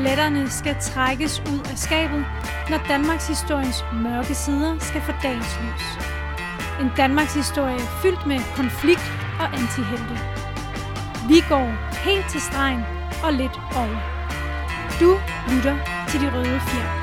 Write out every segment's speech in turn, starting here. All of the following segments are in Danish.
Skeletterne skal trækkes ud af skabet, når Danmarks historiens mørke sider skal få dagens lys. En Danmarks historie fyldt med konflikt og antihelte. Vi går helt til stregen og lidt over. Du lytter til De Røde Fjer.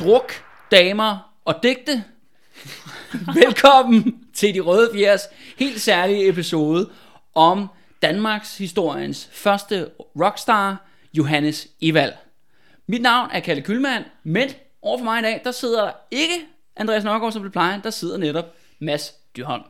druk, damer og digte. Velkommen til De Røde Fjers helt særlige episode om Danmarks historiens første rockstar, Johannes Evald. Mit navn er Kalle Kylmand, men overfor mig i dag, der sidder der ikke Andreas Nørgaard, som det plejer, der sidder netop Mads Dyrholm.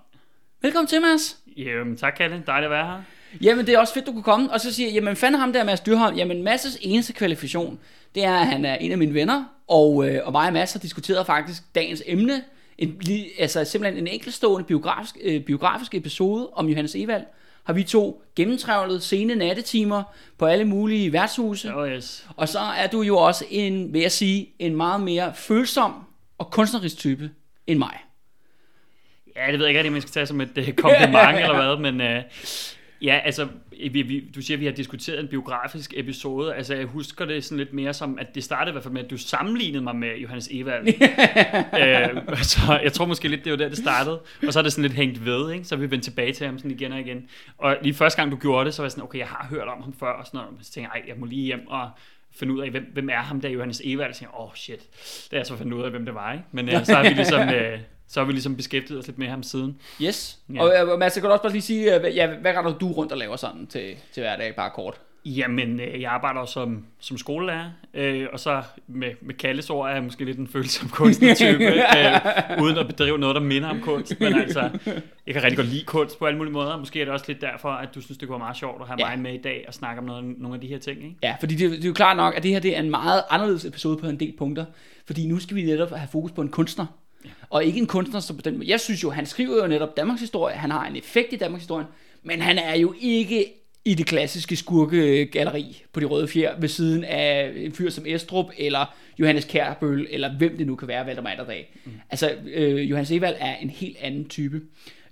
Velkommen til, Mads. Jamen, tak Kalle. Dejligt at være her. Jamen, det er også fedt, du kunne komme. Og så siger jeg, jamen fanden ham der, Mads Dyrholm. Jamen, Mads' eneste kvalifikation, det er, at han er en af mine venner. Og, øh, og mig og Mads har diskuteret faktisk dagens emne. En, altså simpelthen en enkeltstående biografisk, øh, biografisk episode om Johannes Evald. Har vi to gennemtrævlet sene nattetimer på alle mulige værtshuse. Oh yes. Og så er du jo også en, vil jeg sige, en meget mere følsom og kunstnerisk type end mig. Ja, det ved jeg ikke rigtig, om jeg skal tage som et uh, kompliment eller hvad, men uh, ja, altså, vi, vi, du siger, at vi har diskuteret en biografisk episode. Altså, jeg husker det sådan lidt mere som, at det startede i hvert fald med, at du sammenlignede mig med Johannes Evald. uh, så jeg tror måske lidt, det var der, det startede. Og så er det sådan lidt hængt ved, ikke? Så vi vendt tilbage til ham sådan igen og igen. Og lige første gang, du gjorde det, så var jeg sådan, okay, jeg har hørt om ham før, og sådan noget. Så tænkte jeg, jeg må lige hjem og finde ud af, hvem, hvem er ham der, Johannes Evald? Så tænkte jeg, åh oh, shit, det er jeg så fundet ud af, hvem det var, ikke? Men uh, så har vi ligesom... Uh, så har vi ligesom beskæftiget os lidt med ham siden. Yes. Ja. Og øh, Mads, jeg kan også bare lige sige, øh, hvad- ja, hvad render du rundt og laver sådan til, til hverdag, bare kort? Jamen, øh, jeg arbejder som, som skolelærer, øh, og så med, med Kalles ord er jeg måske lidt en følsom kunstnertype, øh, uden at bedrive noget, der minder om kunst. Men altså, jeg kan rigtig godt lide kunst på alle mulige måder. Måske er det også lidt derfor, at du synes, det kunne være meget sjovt at have ja. mig med i dag og snakke om noget, nogle af de her ting. Ikke? Ja, fordi det, det er jo klart nok, at det her det er en meget anderledes episode på en del punkter. Fordi nu skal vi netop have fokus på en kunstner. Og ikke en kunstner, som på den måde. Jeg synes jo, han skriver jo netop Danmarks historie. Han har en effekt i Danmarks historie. Men han er jo ikke i det klassiske skurkegalleri på de røde fjer ved siden af en fyr som Estrup eller Johannes Kærbøl eller hvem det nu kan være, Valdemar Atterdag. Mm. Altså, øh, Johannes Evald er en helt anden type.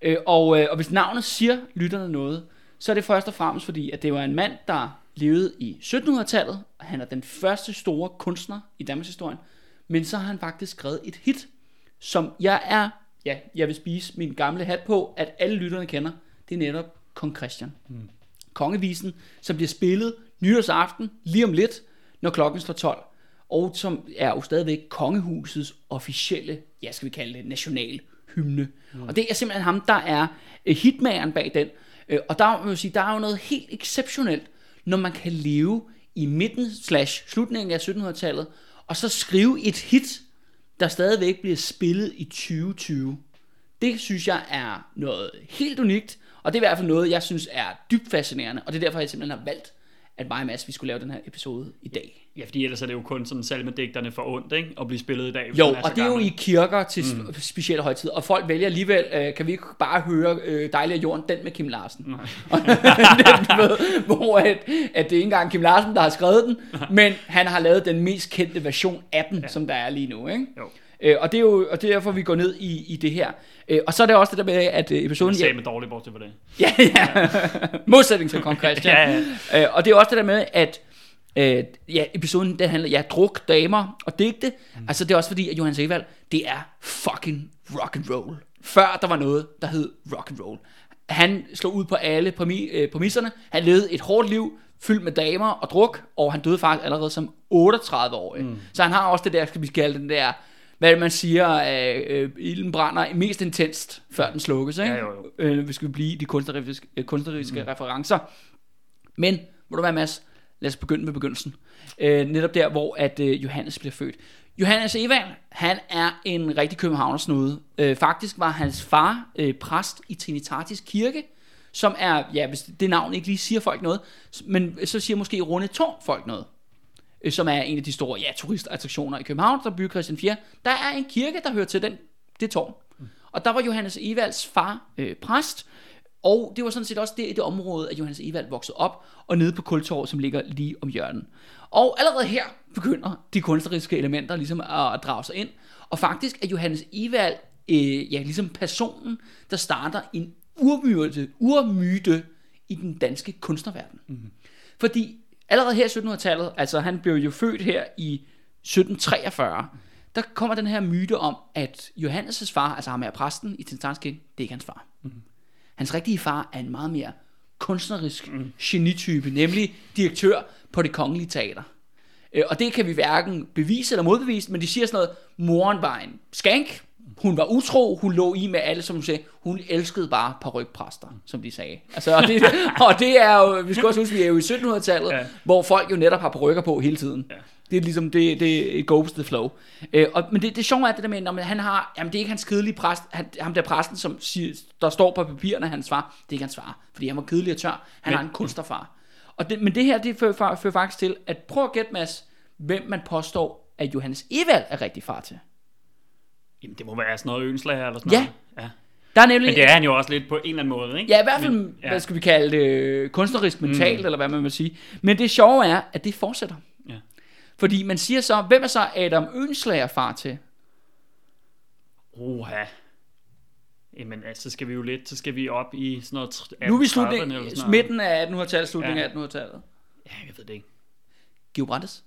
Øh, og, øh, og hvis navnet siger lytterne noget, så er det først og fremmest fordi, at det var en mand, der levede i 1700-tallet, og han er den første store kunstner i Danmarks historie, men så har han faktisk skrevet et hit, som jeg er, ja, jeg vil spise min gamle hat på, at alle lytterne kender, det er netop Kong Christian. Mm. Kongevisen, som bliver spillet nytårsaften, lige om lidt, når klokken slår 12, og som er jo stadigvæk kongehusets officielle, ja, skal vi kalde det, national hymne. Mm. Og det er simpelthen ham, der er øh, hitmageren bag den. Øh, Og der, må jeg sige, der er jo noget helt exceptionelt, når man kan leve i midten slash slutningen af 1700-tallet, og så skrive et hit, der stadigvæk bliver spillet i 2020. Det synes jeg er noget helt unikt, og det er i hvert fald noget, jeg synes er dybt fascinerende, og det er derfor, jeg simpelthen har valgt, at mig og Mads, vi skulle lave den her episode i dag. Ja, fordi ellers er det jo kun sådan salmedigterne for ondt, ikke? At blive spillet i dag. Jo, og det er jo i kirker til mm. specielle højtider, og folk vælger alligevel, øh, kan vi ikke bare høre øh, Dejlig af jorden, den med Kim Larsen. Du ved, hvor at, at det er ikke engang Kim Larsen, der har skrevet den, men han har lavet den mest kendte version af den, ja. som der er lige nu. Ikke? Jo. Øh, og det er jo og det er derfor, vi går ned i, i det her. Øh, og så er det også det der med, at øh, Jeg episoden... sagde med dårligt bortset for det. Ja, ja. Modsætning til Kong Christian. Ja, ja. Øh, og det er også det der med, at øh, ja, episoden den handler, ja, druk, damer og digte. Mm. Altså det er også fordi, at Johannes Evald, det er fucking rock and roll. Før der var noget, der hed rock and roll. Han slog ud på alle præmi, øh, præmisserne. Han levede et hårdt liv, fyldt med damer og druk, og han døde faktisk allerede som 38-årig. Mm. Så han har også det der, skal vi kalde den der, hvad det, man siger, øh, øh, ilden brænder mest intenst, før den slukkes, ikke? Ja, jo, jo. Øh, hvis vi blive i de kunstneriske, øh, kunstneriske mm. referencer. Men, må du være Mads, lad os begynde med begyndelsen. Øh, netop der, hvor at øh, Johannes bliver født. Johannes Evald, han er en rigtig københavnersnude. Øh, faktisk var hans far øh, præst i Trinitatis Kirke, som er, ja, hvis det navn ikke lige siger folk noget, men så siger måske Runde Tårn folk noget øh, som er en af de store ja, turistattraktioner i København, der bygger Christian 4. Der er en kirke, der hører til den, det tårn. Og der var Johannes Evalds far øh, præst, Og det var sådan set også det, det område, at Johannes Evald voksede op, og nede på Kultorv, som ligger lige om hjørnet. Og allerede her begynder de kunstneriske elementer ligesom at, drage sig ind. Og faktisk er Johannes Evald øh, ja, ligesom personen, der starter en urmyte, urmyte i den danske kunstnerverden. Mm-hmm. Fordi allerede her i 1700-tallet, altså han blev jo født her i 1743, der kommer den her myte om, at Johannes' far, altså ham er præsten i Tinstanskirken, det er ikke hans far. Mm-hmm. Hans rigtige far er en meget mere kunstnerisk mm. genitype, nemlig direktør på det kongelige teater. Øh, og det kan vi hverken bevise eller modbevise, men de siger sådan noget, moren var en skank, hun var utro, hun lå i med alle, som hun sagde, hun elskede bare parrykpræster, som de sagde. Altså, og, det, og det er jo, vi skal også huske, vi er jo i 1700-tallet, ja. hvor folk jo netop har parrykker på hele tiden. Ja. Det er ligesom, det, det it goes the flow. Øh, og, men det, det sjove er det der med, når han har, jamen det er ikke hans kedelige præst, han, ham der præsten, som siger, der står på papirerne, hans far, det er ikke hans far, fordi han var kedelig og tør, han men, har en kunstnerfar. Og det, men det her, det fører, fører faktisk til, at prøv at gætte, Mads, hvem man påstår, at Johannes Evald er rigtig far til. Jamen, det må være sådan noget ønslager eller sådan ja. noget. Ja. Der er nemlig, Men det er han jo også lidt på en eller anden måde, ikke? Ja, i hvert fald, Men, ja. hvad skal vi kalde det, kunstnerisk mentalt, mm. eller hvad man vil sige. Men det sjove er, at det fortsætter. Fordi man siger så, hvem er så Adam Ønslager far til? Oha. Jamen, altså, så skal vi jo lidt, så skal vi op i sådan noget... Nu er vi slutning, midten af 1800-tallet, slutningen ja. af 1800-tallet. Ja, jeg ved det ikke. Georg Brandes.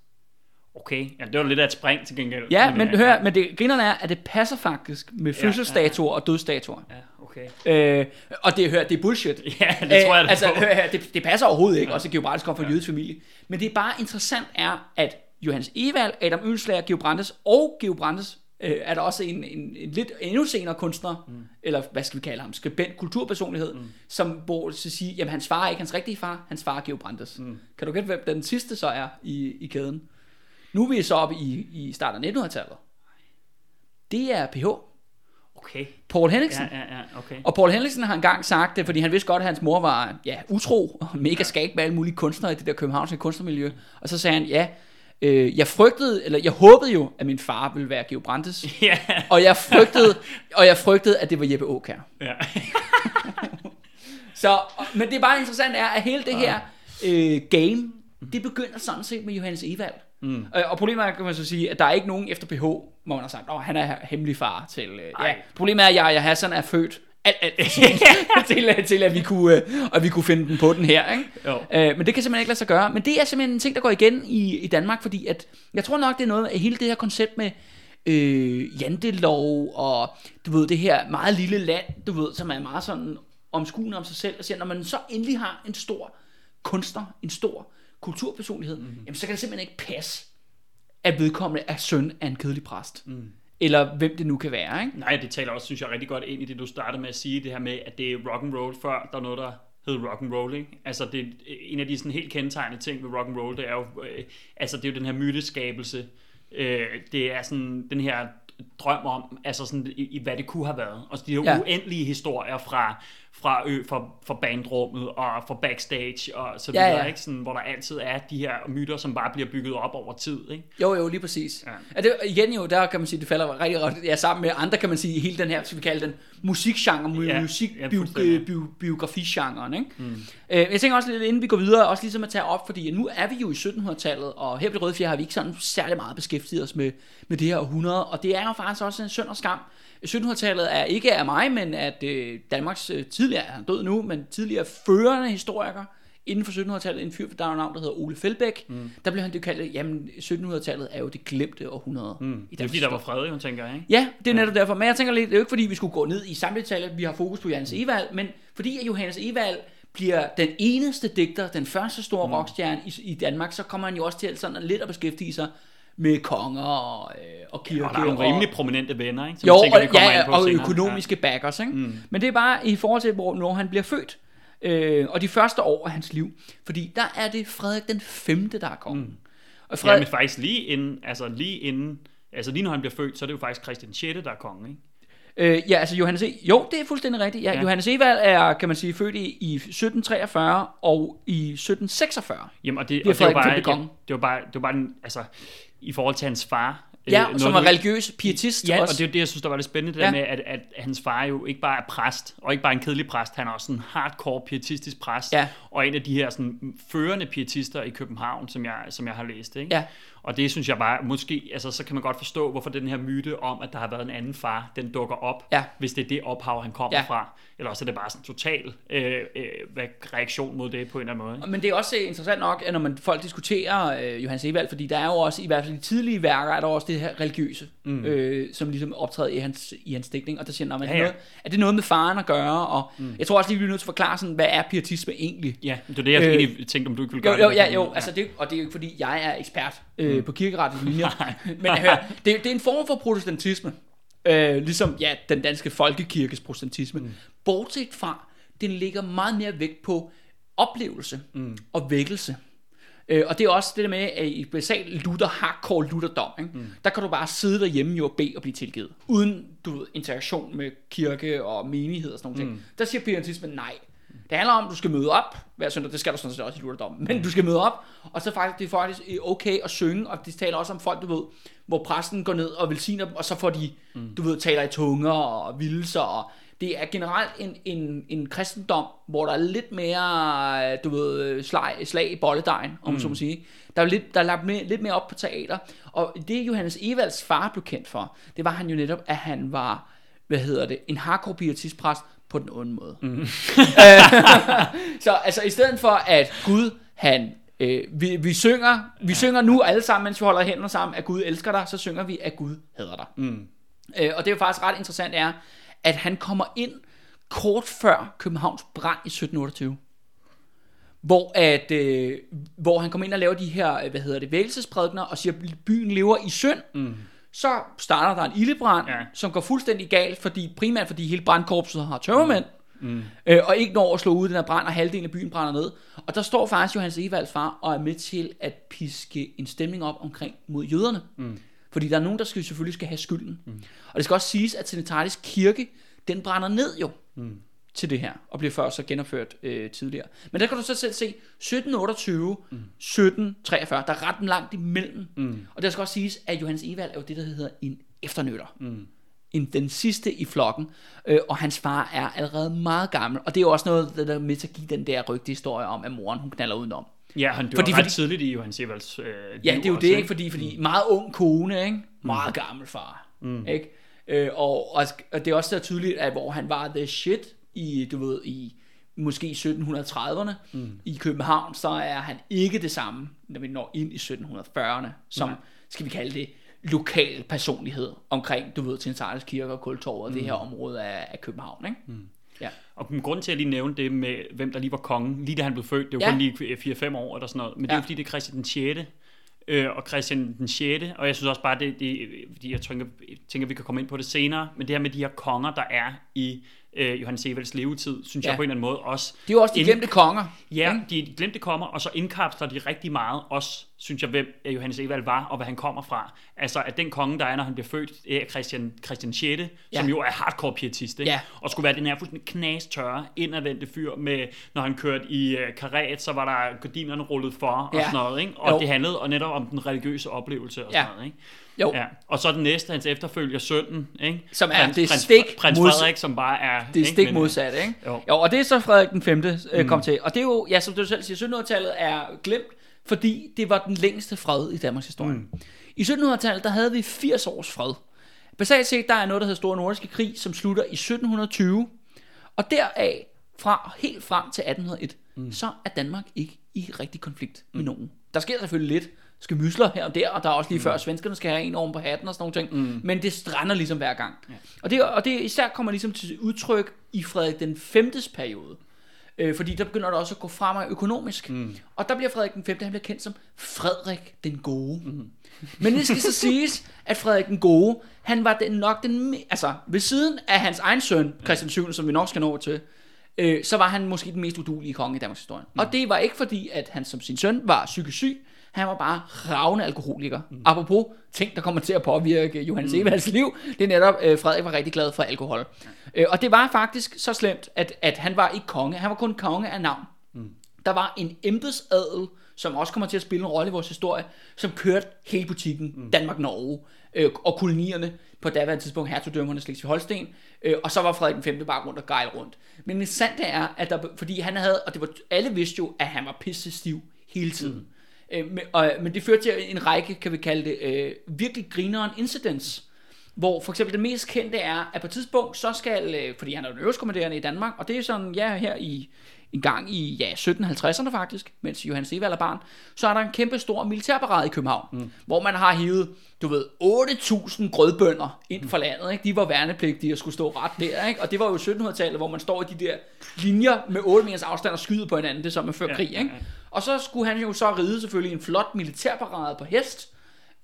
Okay, ja, det var lidt af et spring til gengæld. Ja, men, men hør, ja. men det grinerne er, at det passer faktisk med fødselsdatoer ja, ja, ja. og dødsdatoer. Ja, okay. Øh, og det, hør, det er bullshit. Ja, det tror jeg, det Altså, hør, det, det passer overhovedet ikke, ja. også at Georg Brandes kommer fra ja. en jødisk familie. Men det er bare interessant er, at Johannes Evald, Adam Ølslager, Georg Brandes og Georg Brandes øh, er der også en, en, en lidt endnu senere kunstner, mm. eller hvad skal vi kalde ham, skribent, kulturpersonlighed, mm. som bor til at sige, jamen hans far er ikke hans rigtige far, hans far er Georg Brandes. Mm. Kan du gætte, hvem den sidste så er i, i kæden? Nu er vi så oppe i, i starten af 1900-tallet. Det er PH. Okay. Paul Henriksen. Ja, ja, ja, okay. Og Paul Henriksen har engang sagt det, fordi han vidste godt, at hans mor var ja, utro og mega skæg med alle mulige kunstnere i det der københavnske kunstnermiljø. Og så sagde han, ja, øh, jeg frygtede, eller jeg håbede jo, at min far ville være Georg Brandes. Ja. og jeg frygtede, og jeg frygtede, at det var Jeppe Aukær. Ja. så, men det er bare interessant er, at hele det her øh, game, det begynder sådan set med Johannes Evald. Mm. Øh, og problemet er, kan man så sige, at der er ikke nogen efter PH, hvor man har sagt, at han er hemmelig far til... Øh, ja. Problemet er, at jeg, jeg Hassan er født alt, alt til, til, at vi kunne, øh, at vi kunne finde den på den her. Ikke? Jo. Øh, men det kan simpelthen ikke lade sig gøre. Men det er simpelthen en ting, der går igen i, i Danmark, fordi at, jeg tror nok, det er noget af hele det her koncept med øh, jantelov og du ved, det her meget lille land, du ved, som er meget sådan omskuende om sig selv, og siger, når man så endelig har en stor kunstner, en stor kulturpersonlighed, mm. jamen så kan det simpelthen ikke passe, at vedkommende er søn af en kedelig præst. Mm. Eller hvem det nu kan være, ikke? Nej, det taler også, synes jeg, rigtig godt ind i det, du startede med at sige, det her med, at det er rock and roll før, der er noget, der hed rock and roll, ikke? Altså, det er en af de sådan helt kendetegnende ting ved rock and roll, det er jo, øh, altså, det er jo den her myteskabelse. Øh, det er sådan den her drøm om, altså sådan, i, i hvad det kunne have været. Og de her ja. uendelige historier fra, fra, ø, fra, fra bandrummet og fra backstage og så videre, ja, ja. Ikke? Sådan, hvor der altid er de her myter, som bare bliver bygget op over tid. Ikke? Jo, jo, lige præcis. Ja. Er det, igen jo, der kan man sige, det falder rigtig godt ja, sammen med andre, kan man sige, hele den her, skal vi kalde den, musikgenre, ja, musikbiografigenren. Ikke? Mm. Øh, jeg tænker også lidt, inden vi går videre, også ligesom at tage op, fordi nu er vi jo i 1700-tallet, og her på det Røde Fjerde har vi ikke sådan særlig meget beskæftiget os med, med det her århundrede, og det er jo faktisk også en synd og skam, 1700-tallet er ikke af mig, men at øh, Danmarks øh, tidligere, han død nu, men tidligere førende historiker inden for 1700-tallet, en fyr, der er navn, der hedder Ole Felbæk, mm. der blev han det kaldt, jamen 1700-tallet er jo det glemte århundrede. Mm. I det er fordi, der var fred, jo, tænker ikke? Ja, det er netop ja. derfor. Men jeg tænker lidt, det er jo ikke fordi, vi skulle gå ned i samtale, vi har fokus på Johannes Evald, men fordi at Johannes Evald bliver den eneste digter, den første store mm. rockstjerne i, i Danmark, så kommer han jo også til sådan lidt at beskæftige sig med konger og, øh, og kirke. Ja, og der er nogle rimelig prominente venner, ikke? Som jo, tænker, og, ja, og senere. økonomiske ja. backers. Ikke? Mm. Men det er bare i forhold til, hvor, når han bliver født. Øh, og de første år af hans liv. Fordi der er det Frederik den 5. der er kongen. Mm. Og Frederik... Ja, men faktisk lige inden, altså lige inden, altså lige når han bliver født, så er det jo faktisk Christian 6. der er kongen, ikke? Øh, ja, altså Johannes E. Jo, det er fuldstændig rigtigt. Ja, ja. Johannes Evald er, kan man sige, født i, i 1743 og i 1746. Jamen, og det, og det, var bare, ja, det var bare, det var bare en, altså, i forhold til hans far, Ja, noget, som var religiøs pietist Ja, også. og det er det, jeg synes, der var det spændende, det Ja. der med, at, at hans far jo ikke bare er præst, og ikke bare en kedelig præst, han er også en hardcore pietistisk præst, Ja. og en af de her sådan, førende pietister i København, som jeg, som jeg har læst. Ikke? Ja. Og det synes jeg bare, måske, altså, så kan man godt forstå, hvorfor den her myte om, at der har været en anden far, den dukker op, Ja. hvis det er det ophav, han kommer Ja. fra. Eller også er det bare sådan en total øh, øh, reaktion mod det på en eller anden måde. Ikke? Men det er også øh, interessant nok, at når man folk diskuterer øh, Johannes Evald, fordi der er jo også, i hvert fald i tidlige værker, er der også det her religiøse, mm. øh, som ligesom optræder i hans, i hans dækning, og der siger, man, Ja, ja, ja. er det noget med faren at gøre, og mm. jeg tror også lige, vi er nødt til at forklare sådan, hvad er pietisme egentlig? Ja, det er det, jeg Øh, egentlig tænkte, om du ikke ville Jo, gøre jo, det. ja, jo, altså det, og det er jo ikke fordi, jeg er ekspert øh, Mm. på kirkerettens linjer, men hør, det, det er en form for protestantisme, øh, ligesom ja, den danske folkekirkes protestantisme, mm. bortset fra, den ligger meget mere vægt på oplevelse mm. og vækkelse. Øh, og det er også det der med, at i basalt Luther, hardcore Lutherdom, ikke? Mm. der kan du bare sidde derhjemme jo og bede og blive tilgivet, uden du ved, interaktion med kirke og menighed og sådan noget. Mm. Der siger pietismen nej. Det handler om, at du skal møde op hver søndag, det skal du sådan set også i Lutherdom, men du skal møde op, og så faktisk, det er faktisk okay at synge, og de taler også om folk, du ved, hvor præsten går ned og velsigner dem, og så får de, mm. du ved, taler i tunger og vildelser, og det er generelt en, en, en kristendom, hvor der er lidt mere, du ved, slag, slag i bolledejen, om mm. så må sige. Der er, lidt, der er lagt mere, lidt mere op på teater, og det Johannes Evalds far blev kendt for, det var han jo netop, at han var, hvad hedder det, en hardcore pietistpræst på den onde måde. Mm. så altså i stedet for at Gud, han øh, vi, vi synger, vi synger nu alle sammen, mens vi holder hænder sammen, at Gud elsker dig, så synger vi, at Gud hader dig. Mm. Øh, og det er jo faktisk ret interessant er, at han kommer ind kort før Københavns brand i 1728. Hvor, at, øh, hvor han kommer ind og laver de her, øh, hvad hedder det, vækkelsesprædikener, og siger, at byen lever i synd. Mm. Så starter der en ildebrand, Ja. som går fuldstændig galt, fordi, primært fordi hele brandkorpset har tømmermænd. Mm. Øh, og ikke når at slå ud den her brand, og halvdelen af byen brænder ned. Og der står faktisk Johannes Evalds far, og er med til at piske en stemning op omkring mod jøderne. Mm. Fordi der er nogen, der skal, selvfølgelig skal have skylden. Mm. Og det skal også siges, at Trinitatis kirke, den brænder ned jo mm. Til det her, og bliver først så genopført øh, tidligere. Men der kan du så selv se, 1728, mm. 1743, der er ret langt imellem. Mm. Og der skal også siges, at Johannes Evald er jo det, der hedder en efternøtter. Mm. En, den sidste i flokken, øh, og hans far er allerede meget gammel, og det er jo også noget, der er med til at give den der rygte historie om, at moren hun knaller udenom. Ja, han dør Fordi- ret fordi- tidligt i Johan Sevalds øh, Ja, det er jo også, det, ikke? Fordi, fordi meget ung kone, ikke? Meget gammel far, mm. ikke? Øh, og, og, og det er også så tydeligt, at hvor han var the shit i, du ved, i måske i 1730'erne mm. i København, så er han ikke det samme, når vi når ind i 1740'erne, som, Nej. skal vi kalde det, lokal personlighed omkring, du ved, Trinitatis Kirke og Kultorvet og det her område af, af København, ikke? Mm. Ja. Og grunden til, at jeg lige nævnte det med, hvem der lige var kongen, lige da han blev født, det jo Ja. kun lige 4-5 år eller sådan noget, men det er Ja. jo fordi, det er Christian den 6. Øh, og Christian den 6. Og jeg synes også bare, det, det fordi jeg tænker, jeg tænker, vi kan komme ind på det senere, men det her med de her konger, der er i øh, Johannes Evalds levetid, synes Ja. jeg på en eller anden måde også Det er jo også de Ind- glemte konger. Ja, ikke? de glemte kommer, og så indkapsler de rigtig meget også, synes jeg, hvem øh, Johannes Evald var, og hvad han kommer fra. Altså, at den konge, der er, når han bliver født, er Christian, Christian 6., Ja. som jo er hardcore pietist, ikke? Ja. og skulle være den her fuldstændig knastørre, indadvendte fyr med, når han kørte i uh, karet, så var der gardinerne rullet for, og Ja. sådan noget, ikke? Og Jo. det handlede og netop om den religiøse oplevelse og Ja. sådan noget, ikke? Jo, Ja. Og så den næste, hans efterfølger, sønnen, ikke? Som er det prins, stik prins Frederik, som bare er... Det er ikke? stik Men, modsat, ikke? Jo. jo. og det er så Frederik den 5. Øh, kom til. Og det er jo, ja, som du selv siger, 1700-tallet er glemt, fordi det var den længste fred i Danmarks historie. Mm. I 1700-tallet, der havde vi 80 års fred. Basalt set, der er noget, der hedder Store Nordiske Krig, som slutter i 1720. Og deraf, fra helt frem til 1801, mm. så er Danmark ikke i rigtig konflikt med nogen. Der sker selvfølgelig lidt skemysler her og der, og der er også lige mm. før, at svenskerne skal have en oven på hatten og sådan nogle ting, mm. men det strander ligesom hver gang. Ja. Og, det, og det især kommer ligesom til udtryk i Frederik den 5. periode. Øh, fordi der begynder det også at gå fremad økonomisk. Mm. Og der bliver Frederik den 5. han bliver kendt som Frederik den Gode. Mm. Men det skal så siges, at Frederik den Gode, han var den, nok den, altså ved siden af hans egen søn, Christian 7., som vi nok skal nå til, øh, så var han måske den mest udulige konge i Danmarks historie. Mm. Og det var ikke fordi, at han som sin søn var psykisk syg, han var bare ravne alkoholiker. Mm. Apropos ting, der kommer til at påvirke Johannes mm. Evalds liv, det er netop, øh, Frederik var rigtig glad for alkohol. Øh, og det var faktisk så slemt, at, at han var ikke konge, han var kun konge af navn. Mm. Der var en embedsadel, som også kommer til at spille en rolle i vores historie, som kørte hele butikken mm. Danmark-Norge. øh, og kolonierne på daværende tidspunkt, hertugdømmerne Slesvig-Holsten, øh, og så var Frederik 5. bare rundt og gejl rundt. Men det sande er, at der, fordi han havde, og det var, alle vidste jo, at han var pisse stiv hele tiden. Mm. Øh, men, og, men det førte til en række, kan vi kalde det, øh, virkelig grineren incidents, hvor for eksempel det mest kendte er, at på et tidspunkt, så skal, øh, fordi han er den øverstkommanderende i Danmark, og det er sådan, ja, her i en gang i ja, 1750'erne faktisk, mens Johan Sevald er barn, så er der en kæmpe stor militærparade i København, mm. hvor man har hivet, du ved, 8.000 grødbønder ind fra landet. Ikke? De var værnepligtige og skulle stå ret der. Ikke? Og det var jo 1700-tallet, hvor man står i de der linjer med 8 meters afstand og skyder på hinanden. Det som man før krig. Ikke? Og så skulle han jo så ride selvfølgelig en flot militærparade på hest,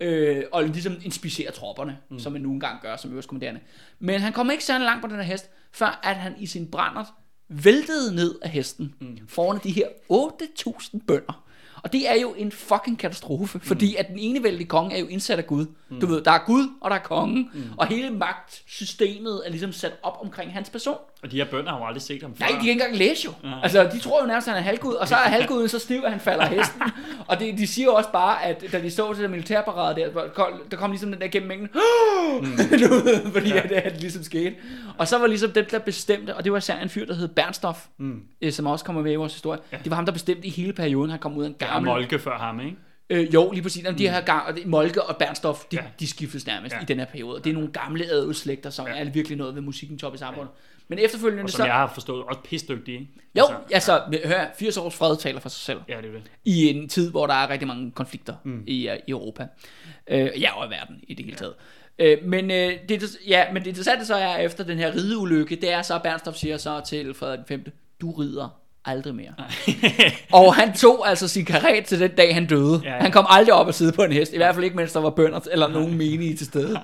øh, og ligesom inspicere tropperne, mm. som man nu engang gør som øverstkommanderende. Men han kom ikke særlig langt på den her hest, før at han i sin brændert væltede ned af hesten mm. foran de her 8.000 bønder. Og det er jo en fucking katastrofe, mm. fordi at den ene vældige konge er jo indsat af Gud. Mm. Du ved, der er Gud, og der er kongen, mm. og hele magtsystemet er ligesom sat op omkring hans person. Og de her bønder har jo aldrig set ham før. Nej, de kan ikke engang læse jo. Ja. Altså, de tror jo nærmest, at han er halvgud, og så er halvguden så stiv, at han falder af hesten. og det, de siger jo også bare, at da de så til det militærparade der, der kom ligesom den der gennem mængden, mm. fordi ja. det, det ligesom skete. Og så var ligesom dem, der bestemte, og det var især en fyr, der hed Bernstof, mm. som også kommer med i vores historie. Ja. Det var ham, der bestemte i hele perioden, han kom ud af en gammel... Ja, Molke før ham, ikke? Øh, jo, lige præcis. Jamen, de her gang, Molke og Bernstof, de, ja. de skiftes nærmest ja. i den her periode. Det er nogle gamle adelsslægter, som ja. er virkelig noget ved musikken top i samfundet. Ja. Men efterfølgende og som så... jeg har forstået, også pisdygtige, ikke? Jo, altså, altså hør, 80 års fred taler for sig selv. Ja, det er det. I en tid, hvor der er rigtig mange konflikter mm. i, uh, i Europa. Uh, ja, og i verden i det hele taget. Uh, men, uh, det, ja, men det interessante så er, efter den her rideulykke, det er så, at Bernstof siger så til Frederik 5. Du rider aldrig mere. og han tog altså sin karet til den dag, han døde. Ja, ja. Han kom aldrig op og sidde på en hest. I hvert fald ikke, mens der var bønder eller nogen menige til stede.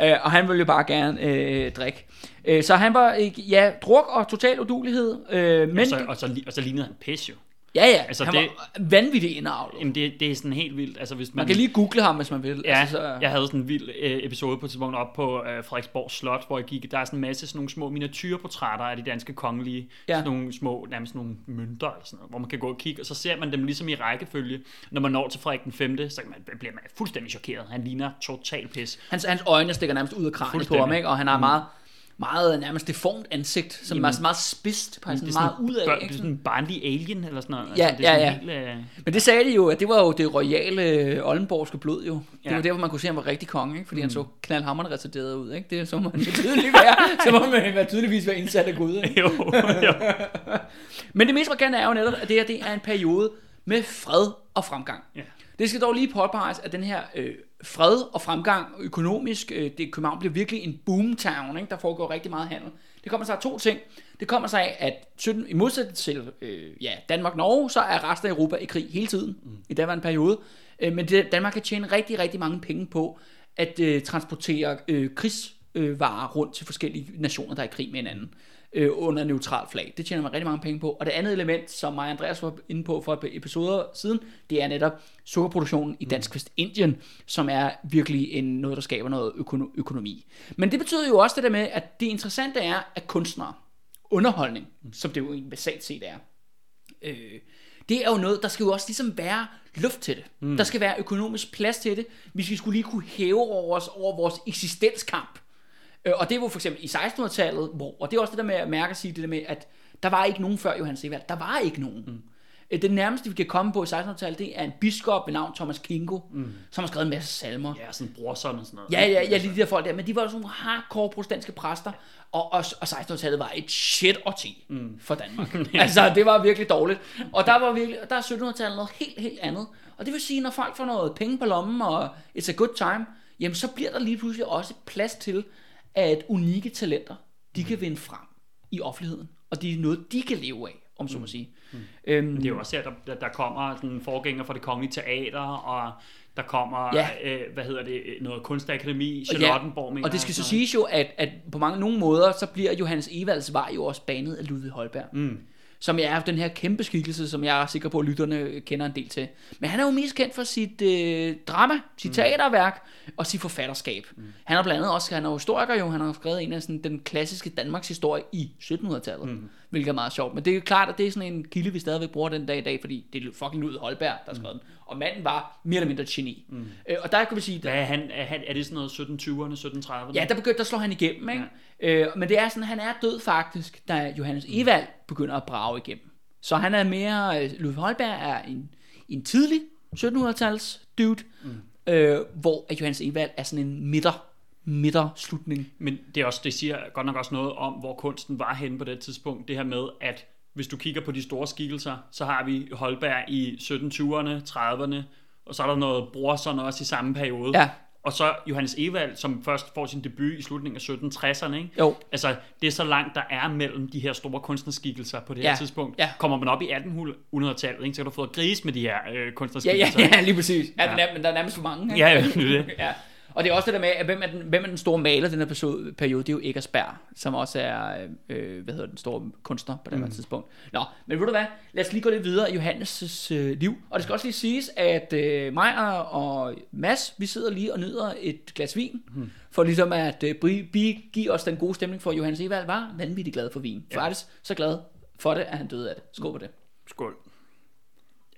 uh, og han ville jo bare gerne uh, drikke. Uh, så han var, ja, druk og total udulighed. Uh, men og, så, og, så, og så lignede han pis jo. Ja, ja, altså, han det, var vanvittigt indavlet. Jamen, det, det er sådan helt vildt. Altså, hvis man, man kan lige google ham, hvis man vil. Ja, altså, så, jeg havde sådan en vild øh, episode på et tidspunkt op på øh, Frederiksborg Slot, hvor jeg gik, der er sådan en masse sådan nogle små miniatyrportrætter af de danske kongelige, ja. sådan nogle små, nærmest nogle mønter, eller sådan noget, hvor man kan gå og kigge, og så ser man dem ligesom i rækkefølge. Når man når til Frederik den 5., så man, bliver man fuldstændig chokeret. Han ligner total pis. Hans, hans øjne stikker nærmest ud af kranen på ham, ikke? og han har mm. meget meget nærmest deformt ansigt, som Jamen, er meget spidst, på sådan meget ud af. Det er sådan en barnlig alien eller sådan noget. Ja, altså, det er ja, ja. Helt, uh... Men det sagde de jo, at det var jo det royale øh, Oldenborgske blod jo. Det ja. var derfor, man kunne se, at han var rigtig konge, ikke? fordi mm. han så knaldhammerne retarderet ud. Ikke? Det så man tydeligt være, så må man være tydeligvis være indsat af Gud. Ikke? jo, jo. Men det mest markante er jo netop, at det her det er en periode med fred og fremgang. Ja. Det skal dog lige påpeges, at den her øh, fred og fremgang økonomisk, øh, det København bliver virkelig en boomtown, ikke? der foregår rigtig meget handel. Det kommer sig af to ting. Det kommer sig af, at 17, i modsætning til øh, ja, Danmark-Norge, så er resten af Europa i krig hele tiden, mm. i den periode. Øh, men det, Danmark kan tjene rigtig, rigtig mange penge på at øh, transportere øh, krigsvarer rundt til forskellige nationer, der er i krig med hinanden øh, under neutral flag. Det tjener man rigtig mange penge på. Og det andet element, som mig og Andreas var inde på for et par episoder siden, det er netop sukkerproduktionen i Dansk Vestindien, som er virkelig en, noget, der skaber noget økono- økonomi. Men det betyder jo også det der med, at det interessante er, at kunstnere, underholdning, som det jo basalt set er, øh, det er jo noget, der skal jo også ligesom være luft til det. Mm. Der skal være økonomisk plads til det, hvis vi skulle lige kunne hæve over os over vores eksistenskamp. Øh, og det var for eksempel i 1600-tallet, hvor, og det er også det der med at mærke at sige det der med, at der var ikke nogen før Johannes Evald. Der var ikke nogen. Mm. Øh, det nærmeste, vi kan komme på i 1600-tallet, det er en biskop ved navn Thomas Kingo, mm. som har skrevet en masse salmer. Ja, sådan brorson og sådan noget. Ja, ja, ja, lige de der folk der. Men de var sådan nogle hardcore protestantiske præster, og, og, og 1600-tallet var et shit årti mm. for Danmark. altså, det var virkelig dårligt. Og der var virkelig, der er 1700-tallet noget helt, helt andet. Og det vil sige, når folk får noget penge på lommen, og it's a good time, jamen så bliver der lige pludselig også plads til, at unikke talenter, de kan vinde frem i offentligheden, og det er noget, de kan leve af, om så må mm. sige. Mm. Øhm, det er jo også her, der, der kommer sådan forgænger for det kongelige teater, og der kommer, ja. øh, hvad hedder det, noget kunstakademi, Charlottenborg. Ja, og det skal så siges jo, at, at på mange nogle måder, så bliver Johannes Evalds vej jo også banet af Ludvig Holberg. Mm som er den her kæmpe skikkelse, som jeg er sikker på, at lytterne kender en del til. Men han er jo mest kendt for sit øh, drama, sit mm. teaterværk og sit forfatterskab. Mm. Han er blandt andet også, han er historiker jo, han har skrevet en af sådan, den klassiske Danmarks historie i 1700-tallet. Mm. Hvilket er meget sjovt. Men det er jo klart, at det er sådan en kilde, vi stadigvæk bruger den dag i dag, fordi det er fucking Lud Holberg, der har skrevet den. Og manden var mere eller mindre geni. Mm. Øh, og der kan vi sige, Hvad er, han, er, han, er det sådan noget 1720'erne, 1730'erne? Ja, der begyndte der slår han igennem, ikke? Ja. Øh, men det er sådan, han er død faktisk, da Johannes Evald begynder at brage igennem. Så han er mere, øh, Ludvig Holberg er en, en tidlig 1700-tals dude, mm. øh, hvor Johannes Evald er sådan en midter, midterslutning. Men det, er også, det siger godt nok også noget om, hvor kunsten var henne på det tidspunkt. Det her med, at hvis du kigger på de store skikkelser, så har vi Holberg i 1720'erne, 30'erne, og så er der noget Brorson også i samme periode. Ja. Og så Johannes Evald, som først får sin debut i slutningen af 1760'erne. Ikke? Jo. Altså, det er så langt, der er mellem de her store kunstnerskikkelser på det Ja, her tidspunkt. ja. Kommer man op i 1800-tallet, ikke? så kan du få gris med de her øh, Ja, ja, kunstnerskikkelser. ja, lige præcis. Ja, Ja. ja. Der, men der er nærmest for mange. Ikke? Ja, ja, det er det. ja. Og det er også det der med, at hvem er den, hvem er den store maler den her periode, periode, det er jo Eggersberg, som også er, øh, hvad hedder den store kunstner på det her tidspunkt. Nå, men ved du hvad, lad os lige gå lidt videre i Johannes' øh, liv. Og det skal også lige siges, at øh, mig og, Mads, vi sidder lige og nyder et glas vin, hmm. for ligesom at øh, give os den gode stemning for, at Johannes Evald var vanvittigt glad for vin. Ja. Faktisk så glad for det, at han døde af det. Skål på det. Skål.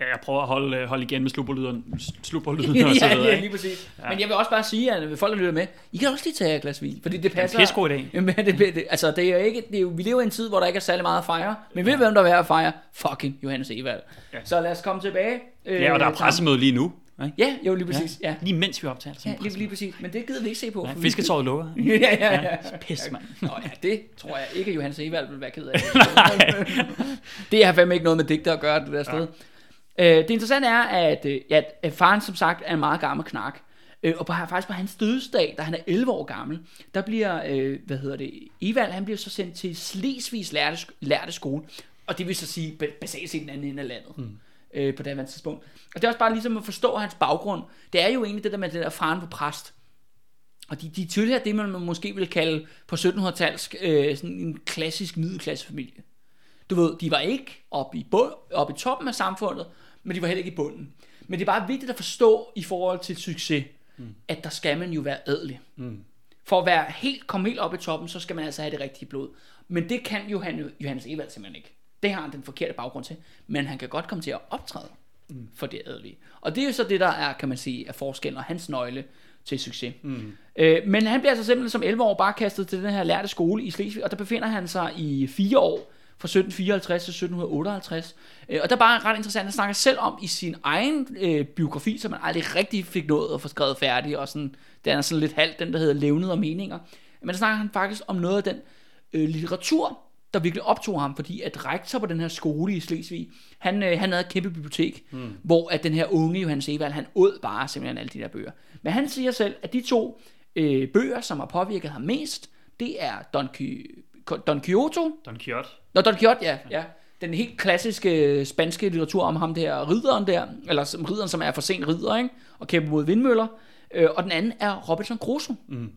Ja, jeg prøver at holde, øh, holde igen med slupperlyden, slupperlyden og så ja, videre. ja, lige præcis. Ja. Men jeg vil også bare sige, at folk, der lytter med, I kan også lige tage et glas vin, fordi det passer. pissegod idé. Jamen, det, det, altså, det er ikke, det er jo, vi lever i en tid, hvor der ikke er særlig meget at fejre. Men ved du, hvem der er værd at fejre? Fucking Johannes Evald. Ja. Ja. Så lad os komme tilbage. Øh, Ja, og der er pressemøde lige nu. Ikke? Ja, jo, lige præcis. Ja. Lige mens vi optager. Ja, lige, lige præcis. Men det gider vi ikke se på. Ja, vi- fisketåret lukker. ja, ja, ja. ja. Pis, mand. Nå ja, det tror jeg ikke, Johannes Evald vil være ked af. det har fandme ikke noget med digter at gøre, det der sted. Øh, det interessante er, at, øh, ja, at faren som sagt er en meget gammel knak. Øh, og på, faktisk på hans dødsdag, da han er 11 år gammel, der bliver, øh, hvad hedder det, Evald, han bliver så sendt til Slesvigs lærte, lærte skole. Og det vil så sige ba- basalt set den anden ende af landet. Mm. Øh, på det her tidspunkt. Og det er også bare ligesom at forstå hans baggrund. Det er jo egentlig det der med det der faren på præst. Og de, de tilhører det, man måske vil kalde på 1700-tals øh, sådan en klassisk middelklassefamilie. Du ved, de var ikke oppe i, bund, oppe i toppen af samfundet, men de var heller ikke i bunden. Men det er bare vigtigt at forstå i forhold til succes, mm. at der skal man jo være adelig. Mm. For at være helt, komme helt op i toppen, så skal man altså have det rigtige blod. Men det kan Johan, Johannes Evald simpelthen ikke. Det har han den forkerte baggrund til. Men han kan godt komme til at optræde mm. for det adelige. Og det er jo så det, der er, kan man sige, er forskellen og hans nøgle til succes. Mm. Øh, men han bliver altså simpelthen som 11 år bare kastet til den her lærte skole i Slesvig, og der befinder han sig i fire år, fra 1754 til 1758. Øh, og der er bare ret interessant, han snakker selv om i sin egen øh, biografi, som man aldrig rigtig fik nået at få skrevet færdig, og sådan, den er sådan lidt halvt, den der hedder Levnet og Meninger. Men der snakker han faktisk om noget af den øh, litteratur, der virkelig optog ham, fordi at rektor på den her skole i Slesvig, han, øh, han havde et kæmpe bibliotek, mm. hvor at den her unge Johannes Evald, han åd bare simpelthen alle de der bøger. Men han siger selv, at de to øh, bøger, som har påvirket ham mest, det er Don, Ky- Don Quixote, Don Quixote. Nå, Don Quixote, ja, ja. Den helt klassiske øh, spanske litteratur om ham der, ridderen der, eller som ridderen, som er for sent ridder, ikke? og kæmper mod vindmøller. Øh, og den anden er Robinson Crusoe. Mm.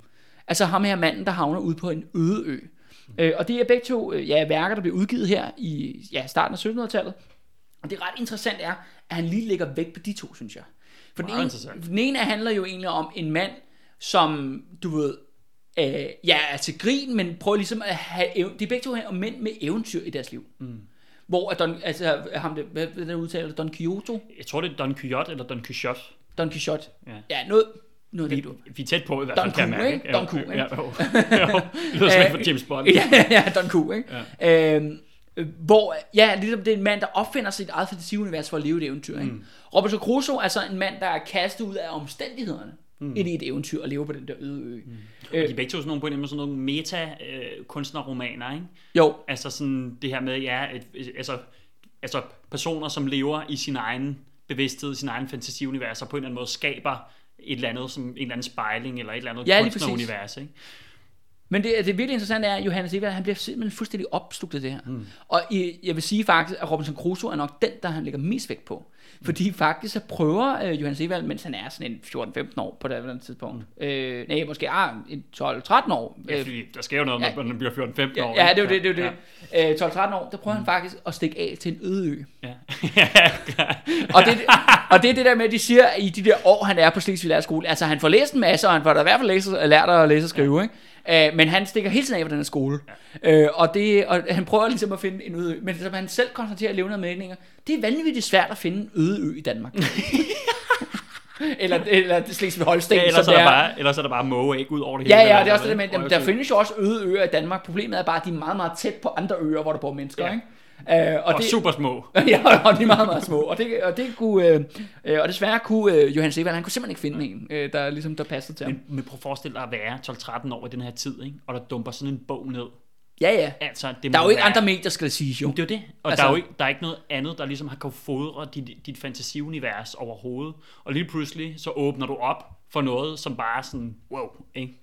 Altså ham her manden, der havner ude på en øde ø. Mm. Øh, og det er begge to øh, ja, værker, der bliver udgivet her i ja, starten af 1700-tallet. Og det ret interessant er, at han lige lægger vægt på de to, synes jeg. For den ene, den ene handler jo egentlig om en mand, som, du ved, øh, ja, er til grin, men prøver ligesom at have, ev- de er begge to om mænd med eventyr i deres liv. Mm. Hvor at Don, altså, ham, det, hvad, hvad den udtaler, Don Quixote, Jeg tror, det er Don Quixote eller Don Quixote. Don Quixote, Ja. ja, noget, noget af det, du. Vi er tæt på i hvert Don fald, kan jeg mærke. ikke? Don Q, ikke? Ja, jo. jo. Det lyder for James Bond. ja, ja, Don Q, ikke? Ja. Øhm, øh, hvor, ja, ligesom det er en mand, der opfinder sit eget fantasiunivers for at leve et eventyr, ikke? Mm. Robinson Crusoe er så en mand, der er kastet ud af omstændighederne mm. ind i et eventyr og lever på den der øde ø. Mm. Og de begge to sådan nogle, på en måde sådan nogle meta-kunstnerromaner, ikke? Jo, Altså sådan det her med, ja, et, altså, altså personer, som lever i sin egen bevidsthed, sin egen fantasiunivers, og på en eller anden måde skaber et eller andet, som en eller anden spejling, eller et eller andet Ja, kunstnerunivers, ikke? Men det, det virkelig interessante er, at Johannes Evald, han bliver simpelthen fuldstændig opslugt af det her. Mm. Og i, jeg vil sige faktisk, at Robinson Crusoe er nok den, der han lægger mest vægt på. Fordi faktisk så prøver øh, Johannes Evald, mens han er sådan en 14-15 år på det andet tidspunkt. Øh, nej, måske ah, en 12-13 år. Ja, Øh, fordi der sker jo noget, ja. når man bliver 14-15 år. Ja, ja, det er jo det, det, er Ja. det. Øh, 12-13 år, der prøver han faktisk at stikke af til en øde ø. Ja. Og det, og det er det der med, at de siger, at i de der år, han er på Slesvig Lærerskole, altså han får læst en masse, og han får da i hvert fald læst, lært at læse og skrive, ikke? Øh, men han stikker hele tiden af på den her skole. Øh, og, det, og han prøver ligesom at finde en øde ø. Men som han selv konstaterer i levende meninger, det er vanvittigt svært at finde en øde ø i Danmark. eller, eller Slesvig Holsten, Ja, ellers, er der er. bare, ellers er der bare måge ikke ud over det Ja, hele. ja, eller det er også det, men jamen, der findes jo også øde øer i Danmark. Problemet er bare, at de er meget, meget tæt på andre øer, hvor der bor mennesker, Ja. ikke? Øh, og, Og, det, super små. ja, og de er meget, meget små. Og det, og det kunne, øh, øh, og desværre kunne øh, Johannes Evald, han kunne simpelthen ikke finde en, øh, der, ligesom, der passede til ham. Men, men prøv at forestille dig at være 12-13 år i den her tid, ikke? og der dumper sådan en bog ned. Ja, ja. Altså, det Der er jo ikke være, andre medier, skal det siges jo. Det er jo det. Og Altså- der, er jo ikke, der er ikke noget andet, der ligesom har kunnet fodre dit, dit fantasiunivers overhovedet. Og lige pludselig, så åbner du op for noget, som bare er sådan, wow, ikke?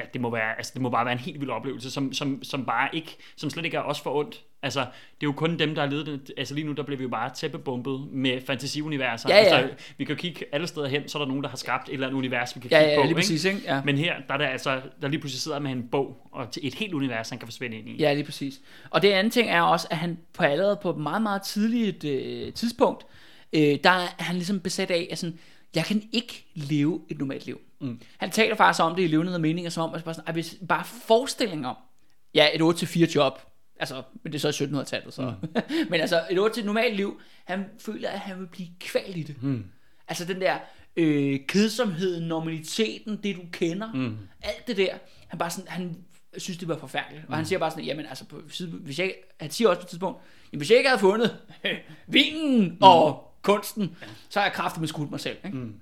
Ja, det må, være, altså, det må bare være en helt vild oplevelse, som, som, som bare ikke, som slet ikke er os for ondt. Altså, det er jo kun dem, der har ledet det. Altså lige nu, der bliver vi jo bare tæppebumpet med fantasiuniverser. Ja, ja. Altså, vi kan kigge alle steder hen, så er der nogen, der har skabt et eller andet univers, vi kan Ja, kigge ja, på. lige præcis, ikke? Ja. Men her, der er der altså, der lige pludselig sidder med en bog, og til et helt univers, han kan forsvinde ind i. Ja, lige præcis. Og det andet ting er også, at han på allerede på et meget, meget tidligt øh, tidspunkt, øh, der er han ligesom besat af, at sådan, jeg kan ikke leve et normalt liv. Mm. Han taler faktisk om det i levende meninger, som om, at bare, sådan, at hvis bare forestilling om, ja, et 8-4 job, altså, men det er så i 1700-tallet, så. Mm. men altså, et 8 til et normalt liv, han føler, at han vil blive kvalt i det. Mm. Altså den der øh, kedsomheden, normaliteten, det du kender, mm. alt det der, han bare sådan, han synes, det var forfærdeligt. Og han siger bare sådan, jamen altså, på, hvis jeg, han siger også på et tidspunkt, jamen, hvis jeg ikke havde fundet vinen mm. og kunsten, så har jeg kraftigt med skudt mig selv. Ikke? Mm.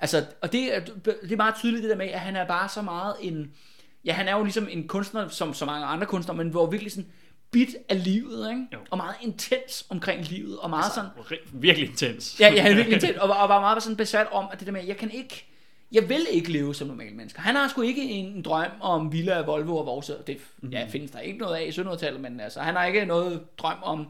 Altså, og det er, det er meget tydeligt det der med, at han er bare så meget en, ja, han er jo ligesom en kunstner, som så mange andre kunstnere, men hvor virkelig sådan bit af livet, ikke? Jo. og meget intens omkring livet, og meget sådan, Ri- Virkelig intens. Ja, ja, han er virkelig intens, og, var- og var meget sådan besat om, at det der med, jeg kan ikke, jeg vil ikke leve som normale mennesker. Han har sgu ikke en drøm om Villa, Volvo og Vores. Det ja, findes der ikke noget af i 1700-tallet, men altså, han har ikke noget drøm om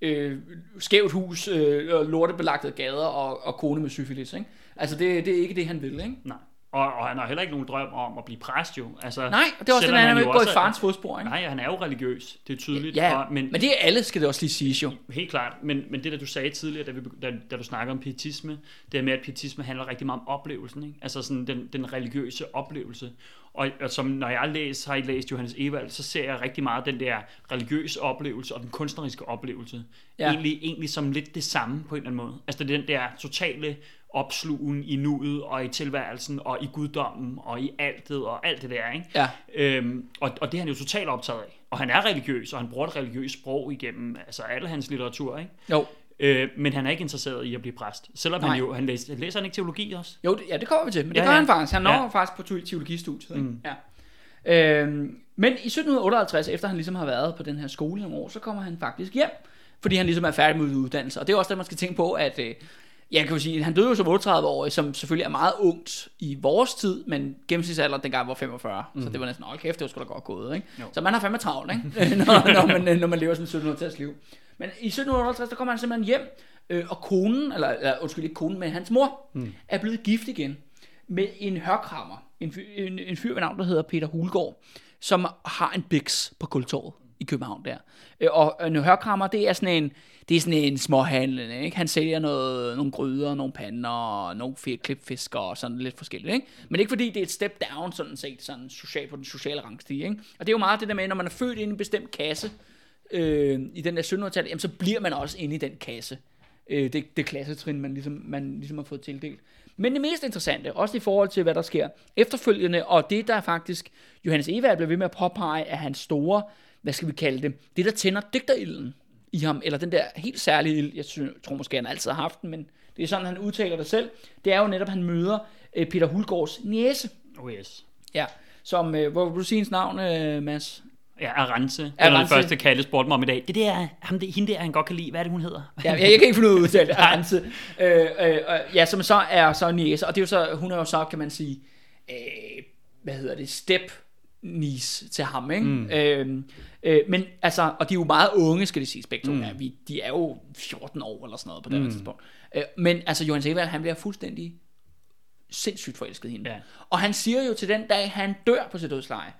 øh, skævt hus, øh, og lortebelagte gader og, og kone med syfilis. Ikke? Altså, det, det er ikke det, han vil. Ikke? Nej. Og, og han har heller ikke nogen drøm om at blive præst jo. Altså, Nej, og det er også den, han vil jo gå i farens fodspor. Ikke? Nej, han er jo religiøs. Det er tydeligt. Ja, og, men, men det er alle, skal det også lige siges jo. Helt klart, men, men det der du sagde tidligere, da, vi, da, da du snakker om pietisme, det er med, at pietisme handler rigtig meget om oplevelsen, ikke? altså sådan den, den religiøse oplevelse. Og, og som når jeg læser, har I læst Johannes Evald, så ser jeg rigtig meget den der religiøse oplevelse og den kunstneriske oplevelse. Ja. Egentlig, egentlig som lidt det samme på en eller anden måde. Altså det den der totale opslugen i nuet og i tilværelsen og i guddommen og i altet og alt det der. Ikke? Ja. Øhm, og, og det er han jo totalt optaget af. Og han er religiøs, og han bruger et religiøst sprog igennem altså alle hans litteratur. Ikke? Jo, Øh, men han er ikke interesseret i at blive præst. Selvom Nej. han jo, han læser, læser han ikke teologi også? Jo, det, ja, det kommer vi til, men det Ja, gør ja. han faktisk. Han når Ja. faktisk på te- teologistudiet. Ikke? Mm. Ja. Øhm, men i 1758, efter han ligesom har været på den her skole nogle år, så kommer han faktisk hjem, fordi han ligesom er færdig med uddannelse. Og det er også det, man skal tænke på, at øh, jeg kan jo sige, han døde jo som 38-årig, som selvfølgelig er meget ungt i vores tid, men gennemsnitsalderen dengang var 45, mm. så det var næsten, hold kæft, det var sgu da godt gået, ikke? Jo. Så man har fandme travlt, ikke? når, når, man, når man lever sådan et 1700-tals liv. Men i 1758, der kommer han simpelthen hjem, øh, og konen, eller, eller undskyld ikke konen, men hans mor, mm. er blevet gift igen med en hørkrammer. En, fyr- en, en fyr ved navn, der hedder Peter Hulgaard, som har en biks på Kultorvet i København der. Øh, Og en hørkrammer, det er sådan en, det er sådan en småhandlende, ikke? Han sælger noget, nogle gryder, nogle pander, nogle klipfisker og sådan lidt forskelligt, ikke? Men ikke fordi det er et step down, sådan set, sådan social, på den sociale rangstige, ikke? Og det er jo meget det der med, når man er født ind i en bestemt kasse, øh, i den der 1700-tal, jamen så bliver man også inde i den kasse. Øh, det, det klassetrin, man ligesom, man ligesom har fået tildelt. Men det mest interessante, også i forhold til, hvad der sker efterfølgende, og det der faktisk, Johannes Evald blev ved med at påpege, at hans store, hvad skal vi kalde det, det der tænder digterilden i ham, eller den der helt særlige ild, jeg synes, tror måske, han altid har haft den, men det er sådan, han udtaler det selv, det er jo netop, at han møder øh, Peter Hulgaards niece, Oh yes. ja, som, øh, hvor vil du sige hendes navn, øh, Mads? Ja, Arance. Det er den Arance. første Kalle spurgte mig om i dag. Det der, ham det, hende der, han godt kan lide. Hvad er det, hun hedder? Ja, jeg, jeg kan ikke finde ud af at udtale. Arance. Øh, øh, ja, som så er så niece, og det er jo så, hun er jo så, kan man sige, øh, hvad hedder det, step niece til ham, ikke? Mm. Øh, øh, men altså, og de er jo meget unge, skal de sige, spektrum. Mm. Ja, vi, de er jo 14 år eller sådan noget på det mm. tidspunkt. Øh, men altså, Johan Sevald, han bliver fuldstændig sindssygt forelsket hende. Ja. Og han siger jo til den dag, han dør på sit dødsleje,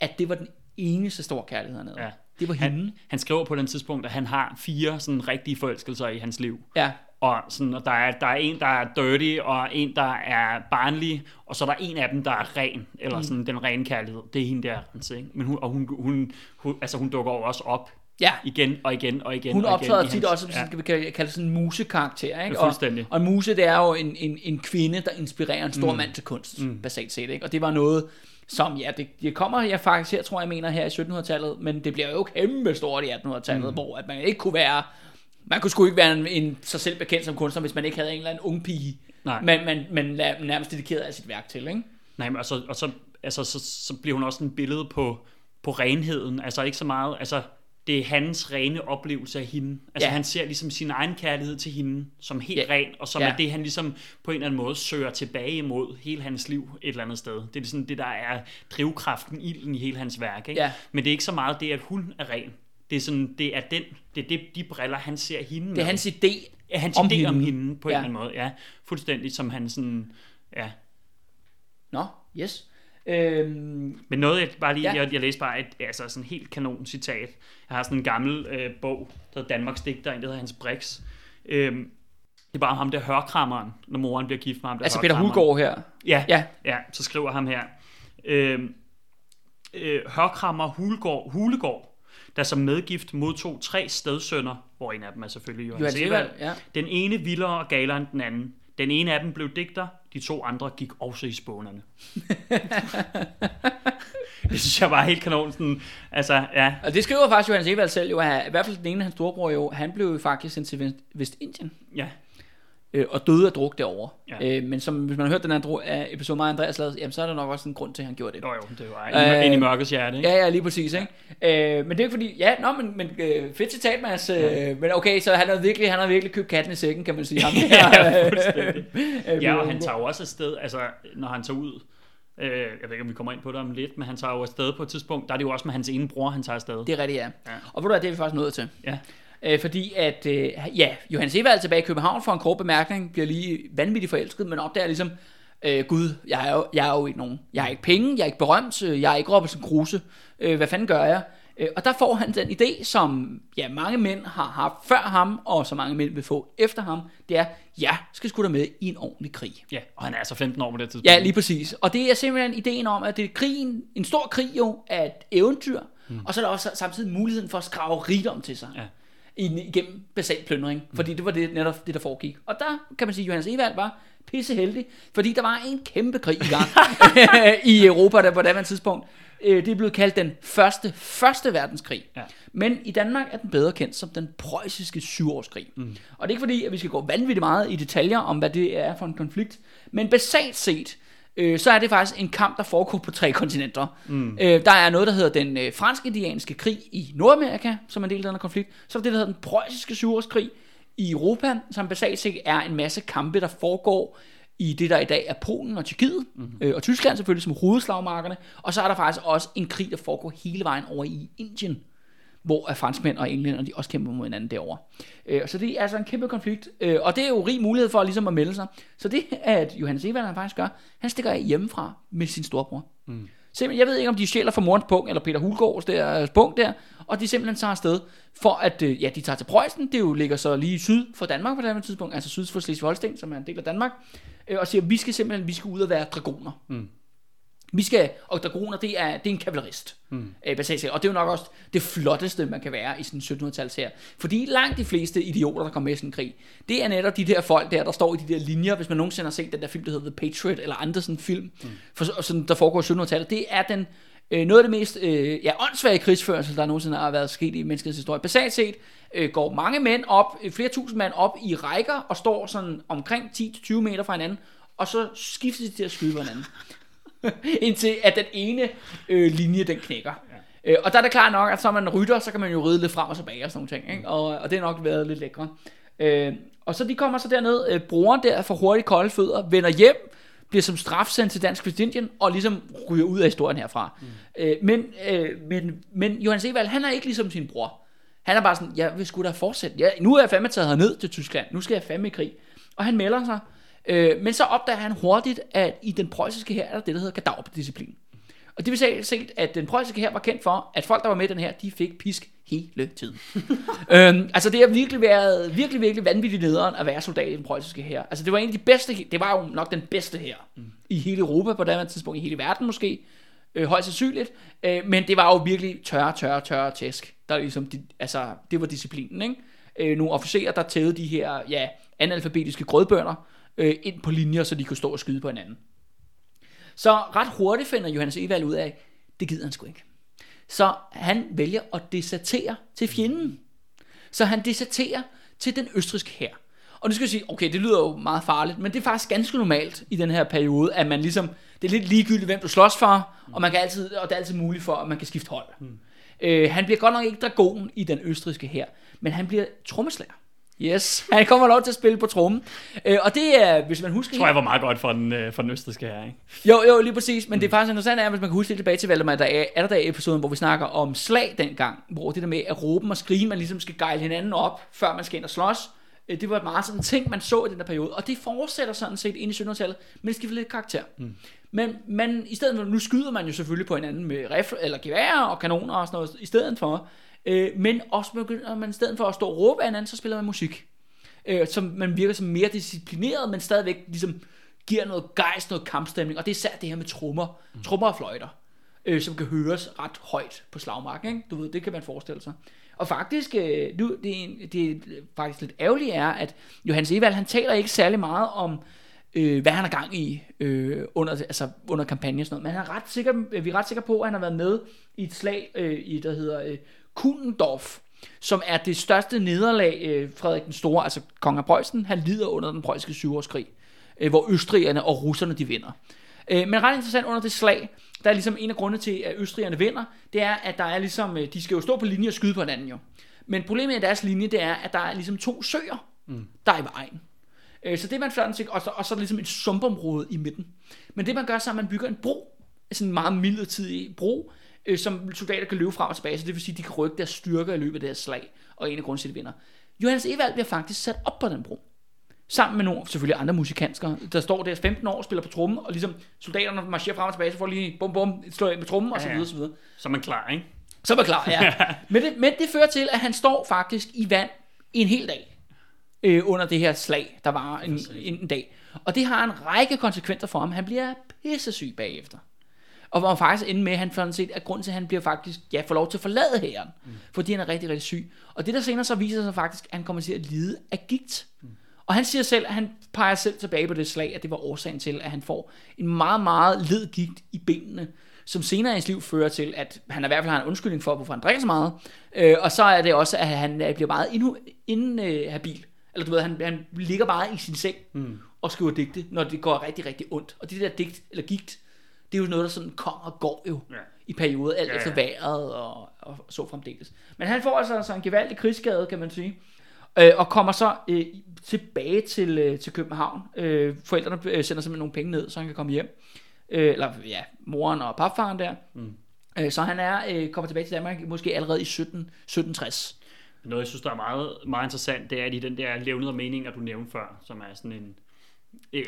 at det var den eneste store kærlighed, han havde. Ja. Det var hende. Han, han skriver på den tidspunkt, at han har fire sådan rigtige forelskelser i hans liv. Ja, Og, sådan, og der, er, der er en, der er dirty, og en, der er barnlig, og så er der en af dem, der er ren, eller Mm. sådan den rene kærlighed. Det er hende der, altså, ikke? Men hun, og hun, hun, hun, altså, hun dukker også op ja. igen og igen og igen. Hun og igen optræder i tit hans- også som skal vi kalde kalde sådan en musekarakter, ikke? Ja, fuldstændig. Og, og en muse, det er jo en, en, en kvinde, der inspirerer en stor mm. mand til kunst, mm. basalt set, ikke? Og det var noget, som, ja, det, det kommer jeg faktisk her, tror jeg, mener her i 1700-tallet, men det bliver jo kæmpe stort i 1800-tallet, mm. hvor at man ikke kunne være, man kunne sgu ikke være en, en sig selv bekendt som kunstner, hvis man ikke havde en eller anden ung pige, Nej. man, man, man nærmest dedikeret af sit værk til, ikke? Nej, men og, så, og så, altså, så, så bliver hun også en billede på, på renheden. Altså ikke så meget, altså det er hans rene oplevelse af hende. Altså Ja. han ser ligesom sin egen kærlighed til hende som helt Ja. ren, og som Ja. er det, han ligesom på en eller anden måde søger tilbage imod hele hans liv et eller andet sted. Det er ligesom det, der er drivkraften, ilden i hele hans værk. Ikke? Ja. Men det er ikke så meget det, at hun er ren. Det er, sådan, det er den, det er det, de briller, han ser hende Det er med. hans idé Ja, hans om idé om hende. hende på en Ja. eller anden måde. Ja, fuldstændig som han sådan... Ja. Nå, yes. Øhm, Men noget, jeg bare lige, Ja. jeg, jeg læste bare et altså sådan helt kanon citat. Jeg har sådan en gammel øh, bog, der hedder Danmarks digter, en der hedder Hans Brix. Øhm, det er bare om ham der hørkrammeren, når moren bliver gift med ham der altså Peter. Hulgaard her. Ja, Ja. ja. så skriver ham her. Øhm, øh, hørkrammer Hulegård, Hulegård, der som medgift modtog tre stedsønner, hvor en af dem er selvfølgelig Johan Johan. Sevald, ja. Den ene vildere og galere end den anden. Den ene af dem blev digter, de to andre gik også i spånerne. det synes jeg var helt kanon. Sådan, altså, ja, Og det skriver faktisk Johan Sevald selv jo, at i hvert fald den ene af hans storebror jo, han blev jo faktisk sendt til Vest- Vestindien ja, øh, og døde af druk derovre. Ja. Øh, men som, hvis man har hørt den her af episode med Andreas lavede, jamen så er der nok også en grund til, at han gjorde det. jo, jo, det var Øh, ind i mørkets hjerte, ikke? Ja, ja, lige præcis, ikke? Øh, men det er ikke fordi, ja, nå, men, men øh, fedt citat, Mads. Øh, men okay, så han har virkelig, han har virkelig købt katten i sækken, kan man sige. Ham, Ja, fuldstændig. Øh, Ja, og han tager jo også afsted, altså, når han tager ud, øh, jeg ved ikke, om vi kommer ind på det om lidt, men han tager jo afsted på et tidspunkt, der er det jo også med hans ene bror, han tager afsted. Det er rigtigt, ja. Ja. Og ved du hvad, det er vi faktisk nået til. Ja. Øh, fordi at, øh, ja, Johannes Evald tilbage i København for en kort bemærkning, bliver lige vanvittigt forelsket, men opdager ligesom, øh, gud, jeg er, jo, jeg er jo ikke nogen. Jeg har ikke penge, jeg er ikke berømt, øh, jeg er ikke Robinson Crusoe. Øh, hvad fanden gør jeg? Øh, og der får han den idé, som ja, mange mænd har haft før ham, og som mange mænd vil få efter ham, det er, jeg skal da med i en ordentlig krig. Ja, og han er altså 15 år på det tidspunkt. Ja, lige præcis. Og det er simpelthen ideen om, at det er krigen, en stor krig jo, er et eventyr, mm. og så er der også samtidig muligheden for at skrave rigdom til sig. Ja. Igennem basal plyndring, mm. fordi det var det, netop det, der foregik. Og der kan man sige, at Johannes Evald var pisse heldig, fordi der var en kæmpe krig i gang i Europa der på det tidspunkt. Øh, Det er blevet kaldt den første, første verdenskrig. Ja. Men i Danmark er den bedre kendt som den preussiske syvårskrig. Mm. Og det er ikke fordi, at vi skal gå vanvittigt meget i detaljer om, hvad det er for en konflikt. Men basalt set, øh, så er det faktisk en kamp, der foregår på tre kontinenter. Mm. Øh, der er noget, der hedder den øh, fransk-indianske krig i Nordamerika, som er en del af den her konflikt. Så er det, der hedder den preussiske syvårskrig i Europa, som basalt set er en masse kampe, der foregår i det, der i dag er Polen og Tjekkiet, mm-hmm. øh, og Tyskland selvfølgelig som hovedslagmarkerne. Og så er der faktisk også en krig, der foregår hele vejen over i Indien, hvor franskmænd og englænder, de også kæmper mod hinanden derovre. Øh, så det er altså en kæmpe konflikt, øh, og det er jo rig mulighed for ligesom at melde sig. Så det, at Johannes Evald han faktisk gør, han stikker af hjemmefra med sin storebror. Mm. Simpelthen, jeg ved ikke, om de stjæler fra morens punkt, eller Peter Hulgaards der, øh, punkt der, og de simpelthen tager afsted, for at, øh, ja, de tager til Preussen, det jo ligger så lige syd for Danmark på det her tidspunkt, altså syd for Slesvig-Holsten, som er en del af Danmark, øh, og siger, vi skal simpelthen, vi skal ud og være dragoner. Mm. Vi skal, og dragoner, det er, det er en kavalerist. Mm. Øh, basalt set. og det er jo nok også det flotteste, man kan være i sådan en 1700-tals her. Fordi langt de fleste idioter, der kommer med i sådan en krig, det er netop de der folk der, der står i de der linjer, hvis man nogensinde har set den der film, der hedder The Patriot, eller andre sådan film, mm. for, sådan, der foregår i 1700-tallet, det er den, øh, noget af det mest øh, ja, åndssvage krigsførsel, der nogensinde har været sket i menneskets historie. Basalt set øh, går mange mænd op, øh, flere tusind mænd op i rækker, og står sådan omkring 10-20 meter fra hinanden, og så skifter de til at skyde på hinanden. indtil at den ene øh, linje, den knækker. Ja. Øh, og der er det klart nok, at så man rytter, så kan man jo ride lidt frem og tilbage og sådan nogle ting. Ikke? Og, og det har nok været lidt lækre. Øh, og så de kommer så derned, øh, broren der får hurtigt kolde fødder, vender hjem bliver som straf sendt til Dansk Vestindien, og ligesom ryger ud af historien herfra. Mm. Øh, men, øh, men, men Johannes Evald, han er ikke ligesom sin bror. Han er bare sådan, jeg vil sgu da fortsætte. Ja, nu er jeg fandme taget ned til Tyskland. Nu skal jeg fandme i krig. Og han melder sig. Øh, men så opdager han hurtigt, at i den preussiske her er der det, der hedder kadaverdisciplin. Og det vil sige set, at den preussiske her var kendt for, at folk, der var med i den her, de fik pisk hele tiden. øhm, altså det har virkelig været virkelig, virkelig vanvittigt nederen at være soldat i den preussiske her. Altså det var en af de bedste, det var jo nok den bedste her mm. i hele Europa på det tidspunkt, i hele verden måske, øh, højst sandsynligt. Øh, men det var jo virkelig tørre, tørre, tørre tæsk. Der ligesom, de, altså, det var disciplinen, ikke? Øh, nogle officerer, der tævede de her, ja, analfabetiske grødbønder øh, ind på linjer, så de kunne stå og skyde på hinanden. Så ret hurtigt finder Johannes Evald ud af, det gider han sgu ikke. Så han vælger at desertere til fjenden. Så han deserterer til den østriske her. Og nu skal jeg sige, okay, det lyder jo meget farligt, men det er faktisk ganske normalt i den her periode, at man ligesom, det er lidt ligegyldigt, hvem du slås for, og, man kan altid, og det er altid muligt for, at man kan skifte hold. Mm. Øh, han bliver godt nok ikke dragon i den østriske her, men han bliver trommeslager. Yes, han kommer lov til at spille på trommen. Øh, og det er, hvis man husker... Jeg tror jeg var meget godt for den, øh, for den østriske her, ikke? Jo, jo, lige præcis. Men mm. det er faktisk interessant, er, hvis man kan huske lidt tilbage til Valdemar, der er, er der der episoden, hvor vi snakker om slag dengang, hvor det der med at råbe og skrige, man ligesom skal gejle hinanden op, før man skal ind og slås. Øh, det var et meget sådan ting, man så i den der periode. Og det fortsætter sådan set ind i 1700-tallet, men det skal lidt karakter. Mm. Men, men i stedet for, nu skyder man jo selvfølgelig på hinanden med rifle, eller gevær og kanoner og sådan noget, i stedet for. Øh, men også begynder man i stedet for at stå og råbe af hinanden, så spiller man musik øh, som man virker som mere disciplineret, men stadigvæk ligesom giver noget gejst, noget kampstemning, og det er især det her med trommer, mm. trommer og fløjter, øh, som kan høres ret højt på slagmarken, ikke? Du ved, det kan man forestille sig. Og faktisk, øh, nu, det, er, det er faktisk lidt ærgerligt er, at Johannes Evald, han taler ikke særlig meget om, øh, hvad han har gang i øh, under, altså under kampagnen og sådan noget. Men han er ret sikker, vi er ret sikre på, at han har været med i et slag, øh, i, der hedder øh, Kundendorf, som er det største nederlag, øh, Frederik den Store, altså kong af Preussen, han lider under den preussiske syvårskrig, øh, hvor østrigerne og russerne de vinder. Øh, men ret interessant under det slag, der er ligesom en af grundene til, at østrigerne vinder, det er, at der er ligesom, øh, de skal jo stå på linje og skyde på hinanden jo. Men problemet i deres linje, det er, at der er ligesom to søer, mm. der er i vejen. Øh, så det man flot og så, og så er ligesom et sumpområde i midten. Men det man gør, så er, at man bygger en bro, sådan en meget midlertidig bro, øh, som soldater kan løbe frem og tilbage, så det vil sige, at de kan rykke deres styrker i løbet af deres slag, og en af grunden til, at de vinder. Johannes Evald bliver faktisk sat op på den bro. Sammen med nogle, selvfølgelig andre musikansker, der står der 15 år og spiller på trommen, og ligesom soldaterne marcherer frem og tilbage, så får lige bum bum, slår med trommen, og så videre, så videre. Så man klar, ikke? Så man klar, ja. men, det, men det fører til, at han står faktisk i vand en hel dag øh, under det her slag, der var en, en, en dag. Og det har en række konsekvenser for ham. Han bliver pissesyg bagefter. Og hvor faktisk ender med, at han for set, at grund til, at han bliver faktisk, ja, får lov til at forlade hæren, mm. fordi han er rigtig, rigtig syg. Og det der senere så viser sig faktisk, at han kommer til at lide af gigt. Mm. Og han siger selv, at han peger selv tilbage på det slag, at det var årsagen til, at han får en meget, meget led gigt i benene, som senere i hans liv fører til, at han i hvert fald har en undskyldning for, hvorfor han drikker så meget. Øh, og så er det også, at han bliver meget inhabil. Eller du ved, han, han ligger bare i sin seng mm. og skriver digte, når det går rigtig, rigtig ondt. Og det der digt, eller gigt, det er jo noget, der sådan kommer og går jo ja. i perioder, alt ja, ja. efter vejret og, og så fremdeles. Men han får altså, altså en gevaldig krigsskade, kan man sige, øh, og kommer så øh, tilbage til, øh, til København. Øh, forældrene øh, sender simpelthen nogle penge ned, så han kan komme hjem. Øh, eller ja, moren og papfaren der. Mm. Øh, så han er øh, kommer tilbage til Danmark måske allerede i 17, 1760. Noget, jeg synes, der er meget, meget interessant, det er de den der levnede meninger, du nævnte før, som er sådan en øh,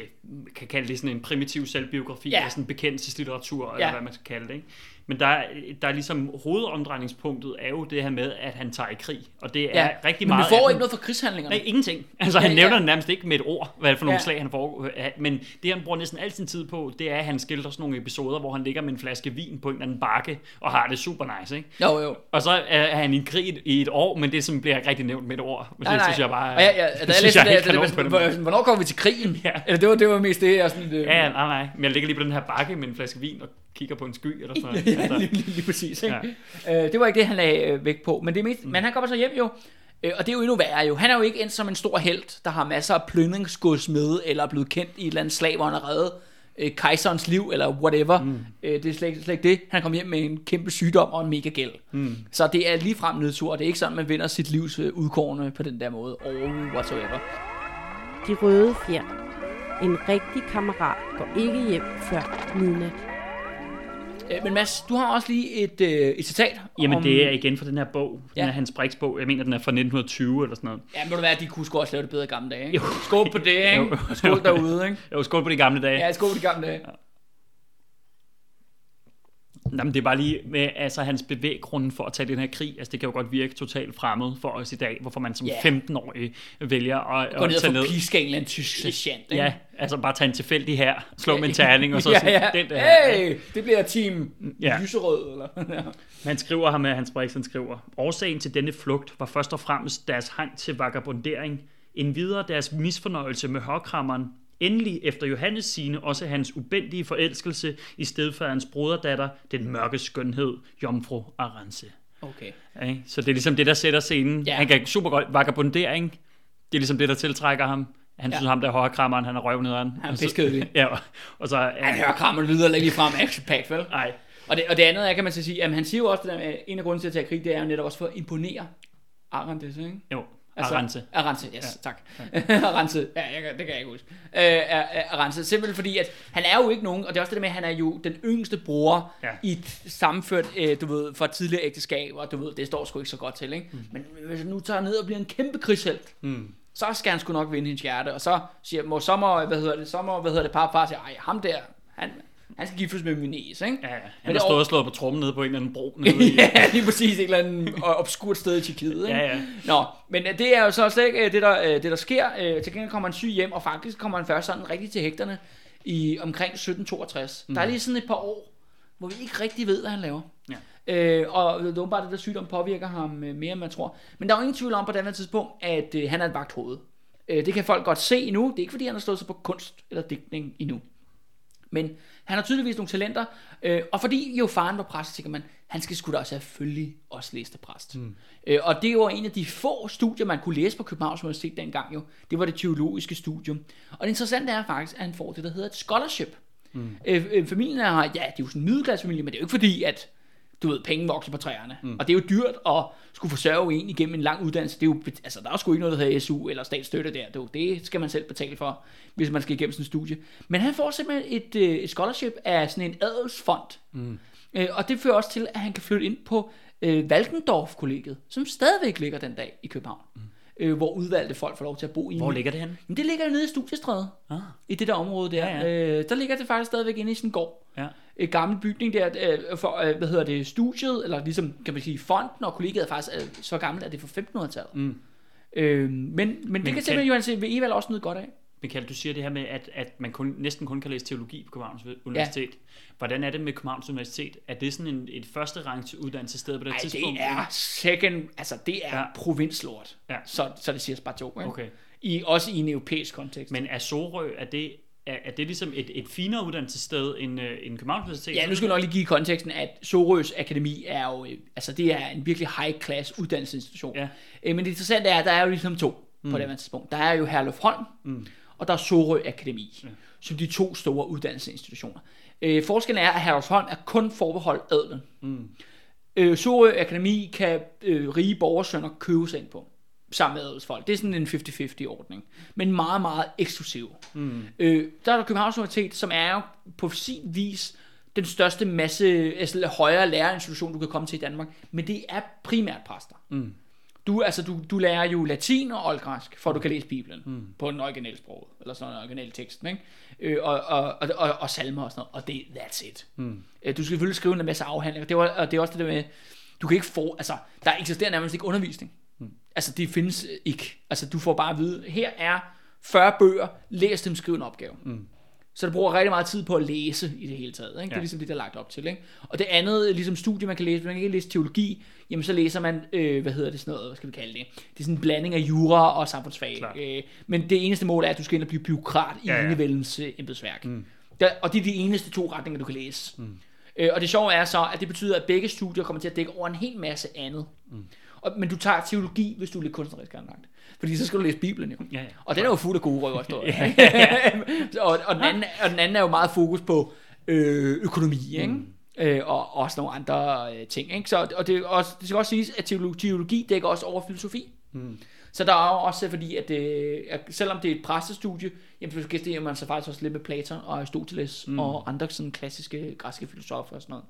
kan kalde det sådan en primitiv selvbiografi, ja. eller sådan bekendelseslitteratur, ja. eller hvad man skal kalde det. Ikke? Men der, der er ligesom hovedomdrejningspunktet er jo det her med, at han tager i krig. Og det er ja, rigtig men meget... Men du får ikke noget for krigshandlingerne. Nej, ingenting. Altså han ja, nævner ja. nærmest ikke med et ord, hvad for nogle ja. slag han får. Men det han bruger næsten al sin tid på, det er, at han skildrer sådan nogle episoder, hvor han ligger med en flaske vin på en eller anden bakke, og har det super nice, ikke? Jo, jo. Og så er han i krig i et år, men det som bliver rigtig nævnt med et ord. Men nej, det synes jeg bare... Ja, ja, der er lidt det, det, det, hvornår kommer vi til krigen? Ja. Eller det var, det var mest det, jeg sådan... Det, ja, nej, nej. Men jeg ligger lige på den her bakke med en flaske vin og kigger på en sky eller sådan noget. ja, altså. lige, lige, lige præcis. Ikke? Ja. Øh, det var ikke det, han lagde øh, vægt på. Men, det er mest, mm. men han kommer så hjem jo, øh, og det er jo endnu værre jo. Han er jo ikke endt som en stor held, der har masser af plyndringsgods med, eller er blevet kendt i et eller andet slag, hvor han har reddet øh, kejserens liv, eller whatever. Mm. Øh, det er slet, slet ikke det. Han kom hjem med en kæmpe sygdom og en mega gæld. Mm. Så det er lige frem nedtur. Det er ikke sådan, man vinder sit livs øh, udkårne på den der måde. Or whatsoever. De røde fjer. En rigtig kammerat går ikke hjem før midnat. Øh, Men Mads, du har også lige et, øh, et citat. Jamen, om, det er igen fra den her bog. Den Ja. er Hans Brix bog. Jeg mener, den er fra 1920 eller sådan noget. Ja, må du være, at de kunne sgu også lave det bedre i gamle dage. Ikke? Jo. Skål på det, ikke? Jo. Skål derude, ikke? Jo, skål på de gamle dage. Ja, skål på de gamle dage. Jamen, det er bare lige med altså, hans bevæggrunde for at tage den her krig. Altså, det kan jo godt virke totalt fremmed for os i dag, hvorfor man som Ja. 15-årig vælger at, Gå ned at og tage få ned. piska en eller anden tysk sergeant, ikke? Ja, altså bare tage en tilfældig her, slå med en terning, og så ja, ja. den der. Hey, det bliver team Ja. lyserød, eller? Ja. Han skriver ham med Hans Brix, han skriver, Årsagen til denne flugt var først og fremmest deres hang til vagabondering, endvidere deres misfornøjelse med hørkrammeren, endelig efter Johannes sine også hans ubendige forelskelse i stedfaderens broderdatter, den mørke skønhed, Jomfru Arance. Okay. Okay? Så det er ligesom det, der sætter scenen. Ja. Ja. Han kan super godt vagabondering. Det er ligesom det, der tiltrækker ham. Han Ja. ja. synes, ham der højkrammeren, han er røvnederen. Han er piskedelig. Ja, og- så... Han hører krammer lyder lige frem action pack, vel? Nej, Og det, og det andet er, kan man så sige, at han siger jo også, at en af grunden til at tage krig, det er jo netop også for at imponere Arantes, ikke? jo. Altså, Arance. Arance, yes, ja. tak. Arance, ja, jeg, det kan jeg ikke huske. Øh, Arance, simpelthen fordi, at han er jo ikke nogen, og det er også det med, at han er jo den yngste bror ja. I et sammenført, øh, du ved, fra tidligere ægteskab, og du ved, det står sgu ikke så godt til, ikke? Mm. Men hvis han nu tager ned og bliver en kæmpe krigshelt, Mm. så skal han sgu nok vinde hendes hjerte, og så siger, må, må, hvad hedder det, må, hvad hedder det, parfar siger, ej, ham der, han, han skal giftes med min næse, ikke? Ja, ja. Han har stået og slået på trummen nede på en eller anden bro. Nede i, ja, lige præcis et eller andet obskurt sted i Tjekkiet, ikke? ja, ja. Nå, men øh, det er jo så slet ikke øh, det, der, øh, det, der sker. Til gengæld kommer han syg hjem, og faktisk kommer han først sådan rigtig til hægterne i omkring 1762. Mm. Der er lige sådan et par år, hvor vi ikke rigtig ved, hvad han laver. Ja. Øh, og det er at det der sygdom påvirker ham mere, end man tror. Men der er jo ingen tvivl om på det andet tidspunkt, at øh, han er et vagthoved. Øh, det kan folk godt se nu. Det er ikke, fordi han har stået sig på kunst eller digtning endnu. Men han har tydeligvis nogle talenter, øh, og fordi jo faren var præst, tænker man, han skal sgu da selvfølgelig også læse til præst. Mm. Øh, og det var en af de få studier, man kunne læse på Københavns Universitet dengang jo. Det var det teologiske studium. Og det interessante er faktisk, at han får det, der hedder et scholarship. Mm. Øh, øh, familien er, ja, det er jo sådan en middelklassefamilie, men det er jo ikke fordi, at du ved, penge vokser på træerne. Mm. Og det er jo dyrt at skulle forsørge en igennem en lang uddannelse. Det er jo, altså, der er sgu ikke noget, der hedder SU eller statsstøtte der. Det, det skal man selv betale for, hvis man skal igennem sådan en studie. Men han får simpelthen et, øh, et scholarship af sådan en adelsfond. Mm. Øh, og det fører også til, at han kan flytte ind på øh, Valkendorf-kollegiet, som stadigvæk ligger den dag i København. Mm. Øh, hvor udvalgte folk får lov til at bo i. Hvor ligger det henne? Men det ligger nede i Studiestræde, Ah. i det der område der. Ja, Ja. Øh, der ligger det faktisk stadigvæk inde i en gård Ja. Et gammel bygning der, øh, for, øh, hvad hedder det, studiet, eller ligesom, kan man sige, fonden og kollegiet er faktisk øh, så gammelt, at det er fra 1500-tallet. Mm. Øh, men, men, det kan kan- simpelthen Johan C. V. Evald også nyde godt af. Michael, du siger det her med, at, at man kun, næsten kun kan læse teologi på Københavns Universitet. Ja. Hvordan er det med Københavns Universitet? Er det sådan en, et første rangs uddannelsessted på det Nej, tidspunkt? det er second, altså det er. Ja. provinslort. Ja. Så, så det siger bare to, ikke? Okay. I, også i en europæisk kontekst. Men er Sorø, er det, er, er det ligesom et, et finere uddannelsessted end, øh, end Københavns Universitet? Ja, nu skal jeg nok lige give konteksten, at Sorøs Akademi er jo, øh, altså det er en virkelig high-class uddannelsesinstitution. Ja. Øh, Men det interessante er, at der er jo ligesom to mm. på det her tidspunkt. Der er jo Herluf Holm, mm. og der er Sorø Akademi, ja. som de to store uddannelsesinstitutioner. Øh, forskellen er, at Herluf Holm er kun forbeholdt adelen. Mm. Øh, Sorø Akademi kan øh, rige borgersønner købe sig ind på sammen med adelsfolk. Det er sådan en 50-50 ordning. Men meget, meget eksklusiv. Mm. Øh, der er der Københavns Universitet, som er jo på sin vis den største masse, altså højere lærerinstitution, du kan komme til i Danmark. Men det er primært præster. Mm. Du, altså, du, du lærer jo latin og oldgræsk, for at du kan læse Bibelen mm. på den originale sprog, eller sådan en original tekst, ikke? Øh, og, og, og, og, og salmer og sådan noget, og det, that's it. Mm. Øh, du skal selvfølgelig skrive en masse afhandlinger, det, var, og det er også det der med, du kan ikke få, altså, der eksisterer nærmest ikke undervisning. Altså, det findes ikke. Altså, du får bare at vide, her er 40 bøger, læs dem, skriv en opgave. Mm. Så du bruger rigtig meget tid på at læse i det hele taget. Ikke? Det er Ja. ligesom det, der er lagt op til. Ikke? Og det andet, ligesom studie, man kan læse, man kan ikke læse teologi, jamen så læser man, øh, hvad hedder det sådan noget, hvad skal vi kalde det? Det er sådan en blanding af jura og samfundsfag. Klart. Øh, men det eneste mål er, at du skal ind og blive byråkrat i ja. ja. enevældens øh, embedsværk. Mm. Der, og det er de eneste to retninger, du kan læse. Mm. Øh, og det sjove er så, at det betyder, at begge studier kommer til at dække over en hel masse andet. Mm. Og, men du tager teologi, hvis du er lidt kunstnerisk anlagt. Fordi så skal du læse Bibelen jo. Ja, ja. Og den er jo fuld af gode røverhistorier. og, og, den anden, og den anden er jo meget fokus på øh, økonomi, ikke? Mm. Øh, og også nogle andre øh, ting. Ikke? Så, og det, også, det skal også siges, at teologi, teologi dækker også over filosofi. Mm. Så der er jo også, fordi at, øh, at selvom det er et præstestudie, jamen så gæster man sig faktisk også lidt med Platon og Aristoteles mm. og andre sådan klassiske græske filosofer og sådan noget.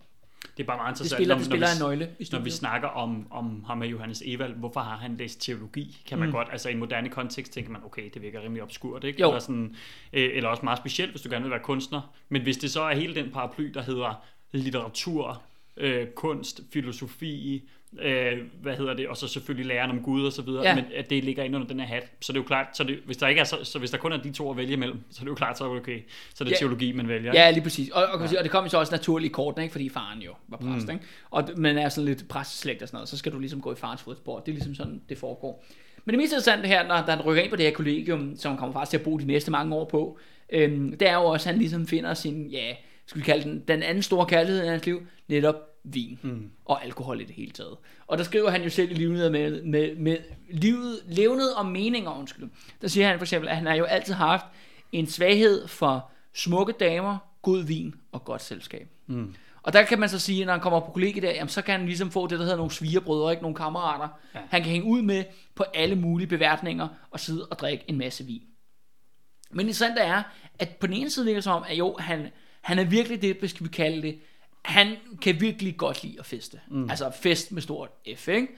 Det er bare meget Det interessant, spiller, når, det spiller når, en vi, nøgle i når vi snakker om, om ham med Johannes Evald, hvorfor har han læst teologi? Kan man Mm. godt, altså i en moderne kontekst tænker man, okay, det virker rimelig obskurt, ikke? Jo. Eller, sådan, øh, eller også meget specielt, hvis du gerne vil være kunstner. Men hvis det så er hele den paraply, der hedder litteratur, øh, kunst, filosofi, øh, hvad hedder det, og så selvfølgelig læren om Gud og så videre, Ja. men at det ligger ind under den her hat, så det er jo klart, så det, hvis der ikke er så, så hvis der kun er de to at vælge imellem, så er det jo klart, så er det okay, så er det Ja. teologi, man vælger. Ja, lige præcis. Og, og, sige, og det kom jo så også naturligt i korten, ikke? fordi faren jo var præst. Mm. Ikke? Og man er sådan lidt præsteslægt og sådan noget, så skal du ligesom gå i farens fodspor. Det er ligesom sådan, det foregår. Men det mest interessante her, når, han rykker ind på det her kollegium, som han kommer faktisk til at bo de næste mange år på, øhm, det er jo også, at han ligesom finder sin, ja, skal vi kalde den, den anden store kærlighed i hans liv, netop vin mm. og alkohol i det hele taget. Og der skriver han jo selv i livet med, med, med livet, levnet og meninger, undskyld. Der siger han for eksempel, at han har jo altid haft en svaghed for smukke damer, god vin og godt selskab. Mm. Og der kan man så sige, når han kommer på kollegiet der, jamen, så kan han ligesom få det, der hedder nogle svigerbrødre, ikke nogle kammerater. Ja. Han kan hænge ud med på alle mulige beværtninger og sidde og drikke en masse vin. Men det interessante er, at på den ene side virker det som om, at jo, han, han er virkelig det, skal vi kalde det, han kan virkelig godt lide at feste. Mm. Altså fest med stort F, ikke?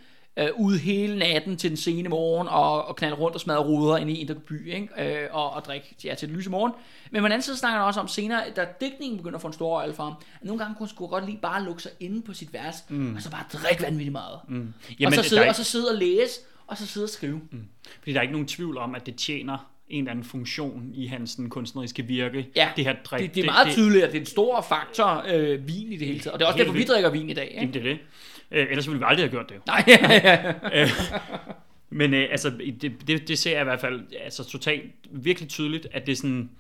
Uh, ude hele natten til den sene morgen og, og knalde rundt og smadre ruder ind i Indre By, ikke? Uh, og, og drikke ja, til den lyse morgen. Men på den anden side snakker han også om senere, da dækningen begynder at få en stor rolle for ham, at nogle gange kunne han godt lige bare lukke sig inde på sit vers, mm. og så bare drikke vanvittigt meget. Mm. og, Jamen, så der er sidde, ikke- og så sidde og læse, og så sidde og skrive. Mm. Fordi der er ikke nogen tvivl om, at det tjener en eller anden funktion i hans sådan, kunstneriske virke. Ja, det her drik. det, det er meget det, tydeligt, at det er en stor faktor, øh, vin i det hele taget. Og det er også derfor, vi drikker vin i dag. Ikke? Jamen, det er det. Øh, ellers ville vi aldrig have gjort det. Nej, ja, ja, ja. Men øh, altså, det, det, det ser jeg i hvert fald altså, totalt virkelig tydeligt, at det er sådan,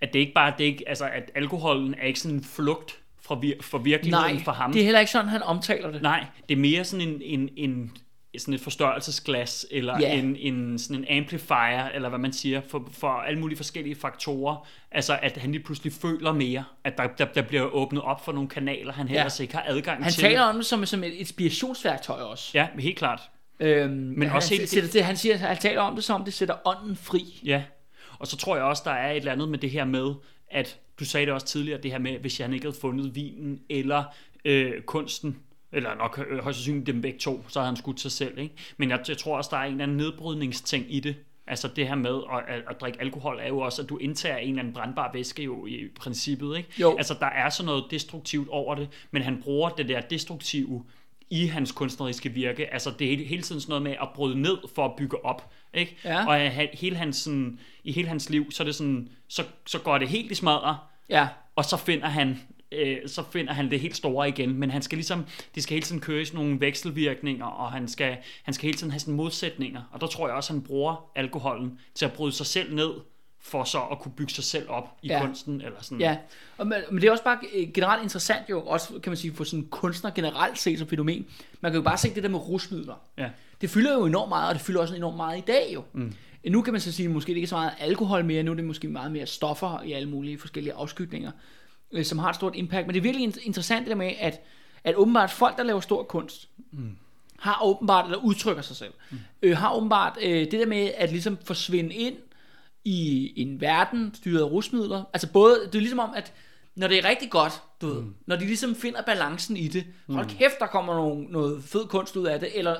at det ikke bare, det ikke, altså, at alkoholen er ikke sådan en flugt fra, vir, fra virkeligheden Nej, for ham. det er heller ikke sådan, han omtaler det. Nej, det er mere sådan en, en, en sådan et forstørrelsesglas, eller Ja. en, en, sådan en amplifier, eller hvad man siger, for, for alle mulige forskellige faktorer. Altså, at han lige pludselig føler mere, at der, der, der bliver åbnet op for nogle kanaler, han ellers ikke har adgang Han til. taler om det som, som et inspirationsværktøj også. Ja, helt klart. Øhm, men også også han, helt- sætter det, han, siger, han taler om det som, det sætter ånden fri. Ja, og så tror jeg også, der er et eller andet med det her med, at du sagde det også tidligere, det her med, hvis han ikke havde fundet vinen eller øh, kunsten, eller nok øh, højst sandsynligt dem begge to, så havde han skudt sig selv. Ikke? Men jeg, jeg tror også, der er en eller anden nedbrydningsting i det. Altså det her med at, at, at drikke alkohol er jo også, at du indtager en eller anden brandbar væske jo i princippet. Ikke? Jo. Altså der er sådan noget destruktivt over det, men han bruger det der destruktive i hans kunstneriske virke. Altså det er hele- tiden sådan noget med at bryde ned for at bygge op. Ikke? Ja. Og hele hans, sådan, i hele hans liv, så er det sådan, så, så går det helt i smadre, Ja, og så finder han øh, så finder han det helt store igen, men han skal ligesom, det skal hele tiden køre i sådan nogle vekselvirkninger, og han skal, han skal hele tiden have sådan modsætninger, og der tror jeg også, han bruger alkoholen til at bryde sig selv ned, for så at kunne bygge sig selv op i Ja. kunsten, eller sådan. ja. Og, men, men det er også bare øh, generelt interessant jo, også kan man sige, for sådan kunstner generelt set som fænomen. Man kan jo bare se det der med rusmidler. Ja. Det fylder jo enormt meget, og det fylder også enormt meget i dag jo. Mm. Nu kan man så sige, måske det ikke er så meget alkohol mere, nu er det måske meget mere stoffer i alle mulige forskellige afskygninger, øh, som har et stort impact. Men det er virkelig in- interessant det der med, at, at åbenbart folk, der laver stor kunst, mm. har åbenbart, eller udtrykker sig selv, mm. øh, har åbenbart øh, det der med at ligesom forsvinde ind i en verden styret af rusmidler. Altså både, det er ligesom om, at når det er rigtig godt, du ved, når de ligesom finder balancen i det, hold kæft, der kommer nogle, noget fed kunst ud af det, eller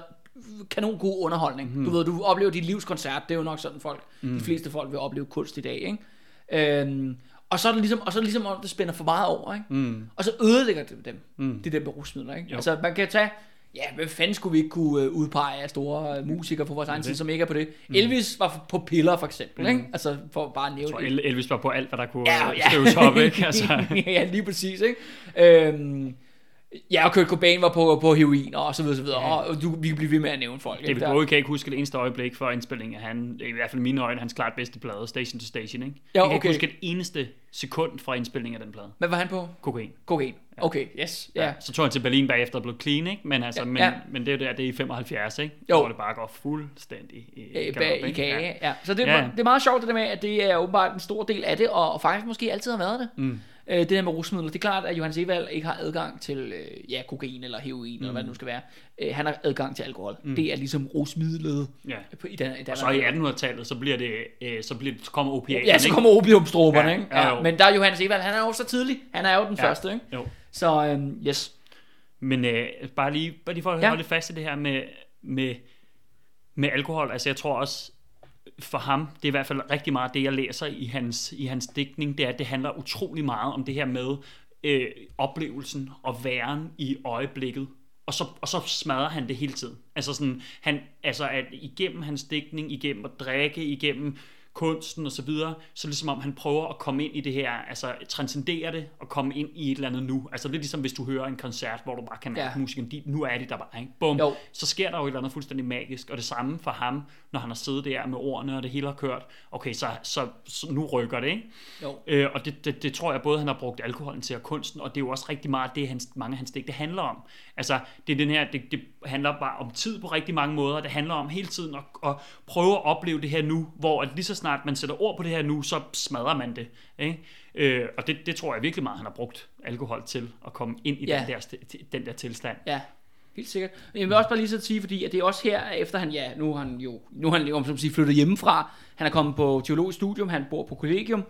kanon god underholdning. Mm. Du ved, du oplever dit livs koncert, det er jo nok sådan folk, mm. de fleste folk vil opleve kunst i dag, ikke? Øhm, og så er det ligesom, og så er det ligesom om, det spænder for meget over, ikke? Mm. Og så ødelægger det dem, mm. det der med rusmidler, ikke? Jo. Altså, man kan tage, ja, hvad fanden skulle vi ikke kunne øh, udpege af store øh, musikere på vores egen tid, som ikke er på det? Mm. Elvis var på piller, for eksempel, mm. ikke? Altså, for bare at nævne Jeg tror, et- El- Elvis var på alt, hvad der kunne Ja, ja, ja. skrives op, ikke? Altså, ja, lige præcis, ikke? Øhm, ja, og Kurt Cobain var på, på heroin, og så videre, så videre. Ja. Og du, vi kan blive ved med at nævne folk. David ikke? Der- Bowie kan ikke huske det eneste øjeblik for indspillingen af han, i hvert fald i mine øjne, hans klart bedste plade, Station to Station, ikke? Ja, jeg kan okay. ikke huske et eneste sekund fra indspillingen af den plade. Hvad var han på? Kokain. Kokain. Okay, yes. Ja. Så tog han til Berlin bagefter og blev clean, ikke? Men, altså, Ja, men, ja. men det er jo der, det er i 75, ikke? Jo. Hvor det bare går fuldstændig i, Øh, galop, bag i ikke? kage, ja. Så det, Ja. ja. det er meget sjovt det der med, at det er åbenbart en stor del af det, og, og faktisk måske altid har været det. Mm. Øh, det her med rusmidler, det er klart, at Johannes Evald ikke har adgang til øh, ja, kokain eller heroin, mm. eller hvad det nu skal være. Øh, han har adgang til alkohol. Mm. Det er ligesom rusmidlet Ja. på- i den, i den Og så i 1800-tallet, så bliver det, øh, så bliver det, så kommer opiaterne, Ja, så kommer opiumstroberne, Ja, ikke? ja, Ja, men der er Johannes Evald, han er jo så tidlig. Han er jo den Ja. første, ikke? Jo. Så øhm, yes. Men øh, bare, lige, bare lige for at Ja. holde fast i det her med, med, med alkohol. Altså jeg tror også, for ham, det er i hvert fald rigtig meget det, jeg læser i hans, i hans digtning, det er, at det handler utrolig meget om det her med øh, oplevelsen og væren i øjeblikket. Og så, og så smadrer han det hele tiden. Altså, sådan, han, altså at igennem hans digtning, igennem at drikke, igennem kunsten og så videre, så ligesom om han prøver at komme ind i det her, altså transcendere det og komme ind i et eller andet nu. Altså lidt ligesom hvis du hører en koncert, hvor du bare kan mærke Ja. musikken, de, nu er det der bare, ikke? Bum. Jo. Så sker der jo et eller andet fuldstændig magisk, og det samme for ham, når han har siddet der med ordene, og det hele har kørt. Okay, så, så, så nu rykker det, ikke? Jo. Øh, og det, det, det tror jeg både, han har brugt alkoholen til og kunsten, og det er jo også rigtig meget det, hans, mange af hans digte handler om. Altså, det er den her, det, det handler bare om tid på rigtig mange måder. Det handler om hele tiden at, at prøve at opleve det her nu, hvor at lige så snart man sætter ord på det her nu, så smadrer man det. Ikke? Øh, og det, det tror jeg virkelig meget, han har brugt alkohol til at komme ind i Ja. den, der, den der tilstand. Ja, helt sikkert. Men Jeg vil også bare lige så sige, fordi at det er også her, efter han, ja, nu har han jo, nu han jo, om som sige, flyttet hjemmefra. Han er kommet på teologisk studium, han bor på kollegium.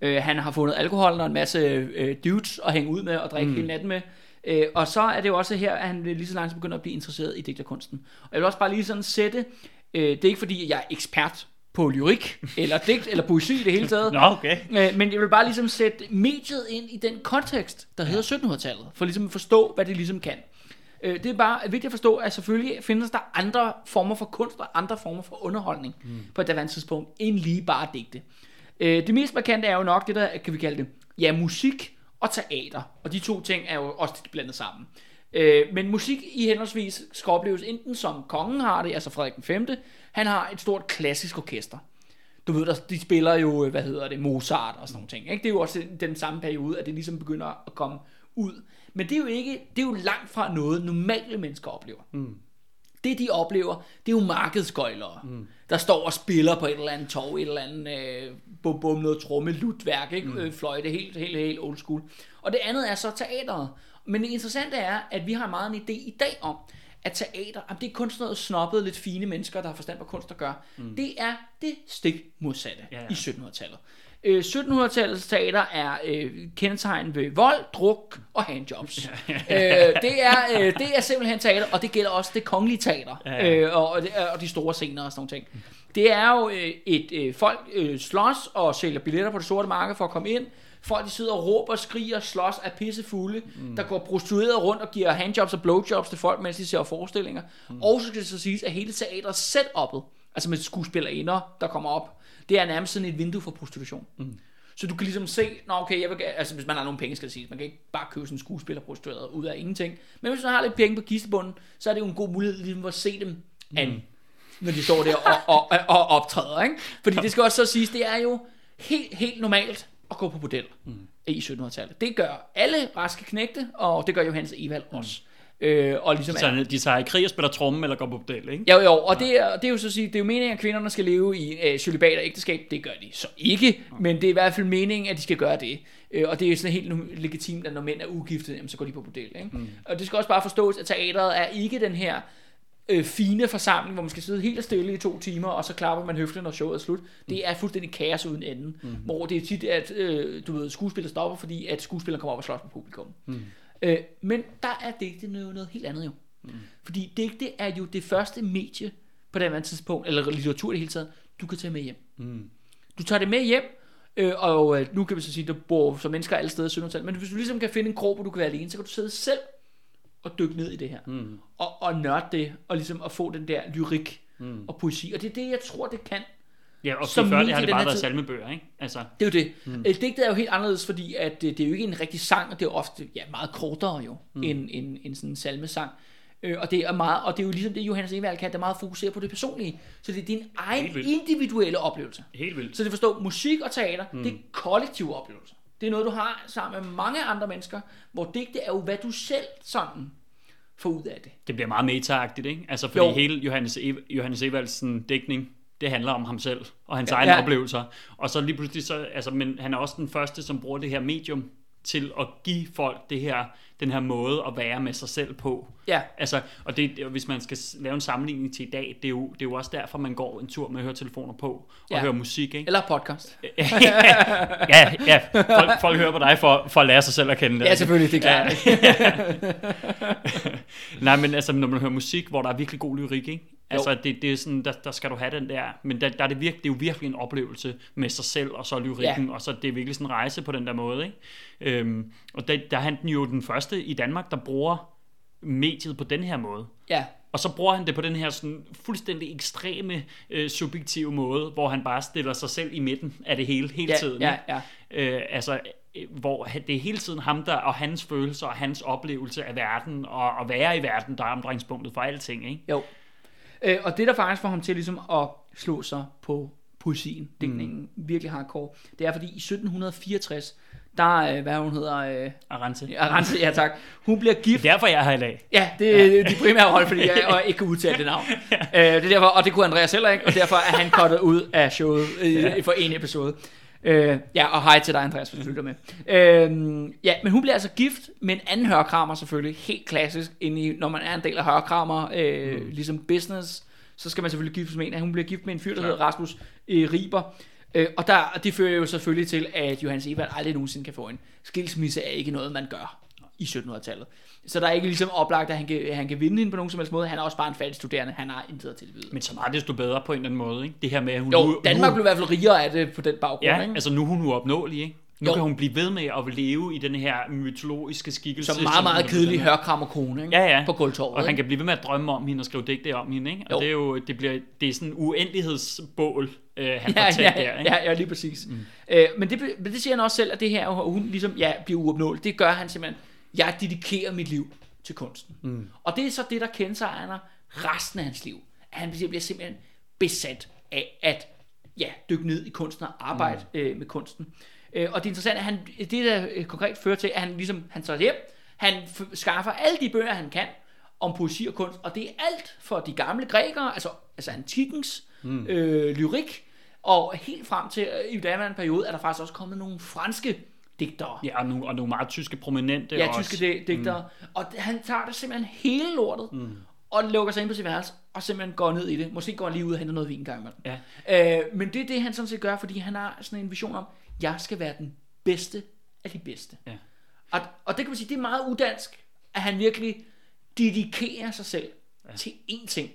Øh, han har fundet alkohol og en masse øh, dudes at hænge ud med og drikke mm. hele natten med. Øh, og så er det jo også her, at han lige så langsomt begynder at blive interesseret i digterkunsten. Og jeg vil også bare lige sådan sætte, øh, det er ikke fordi, jeg er ekspert på lyrik, eller digt, eller poesi i det hele taget. Nå, okay. Øh, men jeg vil bare ligesom sætte mediet ind i den kontekst, der hedder 1700-tallet, for ligesom at forstå, hvad det ligesom kan. Øh, det er bare vigtigt at forstå, at selvfølgelig findes der andre former for kunst og andre former for underholdning mm. på et daværende tidspunkt, end lige bare digte. Øh, det mest markante er jo nok det, der kan vi kalde det, ja, musik og teater. Og de to ting er jo også lidt blandet sammen. Øh, men musik i henholdsvis skal opleves enten som kongen har det, altså Frederik den 5., han har et stort klassisk orkester. Du ved, de spiller jo, øh, hvad hedder det, Mozart og sådan nogle ting. Ikke? Det er jo også den samme periode, at det ligesom begynder at komme ud. Men det er jo ikke, det er jo langt fra noget, normale mennesker oplever. Mm. Det de oplever, det er jo markedsgøjlere, mm. der står og spiller på et eller andet tog, et eller andet øh, bum bum, noget tromme, lutværk, ikke? Mm. Øh, fløjte, helt, helt, helt old school. Og det andet er så teateret. Men det interessante er, at vi har meget en idé i dag om, at teater, jamen det er kun sådan noget snobbet, lidt fine mennesker, der har forstand på kunst at gøre. Mm. Det er det stik modsatte Ja, ja. i 1700-tallet. Øh, 1700-tallets teater er øh, kendetegn ved vold, druk og handjobs. øh, det, er, øh, det er simpelthen teater, og det gælder også det kongelige teater, øh, og, og, det- og de store scener og sådan nogle ting. Det er jo øh, et øh, folk øh, slås og sælger billetter på det sorte marked for at komme ind. Folk de sidder og råber, skriger, slås, er pissefulde. Mm. Der går prostituerede rundt og giver handjobs og blowjobs til folk, mens de ser forestillinger. Mm. Og så skal det så siges, at hele teateret setup'et, altså med skuespillerinder, der kommer op, det er nærmest sådan et vindue for prostitution. Mm. Så du kan ligesom se, nå okay, jeg vil, altså hvis man har nogle penge, skal det siges, man kan ikke bare købe sådan en skuespiller prostitueret ud af ingenting. Men hvis man har lidt penge på kistebunden, så er det jo en god mulighed ligesom at se dem an, når de står der og, og, og, og optræder. Ikke? Fordi det skal også så siges, det er jo helt, helt normalt at gå på bordel mm. i 1700-tallet. Det gør alle raske knægte, og det gør Johannes Evald også. Øh, og ligesom Så de tager i krig og spiller tromme eller går på bordel, ikke? jo, jo, og det er, det er jo så at sige, det er jo meningen, at kvinderne skal leve i øh, celibat og ægteskab. Det gør de så ikke, men det er i hvert fald meningen, at de skal gøre det. Øh, og det er sådan helt legitimt, at når mænd er ugifte, jamen, så går de på bordel. Ikke? Mm. Og det skal også bare forstås, at teateret er ikke den her øh, fine forsamling, hvor man skal sidde helt stille i to timer, og så klapper man høften, når showet er slut. Det er fuldstændig kaos uden enden. Mm. Hvor det er tit, at øh, du ved, skuespiller stopper, fordi at skuespilleren kommer op og slås med publikum. Mm. Øh, men der er digte noget, noget helt andet jo. Mm. Fordi digte er jo det første medie på det andet tidspunkt, eller litteratur i det hele taget, du kan tage med hjem. Mm. Du tager det med hjem, øh, og øh, nu kan vi så sige, at du bor som mennesker alle steder i 1700 men hvis du ligesom kan finde en krog, hvor du kan være alene, så kan du sidde selv og dykke ned i det her. Mm. Og, og nørde det, og ligesom at få den der lyrik mm. og poesi. Og det er det, jeg tror, det kan. Ja, og Som før det har det bare været tid. salmebøger, ikke? Altså, Det er jo det. Mm. Digtet er jo helt anderledes, fordi at det, det er jo ikke en rigtig sang, og det er ofte ja, meget kortere jo, mm. end, end, end sådan en salmesang. Øh, og det er meget, og det er jo ligesom det, Johannes Evald kan, der er meget fokuseret på det personlige. Så det er din egen individuelle oplevelse. helt vildt. Så det forstår, musik og teater, mm. det er kollektive oplevelser. Det er noget, du har sammen med mange andre mennesker, hvor digte er jo, hvad du selv sådan får ud af det. Det bliver meget metaagtigt, ikke? Altså, fordi Jo. hele Johannes, Ev- Johannes Evaldsen dækning, det handler om ham selv og hans Ja, egne ja. oplevelser. Og så lige pludselig så, altså, men han er også den første, som bruger det her medium til at give folk det her, den her måde at være med sig selv på. Ja. Altså, og det, det- hvis man skal lave en sammenligning til i dag, det er, jo, det er jo også derfor, man går en tur med høretelefoner på og Ja. hører musik, ikke? Eller podcast. ja, ja. Folk, folk hører på dig for, for at lære sig selv at kende. Ja, selvfølgelig, det er klart. Nej, men altså, når man hører musik, hvor der er virkelig god lyrik, ikke? Altså, det, det er sådan, der, der skal du have den der, men der, der er det, virke, det er jo virkelig en oplevelse med sig selv, og så lyrikken, ja. og så det er virkelig sådan en rejse på den der måde, ikke? Øhm, og der, der er han jo den første i Danmark, der bruger mediet på den her måde. Ja. Og så bruger han det på den her sådan fuldstændig ekstreme, øh, subjektive måde, hvor han bare stiller sig selv i midten af det hele, hele Ja, tiden. ja, ja. Øh, altså, øh, hvor det er hele tiden ham der, og hans følelser, og hans oplevelse af verden, og at være i verden, der er omdrejningspunktet for alting, ikke? Jo. Øh, og det, der faktisk får ham til ligesom at slå sig på poesien, digtningen, mm. virkelig hardcore, det er fordi i 1764, der, øh, hvad hun hedder, øh, Arance. Arantxa, ja tak, hun bliver gift. Derfor er jeg her i dag. Ja, det er de primære rolle, fordi jeg og ikke kan udtale det navn. øh, det er derfor, og det kunne Andreas heller ikke, og derfor er han kottet ud af showet øh, for en episode. Øh, ja, og hej til dig, Andreas, hvis du lytter med. Øh, ja, men hun bliver altså gift med en anden hørkrammer selvfølgelig, helt klassisk, inde i, når man er en del af hørkrammer, øh, mm. ligesom business, så skal man selvfølgelig giftes med en. Hun bliver gift med en fyr, der hedder Rasmus øh, Riber. Øh, og der, det fører jo selvfølgelig til, at Johannes Evald aldrig nogensinde kan få en skilsmisse, er ikke noget, man gør i 1700-tallet. Så der er ikke ligesom oplagt, at han kan, han kan vinde hende på nogen som helst måde. Han er også bare en fattig studerende. Han har intet at tilbyde. Men så meget desto bedre på en eller anden måde, ikke? Det her med, at hun Jo, nu, Danmark nu, blev i hvert fald rigere af det på den baggrund. Ja, ikke? altså nu er hun uopnåelig, ikke? Nu Jo. kan hun blive ved med at leve i den her mytologiske skikkelse. Som meget, meget kedelig hørkrammer kone, ikke? Ja, ja. På gulvtorvet. Og han kan blive ved med at drømme om hende og skrive digte om hende, ikke? Og Jo. det er jo det bliver, det er sådan en uendelighedsbål, øh, han Ja, får ja, der, ikke? ja, ja, lige præcis. Mm. Øh, men, det, men det siger han også selv, at det her, hvor hun ligesom, ja, bliver uopnåelig. Det gør han simpelthen. Jeg dedikerer mit liv til kunsten. Mm. Og det er så det, der kendetegner resten af hans liv. At han bliver simpelthen besat af at ja, dykke ned i kunsten og arbejde mm. øh, med kunsten. Øh, og det er interessant, at han, det der øh, konkret fører til, at han ligesom, han tager hjem, han skaffer alle de bøger, han kan, om poesi og kunst, og det er alt for de gamle grækere, altså, altså antikkens mm. øh, lyrik, og helt frem til øh, i daværende periode, er der faktisk også kommet nogle franske digtere. Ja, og nogle, og nogle meget tyske prominente Ja, også. tyske di- digtere. Mm. Og han tager det simpelthen hele lortet, mm. og lukker sig ind på sit værelse, og simpelthen går ned i det. Måske går han lige ud og henter noget vin en gang imellem. Ja. Øh, men det er det, han sådan set gør, fordi han har sådan en vision om, jeg skal være den bedste af de bedste. Ja. Og, og det kan man sige, det er meget udansk, at han virkelig dedikerer sig selv ja. til én ting,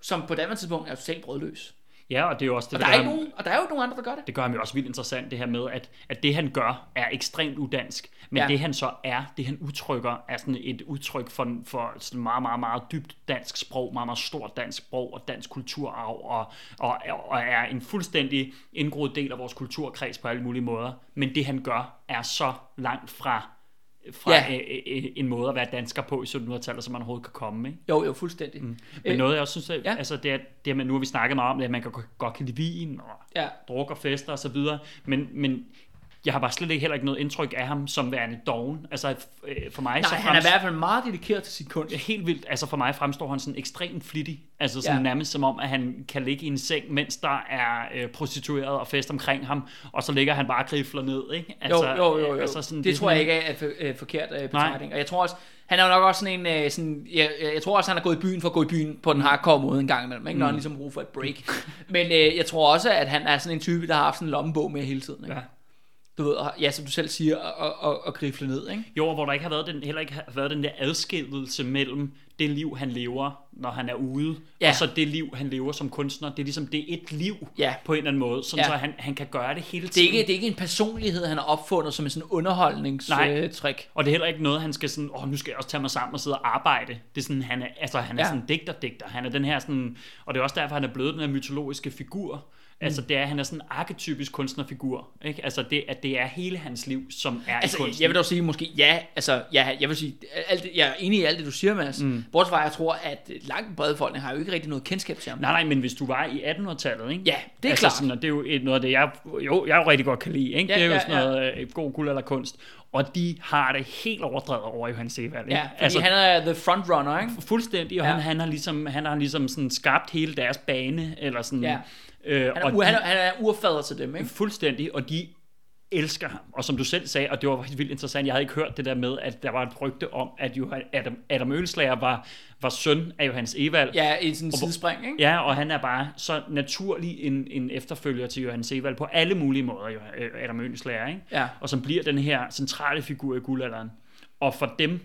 som på daværende tidspunkt er totalt brødløs. Ja, og det er jo også det, Og der, gør er ikke nogen, og der er jo nogen andre, der gør det. det gør ham jo også vildt interessant, det her med, at, at det han gør er ekstremt udansk, men ja. det han så er, det han udtrykker, er sådan et udtryk for, for sådan meget, meget, meget dybt dansk sprog, meget, meget stort dansk sprog og dansk kulturarv, og, og, og er en fuldstændig indgroet del af vores kulturkreds på alle mulige måder. Men det han gør, er så langt fra, fra Ja. ja. øh, øh, en måde at være dansker på i 1700-tallet, som man overhovedet kan komme. Ikke? Jo, jo, fuldstændig. Mm. Men noget, jeg også synes, at, ja. altså, det er, det er, nu har vi snakket meget om det, at man kan godt- kan lide vin, og Ja. druk og fester og så videre, men, men jeg har bare slet ikke heller ikke noget indtryk af ham som værende doven. Altså øh, for mig så Nej, han er i fremst- hvert fald meget dedikeret til sin kunst. helt vildt, altså for mig fremstår han sådan ekstremt flittig, altså sådan Ja. nærmest som om, at han kan ligge i en seng, mens der er øh, prostitueret og fest omkring ham, og så ligger han bare og grifler ned, ikke? Altså, jo, jo, jo. jo. Altså sådan, det, er tror jeg sådan- ikke er for, øh, forkert øh, betragtning. Og jeg tror også, han er jo nok også sådan en, øh, sådan, jeg, jeg tror også, han har gået i byen for at gå i byen på den hardcore måde en gang imellem, ikke? når han ligesom bruger for et break. Men øh, jeg tror også, at han er sådan en type, der har haft sådan en lommebog med hele tiden. Ikke? Ja. Du ved, og, ja, som du selv siger, og, og, og grifle ned, ikke? Jo, hvor der ikke har været den, heller ikke har været den der adskillelse mellem det liv, han lever, når han er ude, Ja. og så det liv, han lever som kunstner. Det er ligesom, det er et liv Ja. på en eller anden måde, sådan Ja. så han, han kan gøre det hele Det er, tiden. ikke, det er ikke en personlighed, han har opfundet som en sådan Nej. underholdningstrik. Og det er heller ikke noget, han skal sådan, åh, nu skal jeg også tage mig sammen og sidde og arbejde. Det er sådan, han er, altså, han er ja. sådan digter-digter. Han er den her sådan, og det er også derfor, han er blevet den her mytologiske figur. Altså, det er, han er sådan en arketypisk kunstnerfigur. Ikke? Altså, det, at det er hele hans liv, som er Altså, i kunsten. jeg vil dog sige måske, ja, altså, ja, jeg vil sige, alt, jeg er enig i alt det, du siger, Mads. Mm. Bortset fra, jeg tror, at langt brede befolkning har jo ikke rigtig noget kendskab til ham. Nej, nej, men hvis du var i 1800-tallet, ikke? Ja, det er altså, klart. Sådan, og det er jo et, noget af det, jeg, jo, jeg jo rigtig godt kan lide. Ikke? Ja, det er jo ja, sådan noget øh, god guld eller kunst. Og de har det helt overdrevet over Johan Sevald. Ikke? Ja, fordi altså, han er the frontrunner, ikke? Fuldstændig, og Ja. ja. han, han har ligesom, han har ligesom sådan skabt hele deres bane, eller sådan, Ja. Øh, Han er, og han, er, han er urfader til dem, ikke? fuldstændig, og de elsker ham. Og som du selv sagde, og det var faktisk vildt interessant, jeg havde ikke hørt det der med, at der var et rygte om, at Johan, Adam, Adam Ønslager var, var søn af Johannes Evald. Ja, i sådan en sidespring, ikke? Ja, og han er bare så naturlig en, en efterfølger til Johannes Evald på alle mulige måder, Adam Ønslager, ikke? Ja. Og som bliver den her centrale figur i guldalderen. Og for dem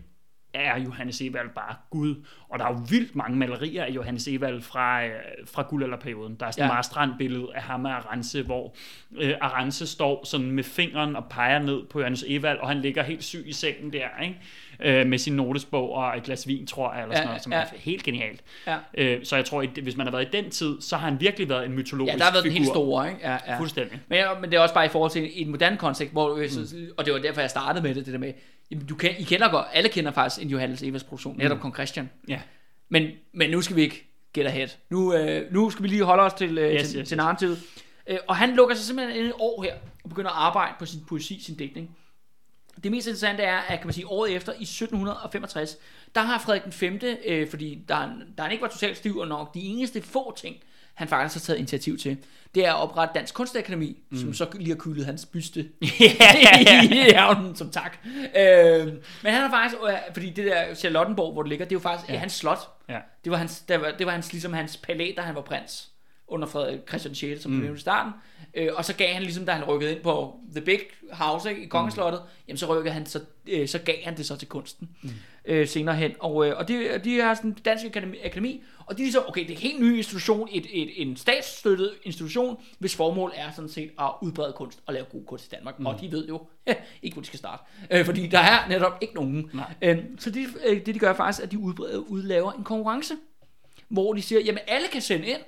er Johannes Evald bare Gud. Og der er jo vildt mange malerier af Johannes Evald fra, øh, fra guldalderperioden. Der er sådan Ja. et meget strandbillede af ham og Arance, hvor øh, Arance står sådan med fingeren og peger ned på Johannes Evald, og han ligger helt syg i sengen der, ikke? Øh, med sin notesbog og et glas vin, tror jeg, eller Ja, sådan noget, som ja. er helt genialt. Ja. Øh, så jeg tror, at hvis man har været i den tid, så har han virkelig været en mytologisk Ja, der har været den figur. helt store, ikke? Ja, ja. Fuldstændig. Men, ja, men det er også bare i forhold til i en moderne kontekst, hvor mm. og det var derfor, jeg startede med det, det der med, jamen, du kan, I kender godt, alle kender faktisk en Johannes Evers produktion, netop Kong Christian. Ja. Men, men nu skal vi ikke get ahead. Nu, øh, nu skal vi lige holde os til, øh, Yes, yes, til, yes, til yes. narrativet. Øh, og han lukker sig simpelthen ind et år her, og begynder at arbejde på sin poesi, sin digtning. Det mest interessante er, at kan man sige, året efter, i 1765, der har Frederik den 5., øh, fordi der, der han ikke var totalt stiv og nok, de eneste få ting, han faktisk har taget initiativ til, det er at oprette Dansk Kunstakademi, mm. som så lige har kyldet hans byste i havnen som tak. Øh, men han har faktisk, øh, fordi det der Charlottenborg, hvor det ligger, det er jo faktisk ja. hans slot. Ja. Det var hans, det var, det var hans, ligesom hans palæ, da han var prins under Frederik Christian 6, som mm. blev i starten. Øh, og så gav han ligesom, da han rykkede ind på The Big House ikke, i kongeslottet, mm. jamen så rykkede han, så, øh, så gav han det så til kunsten mm. øh, senere hen. Og, øh, og de, de har sådan Dansk Akademi, Akademi, og de er ligesom, okay, det er en helt ny institution, et, et, en statsstøttet institution, hvis formål er sådan set at udbrede kunst og lave god kunst i Danmark. Mm. Og de ved jo ikke, hvor de skal starte, øh, fordi der er netop ikke nogen. Øh, så de, øh, det de gør faktisk, at de udbreder, udlaver en konkurrence, hvor de siger, jamen alle kan sende ind,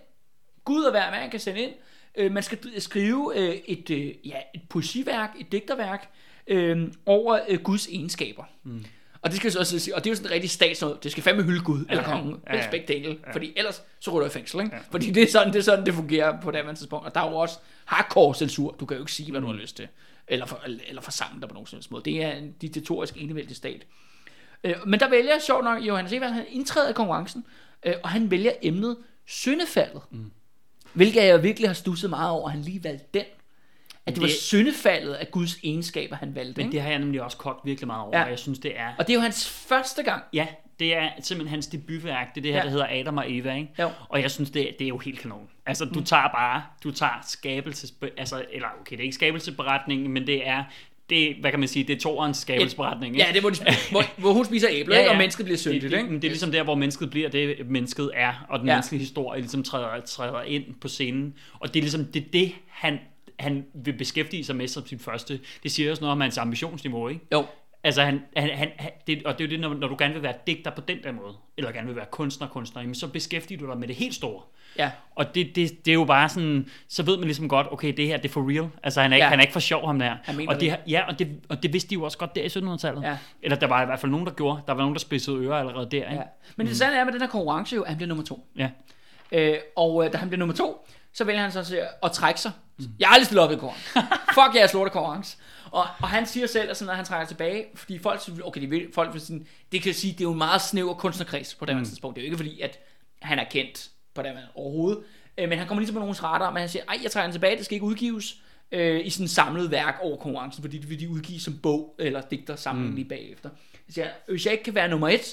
Gud og hver mand kan sende ind. Øh, man skal skrive øh, et, øh, ja, et poesiværk, et digterværk øh, over øh, Guds egenskaber. Mm. Og det skal så også sige, og det er jo sådan en rigtig statsnød. Det skal fandme hylde Gud ja, eller kongen, ja, ja. ja, ja. begge ja. fordi ellers så ryger du i fængsel, ikke? Ja. Fordi det er, sådan, det er sådan, det fungerer på det her tidspunkt. Og der er jo også hardcore censur. Du kan jo ikke sige, hvad du har lyst til. Eller, for, eller forsamle dig på nogen som måde. Det er en diktatorisk enevældig stat. Øh, men der vælger, sjovt nok, Johannes Evald, han indtræder i konkurrencen, øh, og han vælger emnet syndefaldet. Mm. Hvilket jeg virkelig har stusset meget over, at han lige valgte den. At det, var Det- syndefaldet af Guds egenskaber, han valgte. Men ikke? det har jeg nemlig også kogt virkelig meget over, Ja. og jeg synes, det er... Og det er jo hans første gang. Ja, det er simpelthen hans debutværk. Det er det her, Ja. der hedder Adam og Eva, ikke? Jo. Og jeg synes, det, er- det er jo helt kanon. Altså, du tager bare, du tager skabelses... Altså, eller okay, det er ikke skabelsesberetningen, men det er, det, hvad kan man sige, det er toerens skabelsesberetning, ikke? Ja, det hvor, de, hvor, hvor hun spiser æbler, ja, ja. og mennesket bliver syndigt. det, det, ikke? det, er ligesom der, hvor mennesket bliver det, mennesket er, og den Ja. menneskelige historie ligesom træder, træder ind på scenen. Og det er ligesom det, det han, han vil beskæftige sig med som sin første. Det siger også noget om hans ambitionsniveau, ikke? Jo, Altså, han, han, han, det, og det er jo det, når, når du gerne vil være digter på den der måde, eller gerne vil være kunstner, kunstner, jamen, så beskæftiger du dig med det helt store. ja. Og det, det, det er jo bare sådan, så ved man ligesom godt, okay, det her, det er for real. Altså, han er ikke, Ja. han er ikke for sjov, ham der. Og det, det. Ja, og det, og det vidste de jo også godt der i 1700-tallet. Ja. Eller der var i hvert fald nogen, der gjorde. Der var nogen, der spidsede ører allerede der, ikke? ja. Men det sande er med den her konkurrence jo, at han bliver nummer to. Ja. Øh, og øh, da han bliver nummer to, så vælger han så at trække sig. Jeg har aldrig stillet op i konkurrence. Fuck jeres lorte konkurrence. Og, og han siger selv, at sådan, når han trækker tilbage, fordi folk, okay, det, vil, folk vil sådan, det kan sige, det er jo en meget snæver kunstnerkreds på det mm. tidspunkt. Det er jo ikke fordi, at han er kendt på det overhovedet. Øh, men han kommer lige på nogens radar, men han siger, ej, jeg trækker den tilbage, det skal ikke udgives øh, i sådan et samlet værk over konkurrencen, fordi det vil de udgive som bog eller digter samling mm. lige bagefter. Jeg siger, hvis jeg ikke kan være nummer et,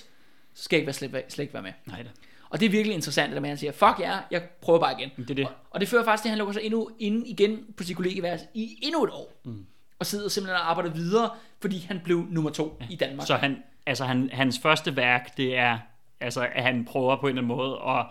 så skal jeg ikke være slet, slet ikke være med. Nej da. Og det er virkelig interessant, at han siger, fuck ja, jeg prøver bare igen. Det er det. Og, og det fører faktisk til, at han lukker sig endnu ind igen på sit kollegeværelse i endnu et år. Mm. Og sidder simpelthen og arbejder videre, fordi han blev nummer to ja. i Danmark. Så han, altså han, hans første værk, det er, altså, at han prøver på en eller anden måde at,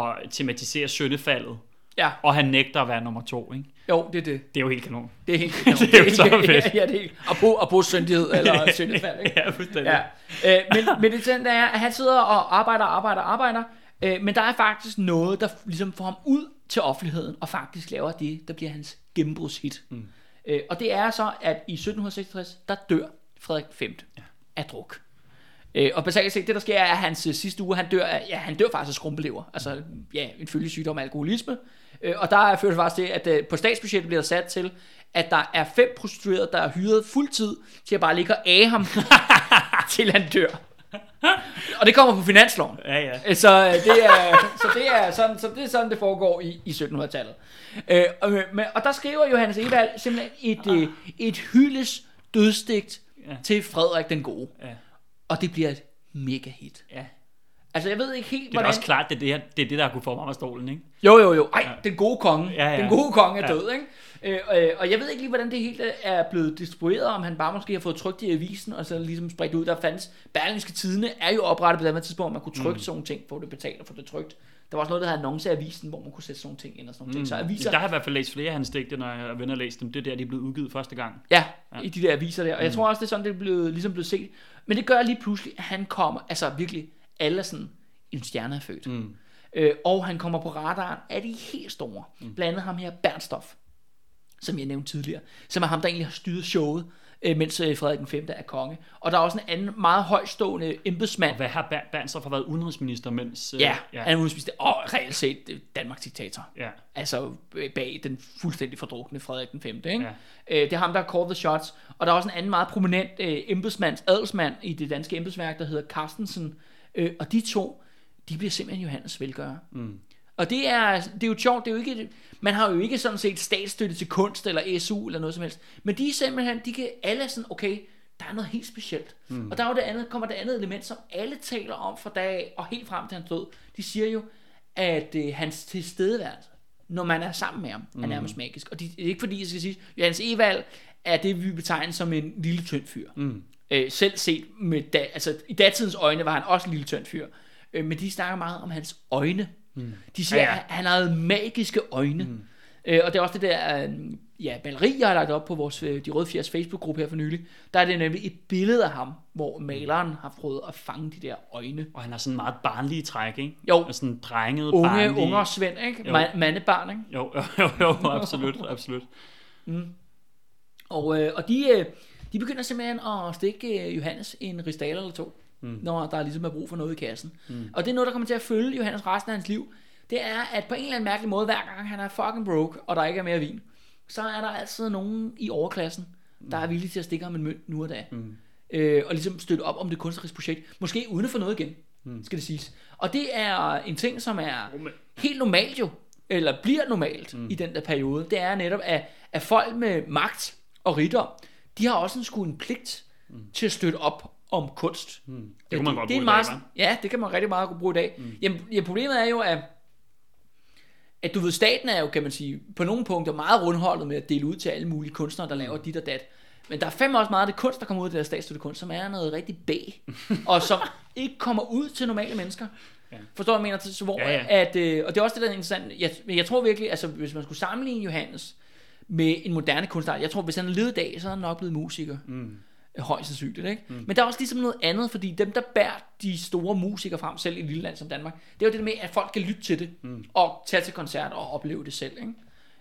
at tematisere syndefaldet. Ja, Og han nægter at være nummer to, ikke? Jo, det er det. Det er jo helt kanon. Det er helt Det er jo så fedt. ja, det er helt. Og på, og på syndighed, eller syndefald, ikke? Ja, fuldstændig. Ja. Øh, men, men det der er, at han sidder og arbejder, arbejder, arbejder, øh, men der er faktisk noget, der ligesom får ham ud til offentligheden, og faktisk laver det, der bliver hans gennembrudshit. Mm. Øh, og det er så, at i 1766, der dør Frederik V ja. af druk. Øh, og basalt set, det der sker, er, at hans øh, sidste uge, han dør, ja, han dør faktisk af skrumpelever. Altså, ja, en følgesygdom af alkoholisme. Øh, og der fører det faktisk til, at øh, på statsbudgettet bliver der sat til, at der er fem prostituerede, der er hyret fuldtid til at bare ligge og af ham, til han dør. Og det kommer på finansloven. Ja, ja. Så det er, så det er, sådan, så det, er sådan, det foregår i, i 1700-tallet. Øh, og, men- og der skriver Johannes Evald simpelthen et, øh, et hyldes dødsdigt Ja. til Frederik den Gode. Ja. Og det bliver et mega hit. ja. Altså, jeg ved ikke helt, Det er hvordan... også klart, det er det, her, det, er det der kunne få mig af stolen, ikke? Jo, jo, jo. Ej, den gode konge. Ja, ja. Den gode konge er Ja. død, ikke? Øh, øh, og jeg ved ikke lige, hvordan det helt er blevet distribueret, om han bare måske har fået trykt i avisen, og så ligesom spredt ud. Der fandtes, Berlingske Tidene er jo oprettet på det her tidspunkt, hvor man kunne trykke mm. sådan nogle ting, få det betalt og få det trykt. Der var også noget, der hed annonceavisen, hvor man kunne sætte sådan nogle ting ind og sådan nogle ting. Så aviser, Der har jeg i hvert fald læst flere af hans digte, når jeg venner læst dem. Det er der, de er blevet udgivet første gang. Ja, i de der aviser der. Og jeg tror også, det er sådan, det er blevet, ligesom blevet set. Men det gør lige pludselig, at han kommer, altså virkelig, alle er sådan, en stjerne er født. Mm. Øh, og han kommer på radaren af de helt store. Mm. Blandt andet ham her, Bernstof, som jeg nævnte tidligere, som er ham, der egentlig har styret showet, øh, mens øh, Frederik den 5. er konge. Og der er også en anden meget højstående embedsmand, Og hvad har Ber- Bernstorff har været udenrigsminister, mens... øh, ja, ja, han er udenrigsminister, og reelt set Danmarks diktator. ja. Altså øh, bag den fuldstændig fordrukne Frederik den 5. Ikke? Ja. Øh, det er ham, der har called the shots. Og der er også en anden meget prominent øh, embedsmands, adelsmand i det danske embedsværk, der hedder Carstensen. Øh, og de to, de bliver simpelthen Johannes velgører. Mm. Og det er, det er jo sjovt, det er jo ikke, man har jo ikke sådan set statsstøtte til kunst eller SU eller noget som helst. Men de er simpelthen, de kan alle sådan, okay, der er noget helt specielt. Mm. Og der er jo det andet, kommer det andet element, som alle taler om fra dag og helt frem til hans død. De siger jo, at øh, hans tilstedeværelse, når man er sammen med ham, mm. er nærmest magisk. Og det er ikke fordi, jeg skal sige, Johannes Evald er det, vi betegner som en lille tynd fyr. Mm. Øh, selv set med, da, altså i datidens øjne var han også en lille tynd fyr. Øh, men de snakker meget om hans øjne. Mm. De siger, Ja, ja, at han havde magiske øjne. Mm. Øh, og det er også det der, øh, ja, maleri, jeg har lagt op på vores øh, De Røde Fjers Facebook-gruppe her for nylig. Der er det nemlig et billede af ham, hvor maleren har prøvet at fange de der øjne. Og han har sådan meget barnlige træk, ikke? Jo. Og sådan drenget, Unge, barnlige... unger Svend, ikke? Jo. Ma- mandebarn, ikke? Jo, jo, jo, jo, absolut, absolut. Og, øh, og de, øh, de begynder simpelthen at stikke øh, Johannes en rigsdaler eller to, mm. når der ligesom er brug for noget i kassen. Mm. Og det er noget, der kommer til at følge Johannes resten af hans liv. Det er, at på en eller anden mærkelig måde, hver gang han er fucking broke, og der ikke er mere vin, så er der altid nogen i overklassen, der er villige til at stikke ham en mønt nu og da. Mm. Øh, og ligesom støtte op om det kunstneriske projekt. Måske uden at få noget igen, mm. skal det siges. Og det er en ting, som er helt normalt jo, eller bliver normalt mm. i den der periode. Det er netop, at, at folk med magt og rigdom, de har også en sgu en pligt mm. til at støtte op om kunst. Mm. Det kunne man godt det er bruge i meget, dag, hva'? Ja, det kan man rigtig meget godt bruge i dag. Mm. Jamen, ja, problemet er jo, at at du ved, staten er jo, kan man sige, på nogle punkter meget rundholdet med at dele ud til alle mulige kunstnere, der laver dit og dat. Men der er fandme også meget af det kunst, der kommer ud af det der statsstøttekunst, som er noget rigtig B, og som ikke kommer ud til normale mennesker. Ja. Forstår du, hvad jeg mener? Så hvor, Ja, ja, ja. ja. At, øh, og det er også det, der er interessant. Jeg, jeg tror virkelig, altså hvis man skulle sammenligne Johannes med en moderne kunstner, jeg tror, hvis han levet i dag, så er han nok blevet musiker. Mm. Højst sandsynligt, ikke? Mm. Men der er også ligesom noget andet, fordi dem, der bærer de store musikere frem, selv i et lille land som Danmark, det er jo det med, at folk kan lytte til det, mm. og tage til koncert og opleve det selv, ikke?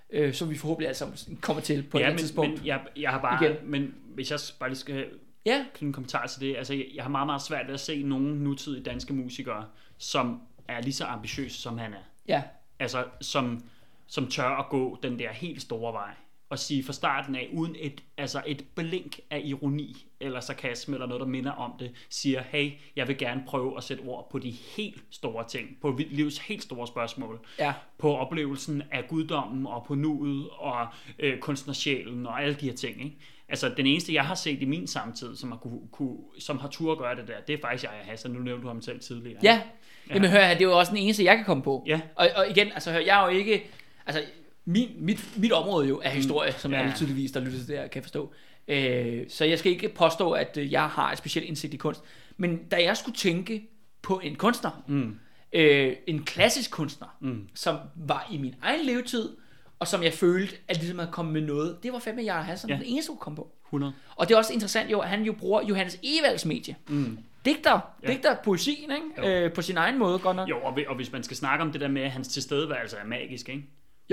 Øh, så vi forhåbentlig sammen kommer til på et Ja, eller men, tidspunkt. men jeg, jeg har bare... Igen. Men hvis jeg bare lige skal Ja, knytte en kommentar til det. Altså, jeg, jeg har meget, meget svært ved at se nogle nutidige danske musikere, som er lige så ambitiøse, som han er. ja, Altså, som, som tør at gå den der helt store vej. Og sige fra starten af, uden et, altså et blink af ironi eller sarkasme eller noget, der minder om det, siger, hey, jeg vil gerne prøve at sætte ord på de helt store ting, på livets helt store spørgsmål, ja. på oplevelsen af guddommen og på nuet og øh, kunstnersjælen og alle de her ting. Ikke? Altså, den eneste, jeg har set i min samtid, som har, kunne, kunne, som har tur at gøre det der, det er faktisk Aya Hassan. Nu nævnte du ham selv tidligere. Ja, Jamen hør her, det er jo også den eneste, jeg kan komme på. Ja. Og, og igen, altså hør, jeg er jo ikke... Altså, min, mit, mit område jo er historie, som Ja. alle tydeligvis, der lytter til det her, kan forstå. Øh, så jeg skal ikke påstå, at øh, jeg har et specielt indsigt i kunst. Men da jeg skulle tænke på en kunstner, mm. øh, en klassisk kunstner, mm. som var i min egen levetid, og som jeg følte, at ligesom havde kommet med noget, det var fandme Jarl Hassan, Ja. den eneste, kunne komme på. 100. Og det er også interessant jo, at han jo bruger Johannes Evalds medie. Mm. Digter, Ja. digter poesien, ikke? Øh, på sin egen måde, godt nok. Jo, og, og hvis man skal snakke om det der med, at hans tilstedeværelse er magisk, ikke?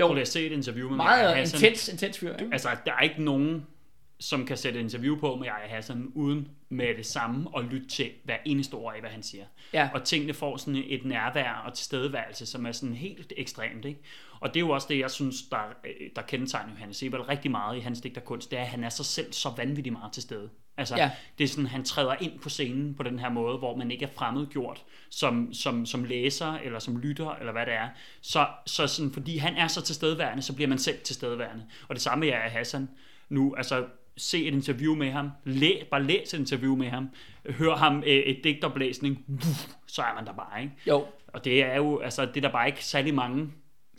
Jo. Prøv lige at se et interview med Meget Maja Hassan. intens, intens fyr, ikke? Altså, der er ikke nogen, som kan sætte et interview på med Jaja Hassan, uden med det samme og lytte til hver eneste ord af, hvad han siger. Ja. Og tingene får sådan et nærvær og tilstedeværelse, som er sådan helt ekstremt. Ikke? Og det er jo også det, jeg synes, der, øh, der kendetegner Johannes Sebald rigtig meget i hans digterkunst, det er, at han er sig selv så vanvittigt meget til stede. Altså, Ja. det er sådan, han træder ind på scenen på den her måde, hvor man ikke er fremmedgjort som, som, som læser, eller som lytter, eller hvad det er. Så, så sådan, fordi han er så tilstedeværende, så bliver man selv tilstedeværende. Og det samme er Hassan nu. Altså, se et interview med ham, læ, bare læs et interview med ham, hør ham øh, et digtoplæsning, så er man der bare, ikke? Jo, Og det er jo, altså, det er der bare ikke særlig mange,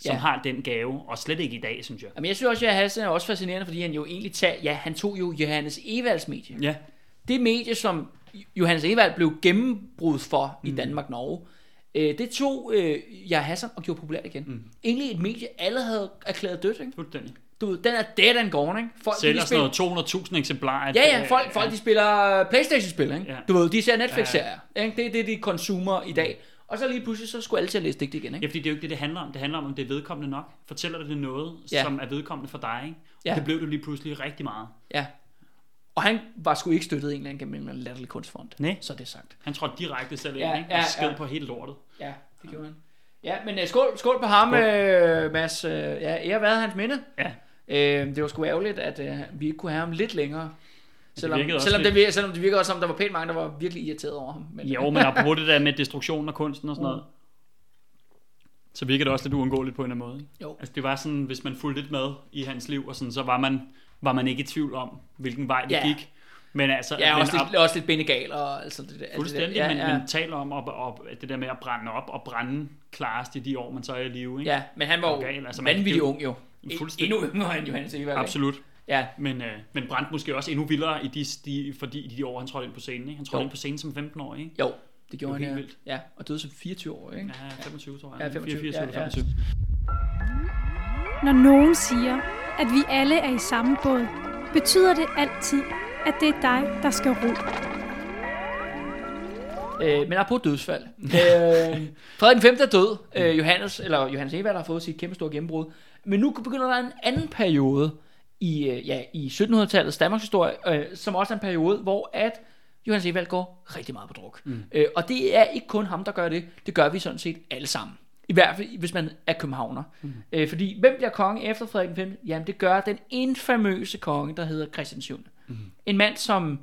som Ja. har den gave, og slet ikke i dag, synes jeg. Jamen, jeg synes også, at Hassan er også fascinerende, fordi han jo egentlig tager, ja, han tog jo Johannes Evalds medie. Ja, Det medie, som Johannes Evald blev gennembrud for mm. i Danmark-Norge, øh, det tog øh, ja, Hassan og gjorde populært igen. Mm. Egentlig et medie, alle havde erklæret dødt, ikke? fuldstændig. Du ved, den er dead and gone, ikke? Folk, de Sælger spiller- sådan noget 200.000 eksemplarer. Ja, ja, folk, folk de spiller Playstation-spil, ikke? Ja. Du ved, de ser Netflix-serier, ikke? Det er det, de konsumer i dag. Og så lige pludselig, så skulle alle til at læse digt igen, Ja, ikke? fordi det er jo ikke det, det handler om. Det handler om, om det er vedkommende nok. Fortæller det noget, Ja. ja. som er vedkommende for dig, ikke? Og Ja. det blev det lige pludselig rigtig meget. Ja. Og han var sgu ikke støttet en eller anden gennem en latterlig kunstfond. Nej. Så er det sagt. Han trådte direkte selv ind, Ja, ikke? ja, Og sked ja. på hele lortet. Ja, det gjorde han. Ja, men uh, skål, skål på ham, uh, Mads. Uh, ja, ære været hans minde. Ja. Uh, det var sgu ærgerligt, at uh, vi ikke kunne have ham lidt længere. Selvom, virkede også selvom, lidt- det, vir- selvom det virker også som, der var pænt mange, der var virkelig irriteret over ham. Men, Jo, men apropos det der med destruktion og kunsten og sådan noget, så virker det også lidt uundgåeligt på en eller anden måde. Jo. Altså det var sådan, hvis man fulgte lidt med i hans liv, og sådan, så var man, var man ikke i tvivl om, hvilken vej det Ja. gik. Men altså, Ja, men også op- lidt, også lidt benegal og altså det der. alt det der. Fuldstændig, ja, men, ja. men taler om at, at, det der med at brænde op og brænde klarest i de år, man så er i live. Ikke? Ja, men han var jo Okay, altså, vanvittig det jo- ung jo. E- Fuldstændig. Endnu yngre end Johannes ikke? Absolut. Ja, Men, øh, men brændte måske også endnu vildere i de, de, fordi i de år, han trådte ind på scenen. Ikke? Han trådte Jo. ind på scenen som 15 år, ikke? jo, det gjorde Det han, helt ja. vildt. ja. og døde som 24 år, ikke? Ja, 25 tror Ja, jeg. 25, 84 ja, eller ja. 25. Når nogen siger, at vi alle er i samme båd, betyder det altid, at det er dig, der skal ro. Øh, men apropos dødsfald. øh, Frederik den 5. er død. Øh, Johannes, eller Johannes Evald har fået sit kæmpe store gennembrud. Men nu begynder der en anden periode i, øh, ja, i 1700-tallets Danmarks historie, øh, som også er en periode, hvor at Johannes Evald går rigtig meget på druk. Mm. Øh, og det er ikke kun ham, der gør det. Det gør vi sådan set alle sammen. I hvert fald, hvis man er københavner. Mm. Øh, fordi, hvem bliver konge efter Frederik den 5? Jamen, det gør den infamøse konge, der hedder Christian 7. Mm. En mand, som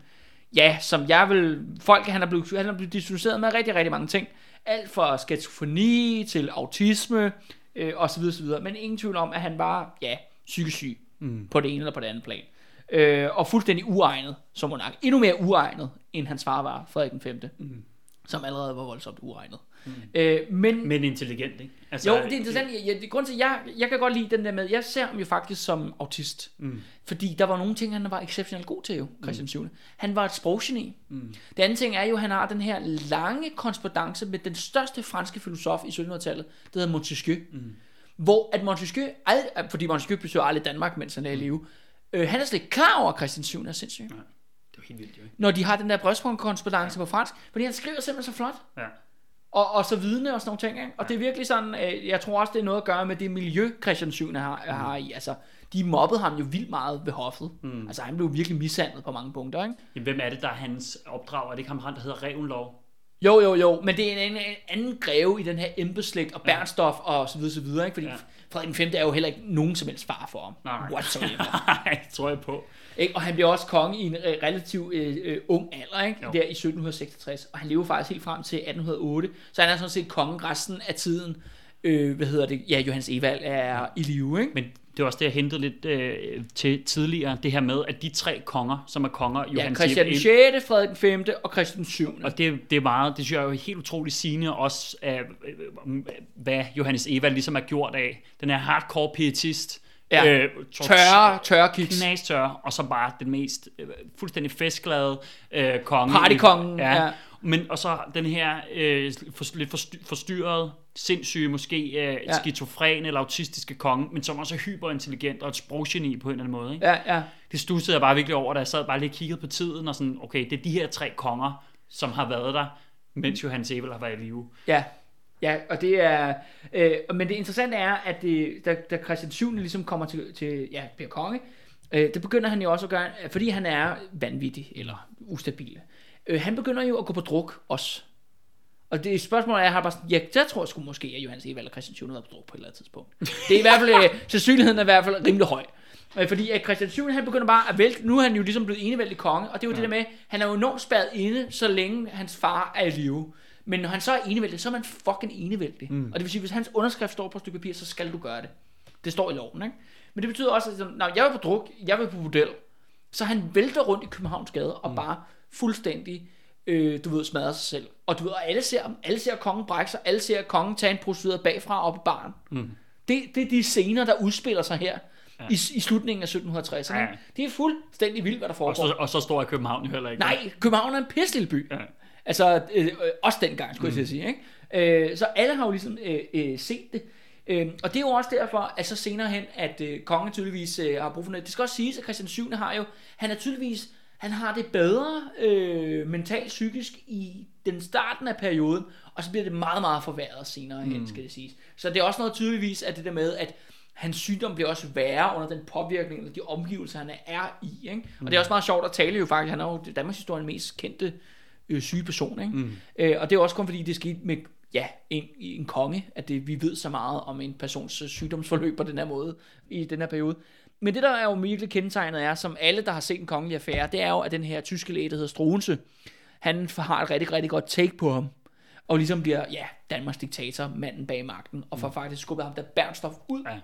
ja, som jeg vil, folk, han er blevet, han er blevet diagnosticeret med rigtig, rigtig mange ting. Alt fra skizofreni til autisme, øh, og så videre, så videre. Men ingen tvivl om, at han var, ja, psykisk syg mm. på det ene eller på det andet plan. Øh, og fuldstændig uegnet som monark. Endnu mere uegnet, end hans far var, Frederik den 5. Mm. Som allerede var voldsomt uegnet. Mm. Øh, men, Men intelligent, ikke? Altså, jo, det er interessant. Jeg, jeg, grund til, jeg, jeg kan godt lide den der med, jeg ser ham jo faktisk som autist. Mm. Fordi der var nogle ting, han var exceptionelt god til jo, Christian 7. Han var et sproggeni. Mm. Det andet ting er jo, at han har den her lange korrespondence med den største franske filosof i 1700-tallet, der hedder Montesquieu. Mm. Hvor at Montesquieu, ald, fordi Montesquieu besøger aldrig Danmark, mens han er i live, øh, han er slet ikke klar over, at Christian 7 er sindssyg. Det var helt vildt, jo, ikke? Når de har den der brystkorrespondence på fransk, fordi han skriver simpelthen så flot Ja. og, og så vidne og sådan nogle ting. Ikke? Og det er virkelig sådan, øh, jeg tror også, det er noget at gøre med det miljø, Christian 7. har, Mm. har i. Altså, de mobbede ham jo vildt meget ved hoffet. Mm. Altså, han blev virkelig mishandlet på mange punkter. Ikke? Jamen, hvem er det, der er hans opdrag? Er det ikke ham, der hedder Revenlov? Jo, jo, jo, men det er en, en, en anden greve i den her embedslægt og Bernstof og så videre, så videre. Ikke? Fordi Ja. ja. Frederik den 5. er jo heller ikke nogen som helst far for ham. Nej. Whatsoever. Nej, tror jeg på. Ikke? Og han bliver også konge i en øh, relativt øh, øh, ung alder, ikke? Jo. der i 1766. Og han lever faktisk helt frem til 1808. Så han er sådan set kongen resten af tiden. Øh, hvad hedder det? Ja, Johannes Evald er i live, ikke? Men det var også det, jeg hentede lidt øh, til tidligere, det her med, at de tre konger, som er konger, Ja, Johan Christian den Siep- 6., Frederik den 5. og Christian den 7. Og det, det er meget, det synes jeg er jo helt utroligt sigende også af, øh, hvad Johannes Eva ligesom er gjort af. Den er hardcore pietist. Ja. tort- Tørre, tørre kiks. knastør, og så bare den mest øh, fuldstændig festglade øh, konge. Partykongen, Ja. ja. Men, og så den her øh, for, lidt forstyr, forstyrret, sindssyge, måske øh, ja. Ja. skizofren eller autistiske konge, men som også er hyperintelligent og et sproggeni på en eller anden måde. Ikke? Ja, ja. Det stussede jeg bare virkelig over, da jeg sad bare lige og kiggede på tiden, og sådan, okay, det er de her tre konger, som har været der, mens Johannes Ebel har været i live. Ja, ja og det er... Øh, men det interessante er, at det, da, da Christian 7. ligesom kommer til, til ja, bliver konge, øh, det begynder han jo også at gøre, fordi han er vanvittig eller ustabil. Øh, han begynder jo at gå på druk også. Og det spørgsmålet er, jeg har bare sådan, ja, der tror jeg sgu måske, at Johannes Evald og Christian 7. har på et eller andet tidspunkt. Det er i hvert fald, øh, sandsynligheden er i hvert fald rimelig høj. Øh, Fordi at Christian 7. han begynder bare at vælte, nu er han jo ligesom blevet enevældig konge, og det er jo ja. det der med, han er jo enormt spærret inde, så længe hans far er i live. Men når han så er enevældig, så er man fucking enevældig. Mm. Og det vil sige, hvis hans underskrift står på et stykke papir, så skal du gøre det. Det står i loven, ikke? Men det betyder også, at når jeg var på druk, jeg var på bordel, så han vælter rundt i Københavns gader og mm. bare fuldstændig, øh, du ved, smadrer sig selv. Og du ved, og alle ser, alle ser kongen brække sig, alle ser kongen tage en prostitueret bagfra op i baren. Mm. Det, det er de scener, der udspiller sig her ja. i, i slutningen af 1760'erne. Ja. Det er fuldstændig vildt, hvad der Og foregår. så, og så står i København heller ikke. Nej, København er en pisse lille by. Ja. Altså, øh, øh, også dengang, skulle mm. jeg sige. Ikke? Øh, så alle har jo ligesom øh, øh, set det. Øh, og det er jo også derfor, at så senere hen, at øh, kongen tydeligvis øh, har brug for noget. Det skal også siges, at Christian 7. har jo, han er tydeligvis, han har det bedre øh, mentalt psykisk i den starten af perioden, og så bliver det meget, meget forværret senere hen, skal det siges. Så det er også noget tydeligvis, at det der med, at hans sygdom bliver også værre under den påvirkning, eller de omgivelser, han er i. Ikke? Og det er også meget sjovt at tale jo faktisk, han er jo Danmarks historiens mest kendte øh, syge person. Ikke? Mm. Øh, og det er også kun fordi, det skete med ja, en, en konge, at det, vi ved så meget om en persons øh, sygdomsforløb på den her måde i den her periode. Men det, der er jo virkelig kendetegnet er, som alle, der har set en kongelig affære, det er jo, at den her tyske læge, der hedder Struense, han har et rigtig, rigtig godt take på ham. Og ligesom bliver, ja, Danmarks diktator, manden bag magten, og får faktisk skubbet ham der Bernstorff ud. Ja. Det skal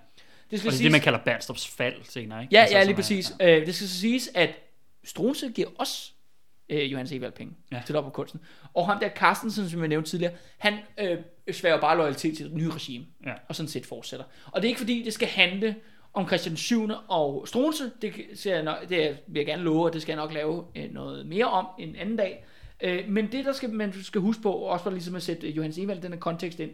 Og det er siges- det, man kalder Bernstorffs fald senere, ikke? Ja, Altså, ja, lige er- præcis. Ja. Øh, det skal så siges, at Struense giver også øh, Johannes Evald penge Ja. til op på kunsten. Og ham der Carstensen, som jeg nævnte tidligere, han øh, sværger bare loyalitet til det nye regime, Ja. og sådan set fortsætter. Og det er ikke fordi, det skal handle om Christian 7. og Struense, det, ser jeg nok, det vil jeg gerne love, og det skal jeg nok lave øh, noget mere om en anden dag. Øh, men det, der skal, man skal huske på, også for ligesom at sætte øh, Johannes Evald den her kontekst ind,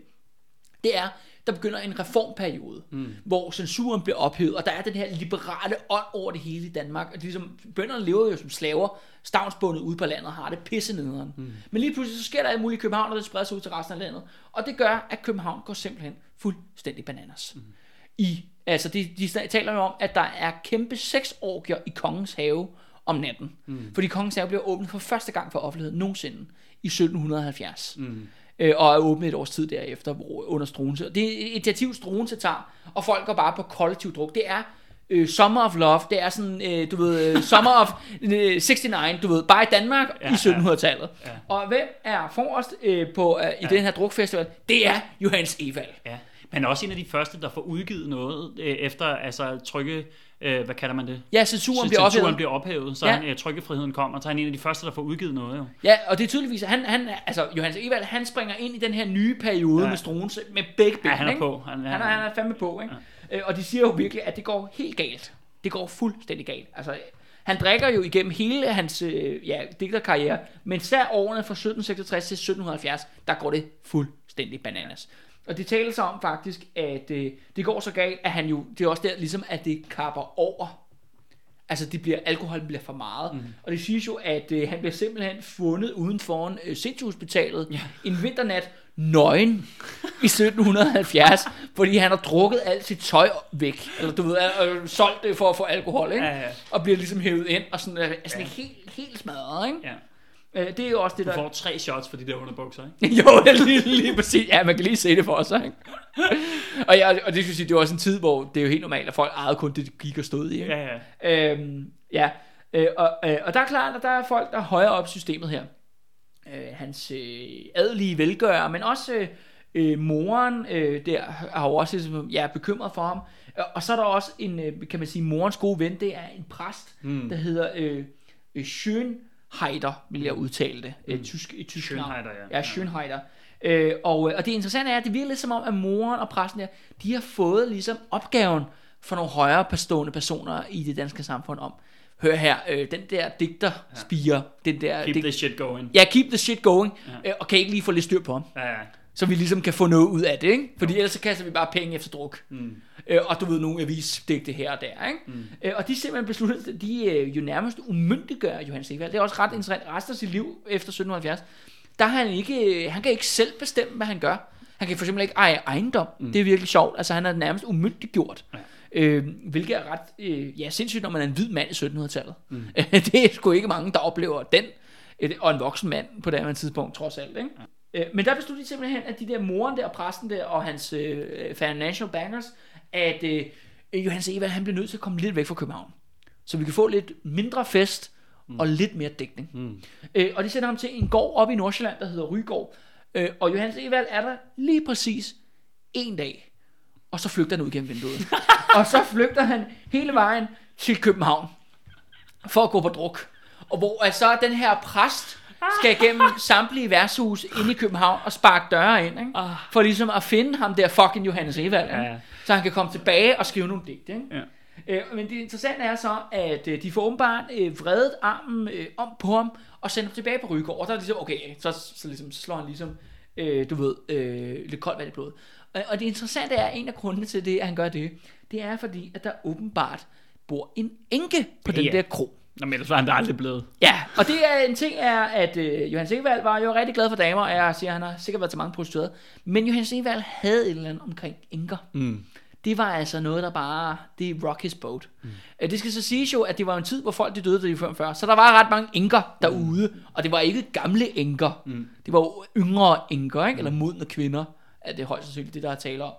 det er, der begynder en reformperiode, mm. hvor censuren bliver ophævet, og der er den her liberale ånd over det hele i Danmark. Og er ligesom, bønderne lever jo som slaver, stavnsbundet ude på landet, har det pisse nederen. Mm. Men lige pludselig så sker der alt muligt i København, og det spreder sig ud til resten af landet. Og det gør, at København går simpelthen fuldstændig bananas. Mm. I, altså de, de taler jo om, at der er kæmpe sexorgier i kongens have om natten. Mm. Fordi kongens have bliver åbnet for første gang for offentligheden nogensinde i 1770. Mm øh, og er åbnet et års tid derefter under Struense. Det er et initiativ, Struense tager, og folk går bare på kollektiv druk. Det er øh, Summer of Love, det er sådan, øh, du ved, øh, Summer of øh, 69, du ved, bare i Danmark ja, i 1700-tallet. Ja. Ja. Og hvem er forrest øh, på, øh, i ja. den her drukfestival? Det er Johannes Evald. Ja. Men også en af de første, der får udgivet noget øh, efter altså trykke, øh, hvad kalder man det? Ja, censuren bliver Censuren ophævet. bliver ophævet, så Ja. han, øh, trykkefriheden kommer, så er han en af de første, der får udgivet noget. Jo. Ja, og det er tydeligvis, han, han, altså Johannes Evald, han springer ind i den her nye periode ja. Med Struense med begge ben. Ja, han er ikke? på. Han, Han er, han er fandme på, ikke? Ja. Øh, og de siger jo virkelig, at det går helt galt. Det går fuldstændig galt. Altså, han drikker jo igennem hele hans øh, ja, digterkarriere, men især årene fra 1766 til 1770, der går det fuldstændig bananas. Og det taler sig om faktisk, at øh, det går så galt, at han jo, det er også der ligesom, at det kapper over. Altså, det bliver, alkoholen bliver for meget. Mm. Og det siges jo, at øh, han bliver simpelthen fundet uden foran øh, sindssygehospitalet ja. en vinternat nøgen i 1770, fordi han har drukket alt sit tøj væk, eller du ved, øh, solgt det for at få alkohol, ikke? Ja, ja. og bliver ligesom hævet ind, og sådan, øh, sådan ja. helt, helt smadret, ikke? Ja. Øh, det er jo også det, Du der... får tre shots for de der underbukser, ikke? jo, lige, lige præcis. Ja, man kan lige se det for sig, ikke? og, ja, og det skal sige, det var også en tid, hvor det er jo helt normalt, at folk ejede kun det, de gik og stod i, ikke? Ja, ja. Øhm, ja, øh, og, øh, og der er klart, at der er folk, der er højere op i systemet her. Øh, hans øh, adelige velgører, men også øh, øh, moren øh, der har jo også ligesom, ja, bekymret for ham. Og så er der også en, øh, kan man sige, morens gode ven, det er en præst, mm. der hedder øh, øh, Schönheider, vil jeg udtale det. Mm. Et tysk, et tysk navn. Schönheider, ja. Ja, Schönheider. Øh, og, øh, og det interessante er, at det virker lidt som om, at moren og præsten der, de har fået ligesom opgaven for nogle højere bestående personer i det danske samfund om, hør her, øh, den der digterspire, den der... Keep dig- this shit going. Ja, keep the shit going, ja. øh, og kan I ikke lige få lidt styr på ham, Ja, ja. Så vi ligesom kan få noget ud af det, ikke? Fordi ellers så kaster vi bare penge efter druk. Mm. Øh, og du ved, nogle avisdigte her og der, ikke? Mm. Øh, og de simpelthen besluttet, de øh, jo nærmest umyndiggør Johannes Evald. Det er også ret interessant. Resten af sit liv efter 1770, der har han ikke, øh, han kan ikke selv bestemme, hvad han gør. Han kan for eksempel ikke eje ejendom. Mm. Det er virkelig sjovt. Altså han er nærmest umyndiggjort. Ja. Øh, hvilket er ret øh, ja, sindssygt, når man er en hvid mand i 1700-tallet. Mm. det er sgu ikke mange, der oplever den. Øh, Og en voksen mand på det her tidspunkt, trods alt. Ikke? Ja. Men der besluttede de simpelthen, at de der moren der, præsten der, og hans øh, financial bankers, at øh, øh, Johannes Evald, han bliver nødt til at komme lidt væk fra København. Så vi kan få lidt mindre fest og lidt mere dækning. Mm. Øh, og de sender ham til en gård op i Nordsjælland, der hedder Rygård. Øh, og Johannes Evald er der lige præcis en dag. Og så flygter han ud gennem vinduet. og så flygter han hele vejen til København for at gå på druk. Og hvor altså den her præst skal igennem samtlige værtshus ind i København og sparke døre ind, ikke? for ligesom at finde ham der fucking Johannes Evald, ikke? Ja, ja. så han kan komme tilbage og skrive nogle digte. Ikke? Ja. Øh, men det interessante er så, at øh, de får åbenbart øh, vredet armen øh, om på ham, og sender ham tilbage på Rygård. Og der er ligesom, okay, så, så, ligesom, så slår han ligesom, øh, du ved, øh, lidt koldt vand i blodet. Og, og det interessante er, en af grundene til det, at han gør det, det er fordi, at der åbenbart bor en enke på den Ja. der kro. Nå, men ellers var han da aldrig blevet. Ja, og det er en ting er, at øh, Johan Sevald var jo rigtig glad for damer, og jeg siger, at han har sikkert været til mange prostituerede. Men Johan Sevald havde et eller andet omkring enker. Mm. Det var altså noget, der bare, det rock his boat. Mm. Det skal så siges jo, at det var en tid, hvor folk de døde, da de var før. Så der var ret mange enker derude, mm. og det var ikke gamle enker. Mm. Det var jo yngre enker, ikke? eller modne kvinder, er det højst sandsynligt det, der er tale om.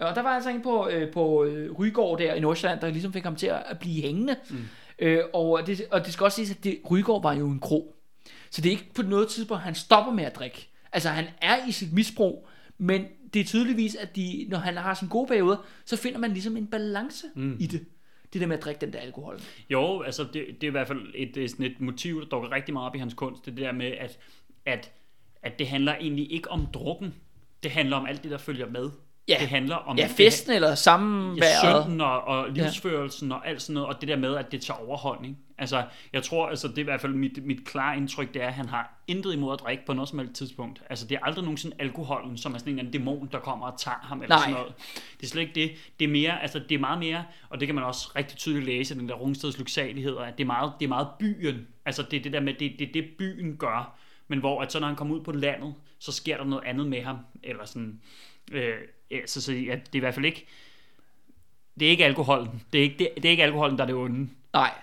Og der var altså en på, øh, på øh, Rygård der i Nordsjælland, der ligesom fik ham til at, at blive hængende. Mm. Øh, og, det, og det skal også siges, at det, Rygård var jo en kro. Så det er ikke på noget tidspunkt, han stopper med at drikke. Altså han er i sit misbrug, men det er tydeligvis, at de, når han har sin gode perioder, så finder man ligesom en balance mm. i det. Det der med at drikke den der alkohol. Jo, altså det, det er i hvert fald et, øh, sådan et motiv, der dukker rigtig meget op i hans kunst. Det der med, at, at, at det handler egentlig ikke om drukken. Det handler om alt det, der følger med. Ja. Det handler om Ja, festen eller samværet. Ja, synden og, og livsførelsen og alt sådan noget, og det der med, at det tager overhånd, ikke? Altså, jeg tror, altså, det er i hvert fald mit, mit klare indtryk, det er, at han har intet imod at drikke på noget som helst tidspunkt. Altså, det er aldrig nogensinde alkoholen, som er sådan en eller anden dæmon, der kommer og tager ham, eller Nej. sådan noget. Det er slet ikke det. Det er mere, altså, det er meget mere, og det kan man også rigtig tydeligt læse, den der Rungsteds lyksalighed, at det er meget, det er meget byen. Altså, det er det der med, det, det det, byen gør. Men hvor, at så når han kommer ud på landet, så sker der noget andet med ham, eller sådan, øh, så, så ja, det er i hvert fald ikke, det er ikke alkoholen. Det er ikke, det, det er ikke alkoholen, der er det onde. Nej.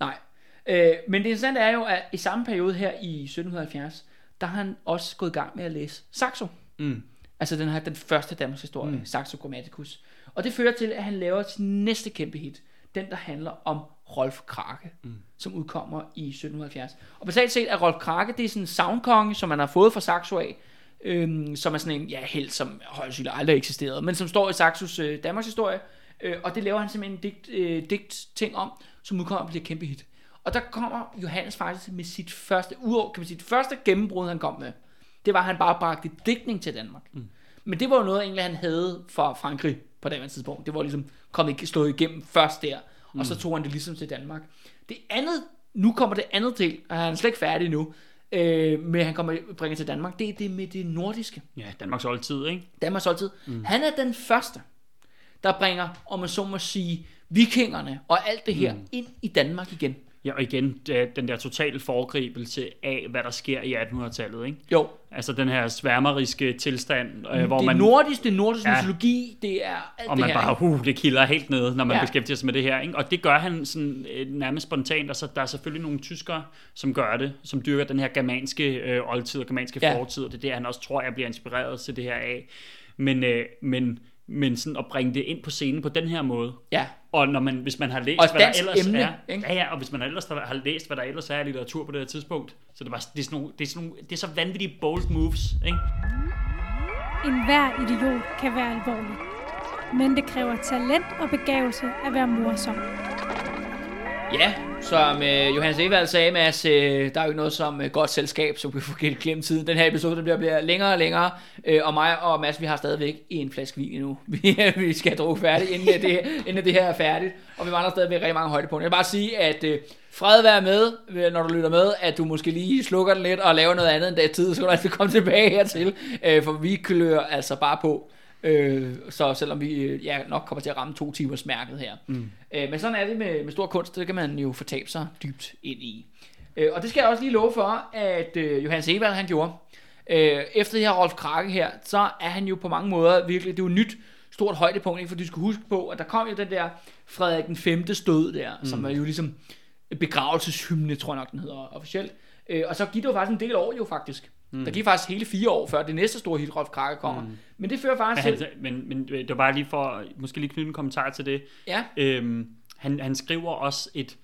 Nej. Øh, men det interessante er jo, at i samme periode her i 1770, der har han også gået i gang med at læse Saxo. Mm. Altså den her, den første Danmarks historie, mm. Saxo Grammaticus. Og det fører til, at han laver sin næste kæmpe hit. Den, der handler om Rolf Krake, mm. som udkommer i 1770. Og basalt set er Rolf Krake, det er sådan en soundkonge, som man har fået fra Saxo af, øhm, som er sådan en ja, helt, som højst sandsynligt aldrig eksisteret, men som står i Saxos øh, Danmarks historie. Øh, og det laver han simpelthen en digt, øh, digt ting om, som udkommer og bliver et kæmpe hit. Og der kommer Johannes faktisk med sit første, udover, kan man sige, det første gennembrud, han kom med. Det var, at han bare bragte digtning til Danmark. Mm. Men det var jo noget, egentlig, han havde fra Frankrig på det tidspunkt. Det var ligesom kommet slået igennem først der, mm. og så tog han det ligesom til Danmark. Det andet, nu kommer det andet til, og han er slet ikke færdig nu, øh, med han kommer bringer til Danmark, det er det med det nordiske. Ja, Danmarks oldtid, ikke? Danmarks oldtid. Mm. Han er den første, der bringer, om man så må sige, vikingerne og alt det her mm. ind i Danmark igen. Ja, og igen, det- den der totale foregribelse af, hvad der sker i 1800-tallet, ikke? Jo, Altså den her sværmeriske tilstand, øh, hvor det man... nordisk, det er nordisk Ja. mytologi, det er alt og det man her. bare, uh, det kilder helt ned, når man ja. Beskæftiger sig med det her. Ikke? Og det gør han sådan, øh, nærmest spontant, og så der er selvfølgelig nogle tyskere, som gør det, som dyrker den her germanske øh, oldtid og germanske. Ja. fortid, og det er det, han også tror, jeg bliver inspireret til det her af. Men, øh, men, men sådan at bringe det ind på scenen på den her måde, Ja, og når man, hvis man har læst, Og hvad der ellers emne, er, ikke? ja, ja, og hvis man ellers har har læst, hvad der ellers er af litteratur på det her tidspunkt, så det, var, det, er sådan nogle, det, er sådan nogle, det er så vanvittige bold moves, ikke? En hver idiot kan være alvorlig. Men det kræver talent og begavelse at være morsom ja som øh, Johannes Evald sagde, Mads, øh, der er jo ikke noget som øh, godt selskab, som vi får glemt tiden. Den her episode den bliver, bliver længere og længere, øh, og mig og Mads, vi har stadigvæk en flaske vin endnu. Vi, vi skal have drukket færdigt, inden, øh, det, inden det her er færdigt, og vi mangler stadigvæk rigtig mange højdepunkter. Jeg vil bare sige, at øh, fred være med, øh, når du lytter med, at du måske lige slukker den lidt og laver noget andet end det tid, så kan du altid komme tilbage hertil, øh, for vi klør altså bare på. Øh, så selvom vi øh, ja, nok kommer til at ramme to timers mærket her. Mm. Øh, men sådan er det med, med stor kunst, det kan man jo fortabe sig dybt ind i. Øh, og det skal jeg også lige love for, at øh, Johannes Evald han gjorde. Øh, efter det her Rolf Krake her, så er han jo på mange måder virkelig, det er jo et nyt stort højdepunkt, ikke? for du skal huske på, at der kom jo den der Frederik den 5. stød der, mm. som er jo ligesom begravelseshymne, tror jeg nok den hedder officielt. Øh, og så gik det jo faktisk en del år jo faktisk. Mm. Der gik faktisk hele fire år, før det næste store hit, Rolf Krake, kommer. Mm. Men det fører Men, faktisk han, til... men, men det var bare lige for, måske lige knytte en kommentar til det. Ja, Øhm, han, han skriver også et,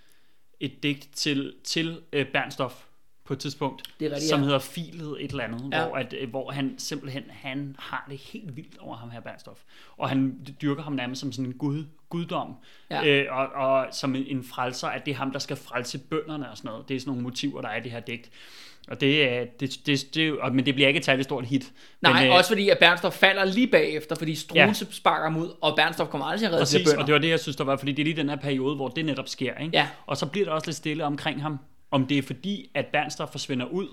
et digt til, til øh, Bernstof på et tidspunkt, Det er rigtigt, som ja. hedder Filet et eller andet, Ja. hvor, at, øh, hvor han simpelthen han har det helt vildt over ham her Bernstof. Og han dyrker ham nærmest som sådan en gud, guddom, Ja. øh, og, og som en, en frelser, at det er ham, der skal frelse bønderne og sådan noget. Det er sådan nogle motiver, der er i det her digt. Og det, er- det, det, det, og, men det bliver ikke et særligt stort hit. nej, men, men, også fordi, at Bernstof falder lige bagefter, fordi Struense ja. sparker ham ud, og Bernstof kommer aldrig til at redde de Præcis, bønder. og det var det, jeg synes, der var, fordi det er lige den her periode, hvor det netop sker. Ikke? Ja. Og så bliver der også lidt stille omkring ham, om det er fordi, at Bernstof forsvinder ud,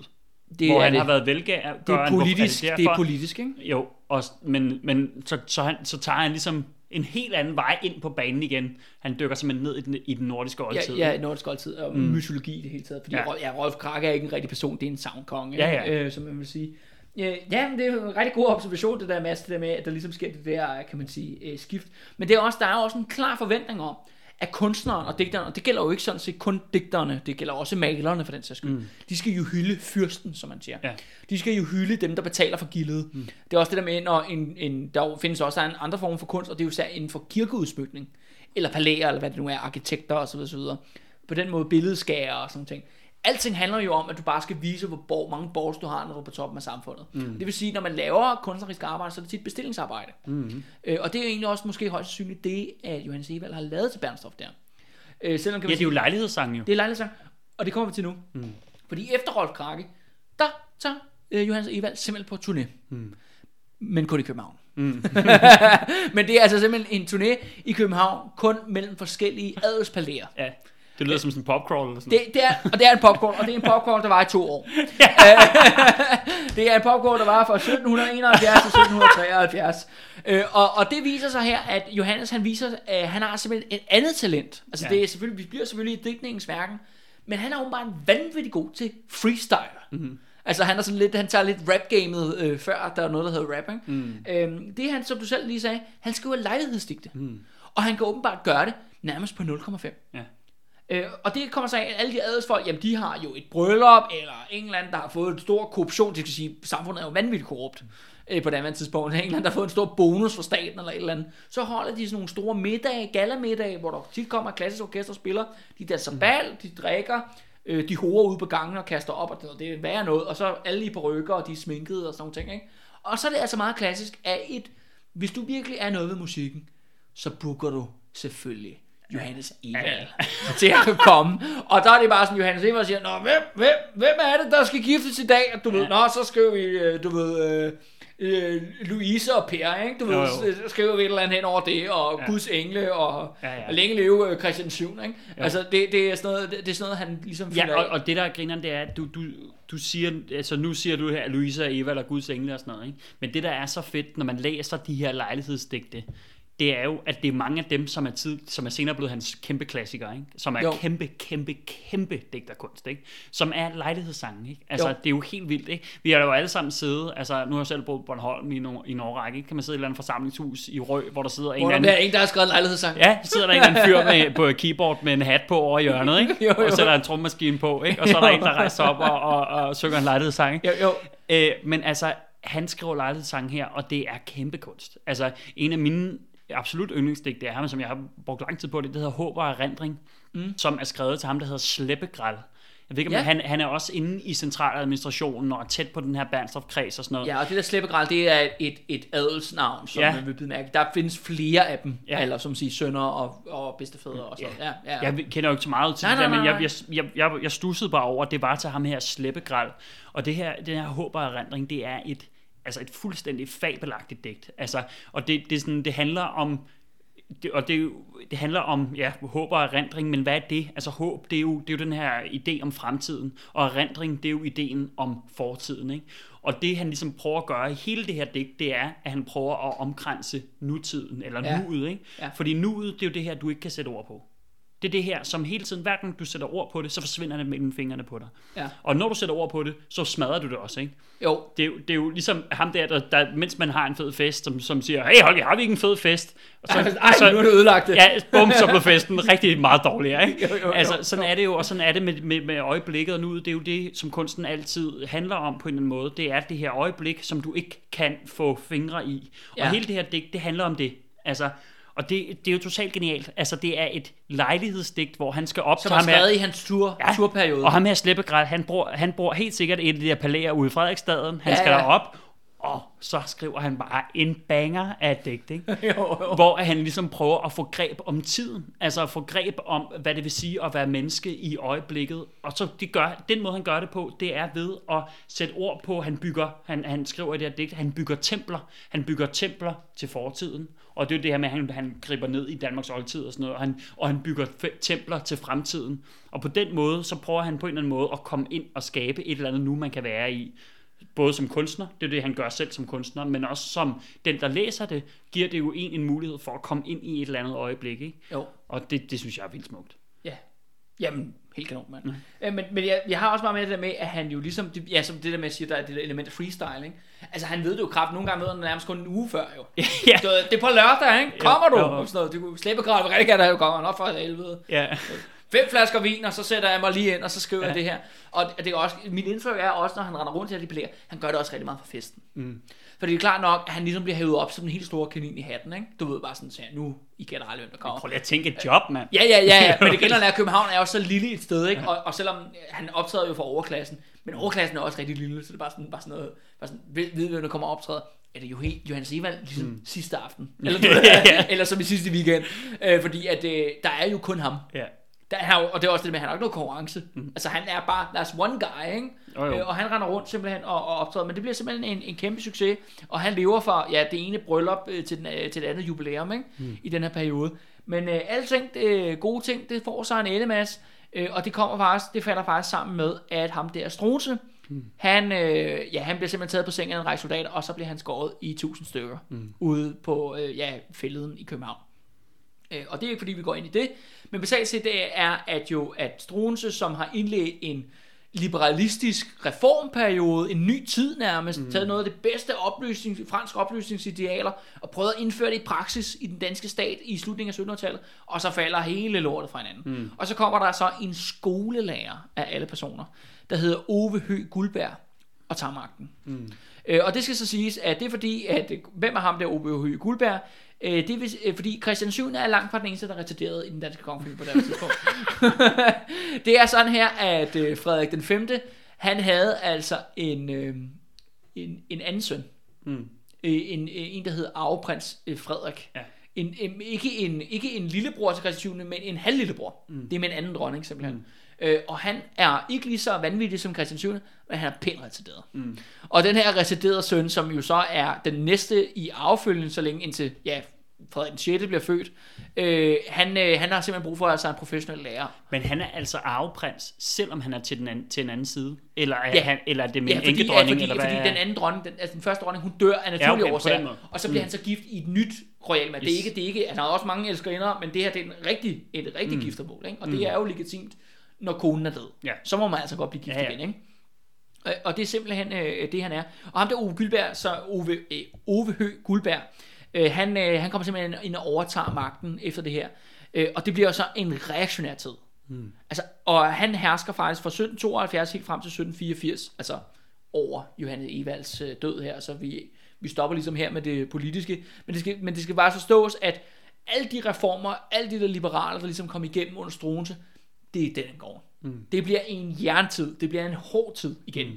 det hvor er han det. har været velgørende. det er politisk, det, det er politisk, ikke? Jo, og, men, men så, så, han, så tager han ligesom en helt anden vej ind på banen igen. Han dykker simpelthen ned i den, i den nordiske oldtid. Ja, ja nordisk oldtid og mm. mytologi i det hele taget. Fordi ja. Ja. ja, Rolf Krake er ikke en rigtig person, det er en savnkonge, Ja, ja. Øh, som man vil sige. Ja, ja, men det er en rigtig god observation, det der med, det der med, at der ligesom sker det der, kan man sige, øh, skift. Men det er også, der er også en klar forventning om, at kunstneren og digteren, og det gælder jo ikke sådan set kun digterne, det gælder også malerne for den sags skyld, mm. de skal jo hylde fyrsten, som man siger. Ja. De skal jo hylde dem, der betaler for gildet. Mm. Det er også det der med, når en, en, der findes også en andre former for kunst, og det er jo især inden for kirkeudsmykning, eller palæer, eller hvad det nu er, arkitekter osv. osv. På den måde billedskærer og sådan ting. Alting handler jo om, at du bare skal vise, hvor bor, mange borgs du har, når du er på toppen af samfundet. Mm. Det vil sige, når man laver kunstnerisk arbejde, så er det tit bestillingsarbejde. Mm. Øh, og det er jo egentlig også måske højst sandsynligt det, at Johannes Evald har lavet til Bernstof der. Øh, selvom kan Ja, det er jo sige, lejlighedssangen jo. det er lejlighedsang, og det kommer vi til nu. Mm. Fordi efter Rolf Krake, der tager øh, Johannes Evald simpelthen på turné. Mm. Men kun i København. Mm. Men det er altså simpelthen en turné i København, kun mellem forskellige adelspalæer. Ja. Det lyder som sådan en popcrawl eller sådan Det, det er, og det er en popcorn, og det er en popcorn, der var i to år. det er en popcorn, der var fra 1771 til 1773. Øh, og, og det viser sig her, at Johannes han viser, at han har simpelthen et andet talent. Altså Ja. det er selvfølgelig, vi bliver selvfølgelig i digtningens verden, men han er åbenbart vanvittig god til freestyle. Mm-hmm. Altså han er sådan lidt, han tager lidt rap-gamet øh, før, der er noget, der hedder rap, ikke? Mm. Øhm, det er han, som du selv lige sagde, han skriver lejlighedsdigte. Mm. Og han kan åbenbart gøre det nærmest på 0,5. Ja. Øh, og det kommer så af, at alle de adelsfolk, jamen de har jo et bryllup, eller en eller anden, der har fået en stor korruption, det skal sige, samfundet er jo vanvittigt korrupt øh, på det andet tidspunkt, en eller anden, der har fået en stor bonus fra staten, eller et eller andet, så holder de sådan nogle store middage, galamiddage, hvor der tit kommer klassisk orkester og spiller, de danser bal, de drikker, øh, de horer ud på gangen og kaster op, og det, er værre noget, og så alle i rykker, og de er sminkede og sådan nogle ting, ikke? Og så er det altså meget klassisk, at et, hvis du virkelig er noget ved musikken, så booker du selvfølgelig Johannes Evald til at komme. Og der er det bare sådan, Johannes Evald siger, Nå, hvem, hvem, hvem er det, der skal giftes i dag? Og du ved, Nå, så skriver vi, øh, du ved, øh, øh, Louise og Per, ikke? Du ved, Jo, jo. så skriver vi et eller andet hen over det, og ja. Guds engle, og Ja, ja. længe leve øh, Christian 7, ikke? Altså, det, det, er sådan noget, det, det er sådan noget, han ligesom Ja, og, af. og det der er grineren, det er, at du, du, du siger, altså nu siger du her, Louisa og Eva, eller Guds engle og sådan noget, ikke? Men det der er så fedt, når man læser de her lejlighedsdigte, det er jo, at det er mange af dem, som er, tid, som er senere blevet hans kæmpe klassikere, ikke? som er Jo. kæmpe, kæmpe, kæmpe digterkunst, ikke? som er lejlighedssange. Ikke? Altså, Jo. det er jo helt vildt. Ikke? Vi har jo alle sammen siddet, altså nu har jeg selv boet på Bornholm i, no, i en årrække, ikke? kan man sidde i et eller andet forsamlingshus i Rø, hvor der sidder en Hvor eller der anden er en, der har skrevet en lejlighedssang. Ja, så sidder der en eller anden fyr med, på et keyboard med en hat på over hjørnet, ikke? Jo, jo. og sætter en trommemaskine på, ikke? og så er der en, der rejser op og, og, og synger en lejlighedssang. Ikke? Jo, jo. Øh, men altså, han skriver lejlighedssang her, og det er kæmpe kunst. Altså, en af mine absolut yndlingsdigte er ham, som jeg har brugt lang tid på, det, det hedder Håb og Erindring, mm. som er skrevet til ham, der hedder Slæbegral. Jeg ved ikke, om Ja. han, han er også inde i centraladministrationen og er tæt på den her Bernstorff-kreds og sådan noget. Ja, og det der slæbegral, det er et, et adelsnavn, som Ja. man vil bemærke. Der findes flere af dem, Ja. eller som siger sønner og, og bedstefædre og sådan ja. Ja, ja. Jeg kender jo ikke så meget til Nej, det der, nej, men nej, jeg, jeg, jeg, jeg, jeg stussede bare over, at det var til ham her slæbegral. Og det her, den her håb og erindring, det er et, altså et fuldstændig fabelagtigt digt. Altså, og det, det, sådan, det handler om det, og det, det handler om ja, håb og erindring, men hvad er det? Altså håb, det er, jo, det er jo den her idé om fremtiden, og erindring, det er jo ideen om fortiden. Ikke? Og det han ligesom prøver at gøre i hele det her digt, det er, at han prøver at omkranse nutiden, eller Ja. nuet. Ikke? Ja. Fordi nuet, det er jo det her, du ikke kan sætte ord på. Det er det her, som hele tiden, hver gang du sætter ord på det, så forsvinder det mellem fingrene på dig. Ja. Og når du sætter ord på det, så smadrer du det også, ikke? Jo, Det er, jo, det er jo ligesom ham der, der, der, mens man har en fed fest, som, som siger, hey Holger, har vi ikke en fed fest? Og ej, ej, nu er det ødelagt det. Ja, bum, så blev festen rigtig meget dårligere, ikke? Jo, jo, jo, altså, jo. sådan er det jo, og sådan er det med, med, med øjeblikket og nu. Det er jo det, som kunsten altid handler om på en eller anden måde. Det er det her øjeblik, som du ikke kan få fingre i. Ja. Og hele det her digt, det handler om det. Altså, og det, det er jo totalt genialt. Altså, det er et lejlighedsdigt, hvor han skal op Som her. skrevet i hans tur, ja. turperiode. Og ham her Slippegræd, han bor, han bor helt sikkert et af de der palæer ude i Frederiksstaden. Han Ja, ja, skal ja. derop, og så skriver han bare en banger af et digt, ikke? jo, jo. hvor han ligesom prøver at få greb om tiden, altså at få greb om, hvad det vil sige at være menneske i øjeblikket. Og så det gør, den måde, han gør det på, det er ved at sætte ord på, han bygger, han, han skriver i det her digt, han bygger templer, han bygger templer til fortiden. Og det er jo det her med, at han, han griber ned i Danmarks oldtid og sådan noget, og han, og han bygger templer til fremtiden. Og på den måde, så prøver han på en eller anden måde at komme ind og skabe et eller andet nu, man kan være i både som kunstner, det er det, han gør selv som kunstner, men også som den, der læser det, giver det jo en en mulighed for at komme ind i et eller andet øjeblik. Ikke? jo. Og det, det synes jeg er vildt smukt. Ja. Jamen, helt kanon, mand. Mm. Øh, men men jeg, jeg har også meget med det der med, at han jo ligesom, det, ja, som det der med at sige, der er det der element af freestyle, ikke? Altså, han ved det jo kraft. Nogle gange møder han nærmest kun en uge før, jo. ja. Så, det er på lørdag, ikke? Kommer du? jo. Og sådan noget. Du slippe kraft, rigtig gerne, der jo kommer. Nå, for helvede. ja. Fem flasker vin, og så sætter jeg mig lige ind, og så skriver ja. Ja. jeg det her. Og det er også, mit indtryk er også, når han render rundt til de plæer, han gør det også rigtig meget for festen. Mm. For det er klart nok, at han ligesom bliver hævet op som en helt stor kanin i hatten, ikke? Du ved bare sådan, så nu, I gætter aldrig, hvem der kommer. Prøv lige at tænke et job, mand. Ja, ja, ja, ja. men det gælder, at København er jo så lille et sted, ikke? Og, og selvom han optræder jo for overklassen, men overklassen er også rigtig lille, så det er bare sådan, bare sådan noget, bare sådan, ved, ved hvem der kommer og optræder, er det jo helt Johannes Evald, ligesom mm. sidste aften, eller, eller som i sidste weekend, øh, fordi at øh, der er jo kun ham. Ja. Der er, jo- og det er også det med, at han har ikke noget konkurrence. Mm. Altså han er bare, there's one guy, ikke? Jo. Øh, og han render rundt simpelthen og, og optræder, men det bliver simpelthen en, en kæmpe succes, og han lever fra ja, det ene bryllup øh, til, den, øh, til det andet jubilæum, ikke? Mm. I den her periode. Men øh, alle ting, øh, gode ting, det får sig en ellemasse, øh, og det kommer faktisk, det falder faktisk sammen med, at ham der Strunse, mm. han, øh, ja, han bliver simpelthen taget på sengen af en række soldater, og så bliver han skåret i tusind stykker mm. ude på øh, ja, fælleden i København. Øh, og det er ikke fordi, vi går ind i det. Men basalt set det er, at jo at Struense, som har indledt en liberalistisk reformperiode, en ny tid nærmest, mm. taget noget af det bedste oplysning, fransk oplysningsidealer, og prøvet at indføre det i praksis i den danske stat i slutningen af 1700-tallet, og så falder hele lortet fra hinanden. Mm. Og så kommer der så en skolelærer af alle personer, der hedder Ove Hø Guldberg, og tager magten. Mm. Øh, og det skal så siges, at det er fordi, at hvem er ham der Ove Høgh Guldberg? Øh, det hvis- øh, fordi Christian 7 er langt fra den eneste, der er retarderet i den danske kongefilm på det tidspunkt. det er sådan her, at øh, Frederik den 5. han havde altså en, øh, en, en anden søn. Mm. Øh, en, øh, en, der hed arveprins øh, Frederik. Ja. En, en, ikke, en, ikke en lillebror til Christian 7., men en halvlillebror. Mm. Det er med en anden dronning simpelthen. Mm. Øh, og han er ikke lige så vanvittig som Christian 7., men han er pænt retarderet. Mm. Og den her retarderede søn, som jo så er den næste i affølgen, så længe indtil, ja, Frederik den 6. bliver født, øh, han, øh, han har simpelthen brug for altså en professionel lærer. Men han er altså arveprins, selvom han er til, den anden, til en anden side? Eller er, Ja. han, eller er det med Ja, en fordi, ja, fordi, eller hvad fordi den anden dronning, den, altså den første dronning, hun dør af naturlige Ja, okay, årsager, og så bliver Mm. han så gift i et nyt royal Det er Yes. ikke, det er ikke, han har også mange elskerinder, men det her det er en rigtig, et rigtig mm. giftermål, ikke? og det er jo legitimt, når konen er død. Ja. Så må man altså godt blive gift Ja, ja. igen, ikke? Øh, Og det er simpelthen øh, det, han er. Og ham der Ove Guldberg, så Ove, øh, Ove Hø Guldberg, øh, han, øh, han kommer simpelthen ind og overtager magten efter det her. Øh, og det bliver så en reaktionær tid. Mm. Altså, og han hersker faktisk fra 1772 helt frem til 1784, altså over Johannes Evalds øh, død her, så vi, vi stopper ligesom her med det politiske. Men det skal, men det skal bare forstås, at alle de reformer, alle de der liberale, der ligesom kom igennem under Struense, det er den går. Mm. Det bliver en jerntid, det bliver en hård tid igen. Mm.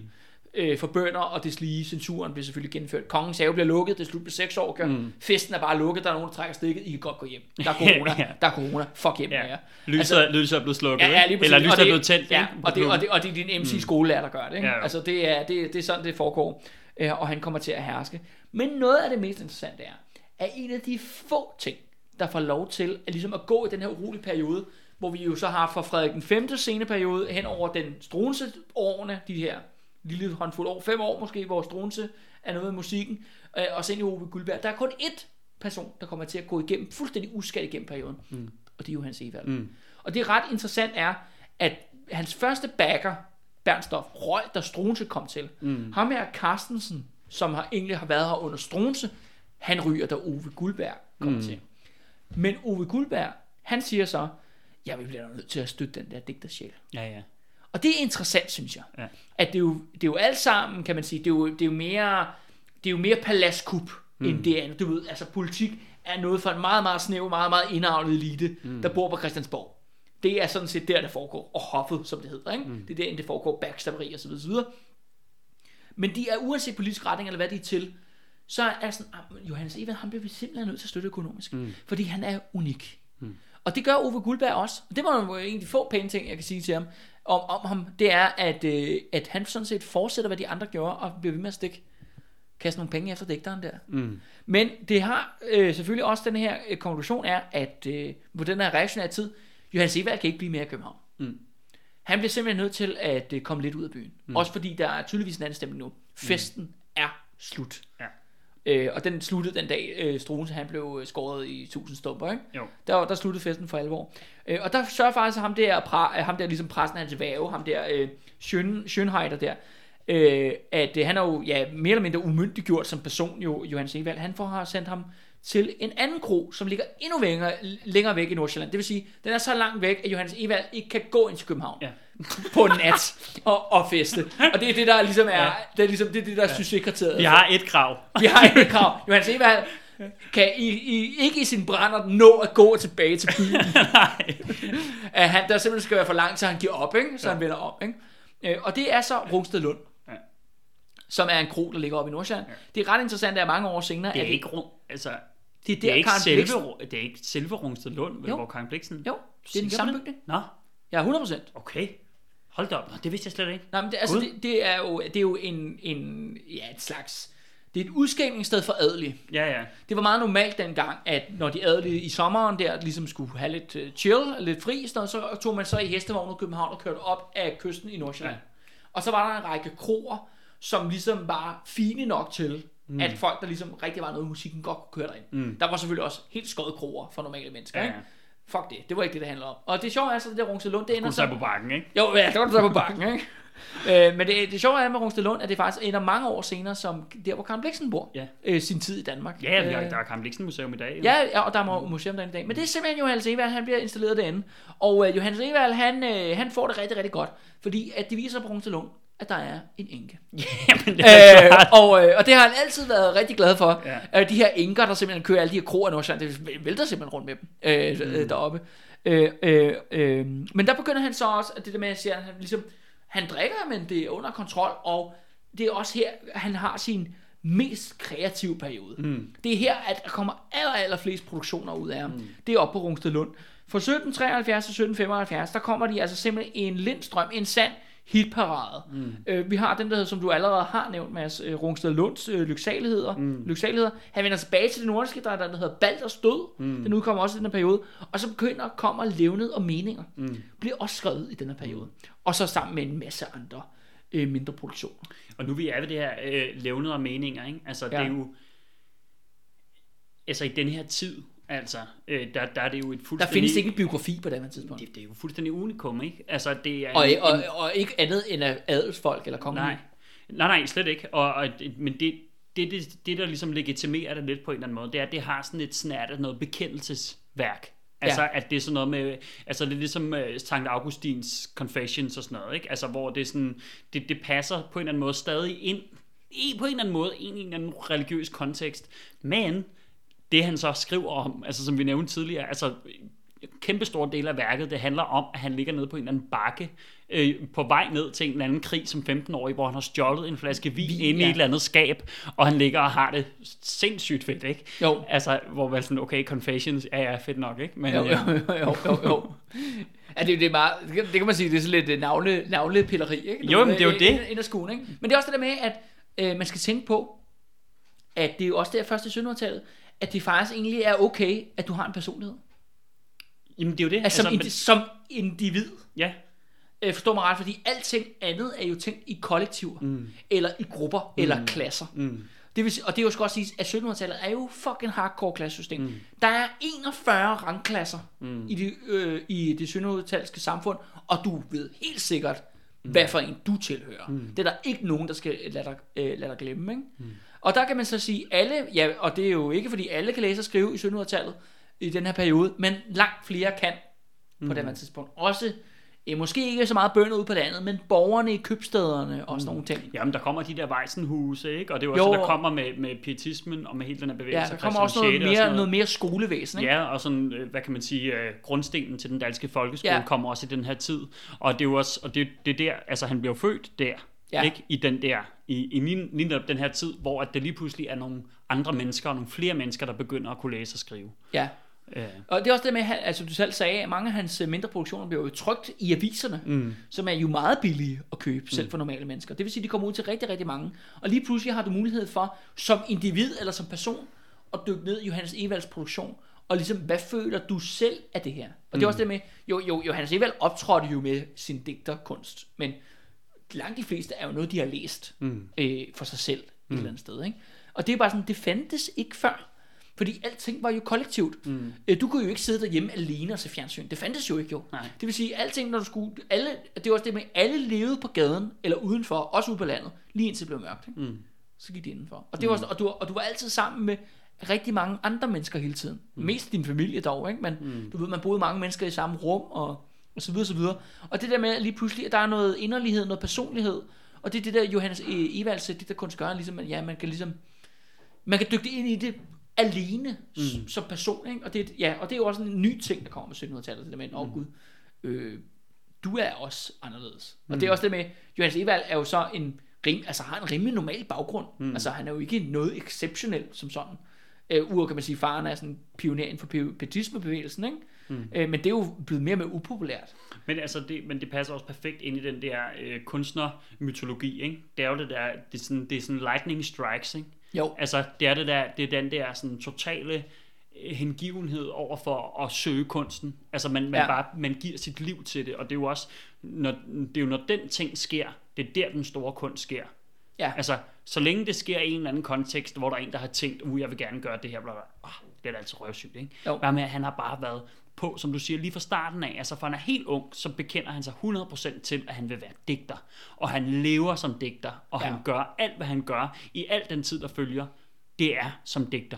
Øh, for bønder og det lige censuren bliver selvfølgelig gennemført. Kongens have bliver lukket, det er slut på 6 år. Mm. Festen er bare lukket, der er nogen, der trækker stikket, I kan godt gå hjem. Der er corona, Ja. der er corona, fuck hjem Ja. med jer. Lyset, altså, lyset er blevet slukket, Ja, ja, lige eller lyset er blevet tændt. Ja, ikke? og det, og, det, og det er din MC skolelærer, der gør det. Ikke? Ja, altså det er, det, det er sådan, det foregår. Øh, Og han kommer til at herske. Men noget af det mest interessante er, at en af de få ting, der får lov til at, ligesom at gå i den her urolige periode, hvor vi jo så har fra Frederik den 5. sceneperiode hen over den Strunse årene, de her lille håndfuld år, fem år måske, hvor Strunse er noget med musikken, øh, og så ind i Ove Guldberg. Der er kun ét person, der kommer til at gå igennem, fuldstændig uskadt igennem perioden. Mm. og det er Johannes Evald. Mm. Og det ret interessant er, at hans første backer, Bernstorff, røg, da Struense kom til. Mm. Ham her, Carstensen, som har, egentlig har været her under Struense, han ryger, da Ove Guldberg kom mm. til. Men Ove Guldberg, han siger så, ja, vi bliver nødt til at støtte den der digtersjæl. Ja, ja. Og det er interessant, synes jeg. Ja. At det er, jo, det er jo alt sammen, kan man sige, det er jo, det er jo mere, det er jo mere paladskup, mm. end det andet. Du ved, altså politik er noget for en meget, meget snæv, meget, meget indavlet elite, mm. der bor på Christiansborg. Det er sådan set der, det foregår. Og hoffet, som det hedder. Ikke? Mm. Det er der, det foregår backstabberi og så videre, så videre. Men de er uanset politisk retning, eller hvad de er til, så er sådan, ah, Johannes Evald, han bliver vi simpelthen nødt til at støtte økonomisk. Mm. Fordi han er unik. Mm. Og det gør Ove Guldberg også. Og det var jo en af de få pæne ting, jeg kan sige til ham om, om ham. Det er, at, øh, at han sådan set fortsætter, hvad de andre gjorde, og bliver ved med at stikke kaste nogle penge efter digteren der. Mm. Men det har øh, selvfølgelig også den her øh, konklusion er, at øh, på den her reaktionære tid, Johannes Evald kan ikke blive mere i København. Mm. Han bliver simpelthen nødt til at øh, komme lidt ud af byen. Mm. Også fordi der er tydeligvis en anden stemning nu. Festen mm. er slut. Ja. Øh, og den sluttede den dag, øh, Struense han blev øh, skåret i tusind stumper. Ikke? Jo. Der, der sluttede festen for alvor. Øh, og der sørger faktisk ham der, pra, ham der ligesom præsten hans væve, ham der øh, Schön, Schönheider der, øh, at øh, han er jo ja, mere eller mindre umyndiggjort som person, jo, Johannes Evald. Han får har sendt ham til en anden kro, som ligger endnu længere, længere væk i Nordsjælland. Det vil sige, den er så langt væk, at Johannes Evald ikke kan gå ind til København Ja. på en nat og, og feste. Og det er det, der ligesom er, Ja. det er ligesom det, er det der ja. succeskriteriet. Vi har et krav. Vi har et krav. Johannes Evald kan i, i, ikke i sin brænder nå at gå tilbage til byen. at han, der simpelthen skal være for langt, så han giver op, ikke? så ja. han vender om. Ikke? Øh, Og det er så Rungsted Lund, Ja. som er en kro, der ligger oppe i Nordsjælland. Ja. Det er ret interessant, at mange år senere, Det er at ikke rum, altså, det er det er der, ikke Karen selve, Bliksen, det er ikke selve Rungsted Lund, vel, Jo. hvor Karen Bliksen... jo, det er den samme bygning. Nå, Ja, 100%. okay. Hold da op, Nå, det vidste jeg slet ikke. Nej, men det, altså, Gud. det, det, er jo, det er jo en, en, ja, et slags, det er et udskænkningssted for adelige. Ja, ja. Det var meget normalt dengang, at når de adelige i sommeren der ligesom skulle have lidt uh, chill, lidt fri, så, så tog man så i hestevogn ud i København og kørte op af kysten i Nordsjælland. Ja. Og så var der en række kroer, som ligesom var fine nok til, mm. at folk, der ligesom rigtig var noget i musikken, godt kunne køre derind. Mm. Der var selvfølgelig også helt skøde kroer for normale mennesker, Ja, ikke? Fuck det, det var ikke det, det handler om. Og det sjove er så, det der Rungsted Lund, det ender så... på bakken, ikke? Jo, ja, det var du så på bakken, ikke? øh, men det, det sjove er med Rungsted Lund, at det faktisk ender mange år senere, som der, hvor Karen Bliksen bor. Ja. Øh, sin tid i Danmark. Ja, har, Øh, der er Karen Bliksen Museum i dag. jo. Ja, ja, og der er mu- museum derinde i dag. Men det er simpelthen Johannes Evald, han bliver installeret derinde. Og øh, Johannes Evald, han, øh, han får det rigtig, rigtig godt. Fordi at det viser på Rungsted Lund, at der er en enke. Jamen, det er Øh, klart. og, øh, og det har han altid været rigtig glad for. Ja. Øh, de her enker, der simpelthen kører alle de her kroer i Nordsjælland, det vælter simpelthen rundt med dem øh, mm. deroppe. Øh, øh, øh, men der begynder han så også, at det der med, at sige, at han ligesom, han drikker, men det er under kontrol, og det er også her, han har sin mest kreative periode. Mm. Det er her, at der kommer aller, aller flest produktioner ud af ham. Mm. Det er oppe på Rungsted Lund. Fra 1773 til 1775, der kommer de altså simpelthen en lindstrøm, en sand hitparade. Mm. Øh, vi har den, der som du allerede har nævnt, Mads, øh, Rungsted Lunds øh, lyksaligheder. Mm. lyksaligheder. Han vender tilbage til det nordiske, der er den, der hedder Balders død. Mm. Den udkommer også i den her periode. Og så begynder kommer levnet og meninger. Mm. Bliver også skrevet i den her periode. Og så sammen med en masse andre øh, mindre produktioner. Og nu vi er ved det her øh, levnet og meninger, ikke? Altså. Ja. det er jo... Altså, i den her tid, altså, øh, der, der er det jo et Der fuldstændig... findes ikke en biografi på det her tidspunkt. Det, det er jo fuldstændig unikum, ikke? Altså, det er... Og, en- og, og ikke andet end af adelsfolk eller kongelige. Nej, nej, nej, slet ikke. Og, og, men det, det, det, det, der ligesom legitimerer det lidt på en eller anden måde, det er, at det har sådan et snært af noget bekendelsesværk. Altså, Ja. at det er sådan noget med, altså det er ligesom uh, Sankt Augustins Confessions og sådan noget, ikke? Altså, hvor det sådan, det, det passer på en eller anden måde stadig ind, i, på en eller anden måde, ind i en eller anden religiøs kontekst. Men, det han så skriver om, altså som vi nævnte tidligere, altså kæmpe stor del af værket, det handler om, at han ligger nede på en eller anden bakke, øh, på vej ned til en eller anden krig som 15-årig, hvor han har stjålet en flaske vin, Vin, inde ja. i et eller andet skab, og han ligger og har det sindssygt fedt, ikke? Jo. Altså, hvor man sådan, okay, confessions, ja, ja, fedt nok, ikke? Men, Jo, øh, jo, jo, jo, jo, jo. Ja, det, det, er meget, det, kan, man sige, det er sådan lidt øh, navle, navlepilleri, ikke? Jo, men det er jo Øh, det. Ind, ind skuen, ikke? Men det er også det der med, at øh, man skal tænke på, at det er jo også der først i 1700-tallet, at det faktisk egentlig er okay, at du har en personlighed. Jamen, det er jo det. Altså, som, men- indi- som individ. ja, Øh, forstår mig ret, fordi alting andet er jo tænkt i kollektiver, mm. eller i grupper, mm. eller klasser. Mm. Det vil, og det er jo skal også sige, at 1700-tallet er jo fucking hardcore klassesystem. Mm. Der er 41 rangklasser mm. i, det, øh, i det 1700-talske samfund, og du ved helt sikkert, mm. hvad for en du tilhører. Mm. Det er der ikke nogen, der skal lade dig, øh, lade dig glemme. Ikke? Mm. Og der kan man så sige, alle, ja, og det er jo ikke fordi alle kan læse og skrive i 1700-tallet i den her periode, men langt flere kan på mm. det her tidspunkt. Også, eh, måske ikke så meget bønder ude på landet, men borgerne i købstæderne og sådan nogle ting. Jamen, der kommer de der Weissenhuse, ikke? Og det er jo Jo, også, der kommer med, med pietismen og med hele den her bevægelse. Ja, der kommer også noget VI og mere, noget mere skolevæsen. Ikke? Ja, og sådan, øh, hvad kan man sige, øh, grundstenen til den danske folkeskole Ja. kommer også i den her tid. Og det er jo også, og det, det er der, altså han bliver født der, ja. ikke? I den der, i, i lige lige den her tid, hvor at det lige pludselig er nogle andre mennesker, og nogle flere mennesker, der begynder at kunne læse og skrive. Ja. Øh, Og det er også det med, at altså du selv sagde, at mange af hans øh, mindre produktioner bliver jo trygt i aviserne, mm. som er jo meget billige at købe, selv for normale mennesker. Det vil sige, at de kommer ud til rigtig, rigtig mange. Og lige pludselig har du mulighed for, som individ eller som person, at dykke ned i Johannes Evalds produktion, og ligesom, hvad føler du selv af det her? Og det er også det med, jo, jo, Johannes Evald optrådte jo med sin digterkunst, men langt de fleste er jo noget, de har læst mm. øh, for sig selv mm. et eller andet sted. Ikke? Og det er bare sådan, det fandtes ikke før. Fordi alting var jo kollektivt. Mm. Du kunne jo ikke sidde derhjemme alene og se fjernsyn. Det fandtes jo ikke jo. Nej. Det vil sige, alting, når du skulle... Alle, det var også det med, alle levede på gaden, eller udenfor, også ude på landet, lige indtil det blev mørkt. Ikke? Mm. Så gik de indenfor. Og, det var, sådan- og, du, og du var altid sammen med rigtig mange andre mennesker hele tiden. Mm. Mest din familie dog, ikke? Men mm. du ved, man boede mange mennesker i samme rum, og, og så videre, så videre. Og det der med lige pludselig, at der er noget inderlighed, noget personlighed, og det er det der Johannes E. Evalds, det der kunst gør, ligesom, at ja, man kan ligesom, man kan dykke ind i det alene mm. som person, ikke? Og det, ja, og det er jo også en ny ting, der kommer med 1700-tallet, det der med, åh oh, gud, øh, du er også anderledes. Og det er også det med, Johannes Evald er jo så en, rim, altså har en rimelig normal baggrund. Mm. Altså han er jo ikke noget exceptionelt som sådan. Øh, Udover kan man sige, faren er sådan pioner inden for pi- pietismebevægelsen, ikke? Mm. Øh, men det er jo blevet mere og mere upopulært. Men, altså det, men det passer også perfekt ind i den der øh, kunstnermytologi, ikke? Det er jo det der, det er sådan, det er sådan lightning strikes, ikke? Jo. Altså, det er, det der, det er den der sådan totale øh, hengivenhed over for at søge kunsten. Altså, man, man, Ja. bare, man giver sit liv til det, og det er jo også, når, det er jo når den ting sker, det er der, den store kunst sker. Ja. Altså, så længe det sker i en eller anden kontekst, hvor der er en, der har tænkt, uh, jeg vil gerne gøre det her, bla, bla. Oh, det er da altså røvsygt, ikke? Jo. Bare med, at han har bare været på, som du siger, lige fra starten af, altså for han er helt ung, så bekender han sig 100% til, at han vil være digter. Og han lever som digter, og Ja. han gør alt, hvad han gør, i al den tid, der følger, det er som digter.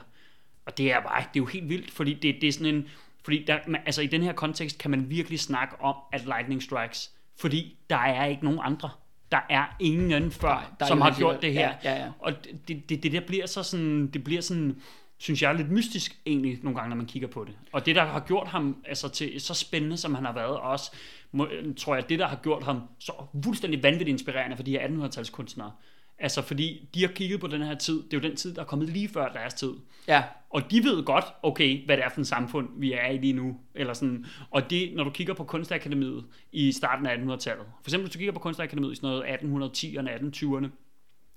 Og det er bare, det er jo helt vildt, fordi det, det er sådan en, fordi der, man- altså i den her kontekst kan man virkelig snakke om, at lightning strikes, fordi der er ikke nogen andre. Der er ingen før, Nej, der er som har gjort det her. Ja, ja, ja. Og det, det, det der bliver så sådan, det bliver sådan, synes jeg, lidt mystisk egentlig nogle gange, når man kigger på det. Og det, der har gjort ham altså, til så spændende, som han har været, og også, må, tror jeg, det, der har gjort ham så fuldstændig vanvittigt inspirerende for de her 1800-talskunstnere. Altså, fordi de har kigget på den her tid, det er jo den tid, der er kommet lige før deres tid. Ja. Og de ved godt, okay, hvad det er for en samfund, vi er i lige nu. Eller sådan. Og det, når du kigger på Kunstakademiet i starten af 1800-tallet. For eksempel, hvis du kigger på Kunstakademiet i sådan noget 1810'erne, 1820'erne.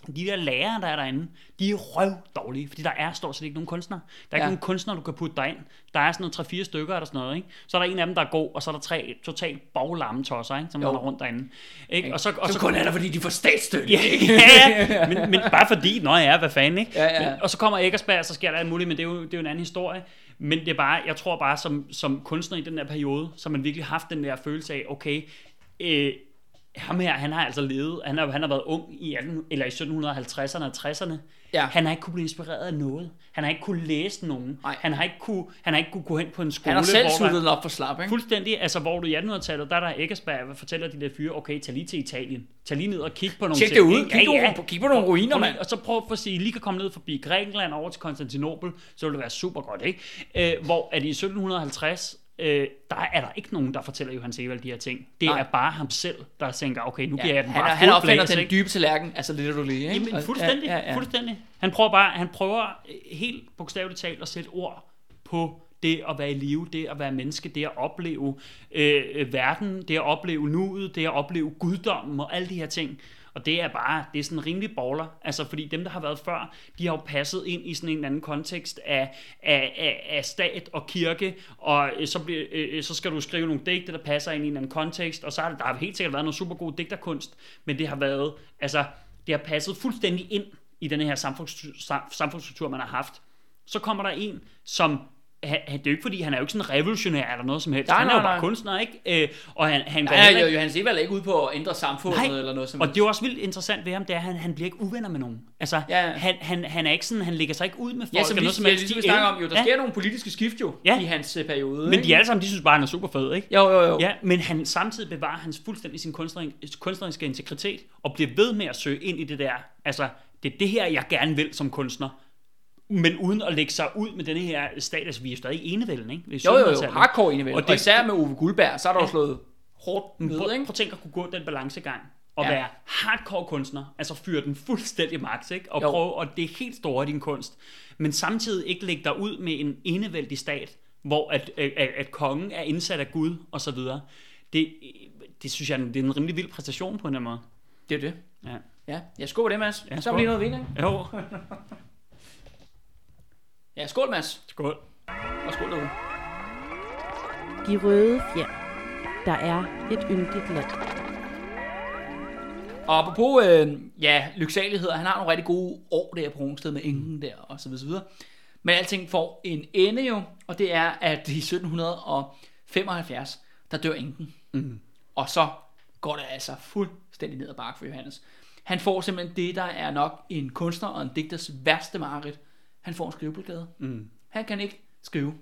De der lærere, der er derinde, de er røv dårlige, fordi der er stort set ikke nogen kunstnere. Der er Ja. ikke nogen kunstnere, du kan putte dig ind. Der er sådan noget 3-4 stykker eller sådan noget, ikke? Så er der en af dem, der er god, og så er der tre totalt baglamme tosser, ikke? Som Jo. render rundt derinde. Ikke? Og så, og Så kun er der, fordi de får statsstøtte. Ja, ja, men, men bare fordi, nå ja, hvad fanden, ikke? Ja, ja. Men, og så kommer Eggersberg, og så sker der alt muligt, men det er, jo, det er jo en anden historie. Men det er bare, jeg tror bare, som, som kunstner i den der periode, så har man virkelig haft den der følelse af, okay, øh, ham her, han har altså levet, han har, han har været ung i, 18, eller i 1750'erne og 60'erne. Ja. Han har ikke kunne blive inspireret af noget. Han har ikke kunne læse nogen. Nej. Han har ikke kunne, han har ikke kunne gå hen på en skole, Han har selv den op for slap, ikke? Fuldstændig, altså hvor du i 1800-tallet, der er der Eggersberg, hvad fortæller de der fyre, okay, tag lige til Italien. Tag lige ned og kig på nogle Tjek det ud. Kig, ja, ja. kig på nogle ruiner, Kom mand. Og så prøv for at sige, lige kan komme ned forbi Grækenland over til Konstantinopel, så vil det være super godt, ikke? Øh, hvor at i 1750, øh, der er der ikke nogen, der fortæller Johannes Evald de her ting. Det Nej. er bare ham selv, der tænker, okay, nu giver Ja, jeg den han, bare han fuld opfinder den ikke? dybe tallerken, altså literally, ikke? Jamen, fuldstændig, ja, ja, ja. fuldstændig. Han prøver bare, han prøver øh, helt bogstaveligt talt at sætte ord på det at være i live, det at være menneske, det at opleve øh, øh, verden, det at opleve nuet, det at opleve guddommen og alle de her ting. Og det er bare, det er sådan rimelig baller. Altså, fordi dem, der har været før, de har jo passet ind i sådan en eller anden kontekst af, af, af, af stat og kirke, og øh, så, bliver, øh, øh så skal du skrive nogle digte, der passer ind i en eller anden kontekst, og så har der har helt sikkert været noget super god digterkunst, men det har været, altså, det har passet fuldstændig ind i den her samfundsstruktur, samfundsstruktur, man har haft. Så kommer der en, som han, han- det er jo ikke fordi, han er jo ikke sådan revolutionær eller noget som helst. Nej, han er nej, jo bare nej. kunstner, ikke? Øh, og han, han Nej, heller jo, ikke- Johannes Evald er ikke ude på at ændre samfundet Nej, eller noget som og helst. det er jo også vildt interessant ved ham, det er, at han, han bliver ikke uvenner med nogen. Altså, Ja. han, han, han er ikke sådan, han lægger sig ikke ud med folk. Ja, som eller vi, noget som ja, helst. ligesom vi De snakker om, jo, der ja, sker nogle politiske skift jo Ja. i hans øh, periode. Men ikke? de alle sammen, de synes bare, han er super fed, ikke? Jo, jo, jo. Ja, men han samtidig bevarer hans fuldstændig sin kunstneriske, kunstneriske integritet, og bliver ved med at søge ind i det der, altså, det er det her, jeg gerne vil som kunstner, men uden at lægge sig ud med denne her status, vi er stadig enevælden, ikke? Jo, jo, jo, 1700-tallet. hardcore indimellem. Og det- og især med Ove Guldberg, så er der jo Ja. slået hårdt ned, prøv, ikke? prøv at tænke at kunne gå den balancegang, og Ja. være hardcore kunstner, altså fyre den fuldstændig max, ikke? Og Jo. prøve, og det er helt store i din kunst, men samtidig ikke lægge dig ud med en enevældig stat, hvor at, at, at, at kongen er indsat af Gud, og så videre. Det, det synes jeg, det er en rimelig vild præstation på en eller anden måde. Det er det. Ja. Ja, skål på det, Mads. Ja, så er lige noget vin, ikke? Jo, Ja, skål, Mads. skål. Og skål derude. De røde fjer. Der er et yndigt land. Og apropos, øh, ja, lyksaligheder, han har nogle rigtig gode år der på Rungsted med enken der, og så videre, så videre. Men alting får en ende jo, og det er, at i 1775, der dør enken. Mm. Og så går det altså fuldstændig ned ad bakke for Johannes. Han får simpelthen det, der er nok en kunstner og en digters værste mareridt. Han får en skriveblokade. Mm. Han kan ikke skrive.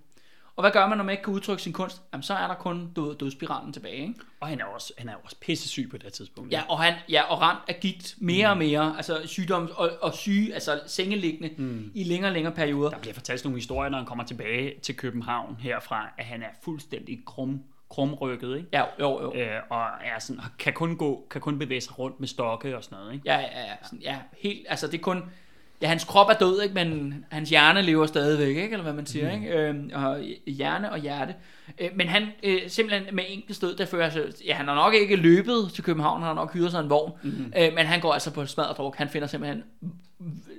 Og hvad gør man, når man ikke kan udtrykke sin kunst? Jamen, så er der kun død, dødspiralen tilbage, ikke? Og han er også, han er også pissesyg på det tidspunkt. Ja, og han ja, og ramt af gigt mere og mere, altså sygdom og, og syge, altså sengeliggende mm. i længere og længere perioder. Der bliver fortalt nogle historier, når han kommer tilbage til København herfra, at han er fuldstændig krum, krumrykket, ikke? Ja, jo, jo. Øh, og er sådan, kan kun gå, kan kun bevæge sig rundt med stokke og sådan noget, ikke? Ja, ja, ja, sådan, ja, helt, altså det er kun, ja, hans krop er død, ikke, men hans hjerne lever stadigvæk, ikke, eller hvad man siger, mm. ikke, øhm, og hjerne og hjerte. Øh, men han, øh, simpelthen med enkelt stød, der fører, altså, ja, han har nok ikke løbet til København, han har nok hyret sig en vogn, mm. øh, men han går altså på smadret druk, han finder simpelthen,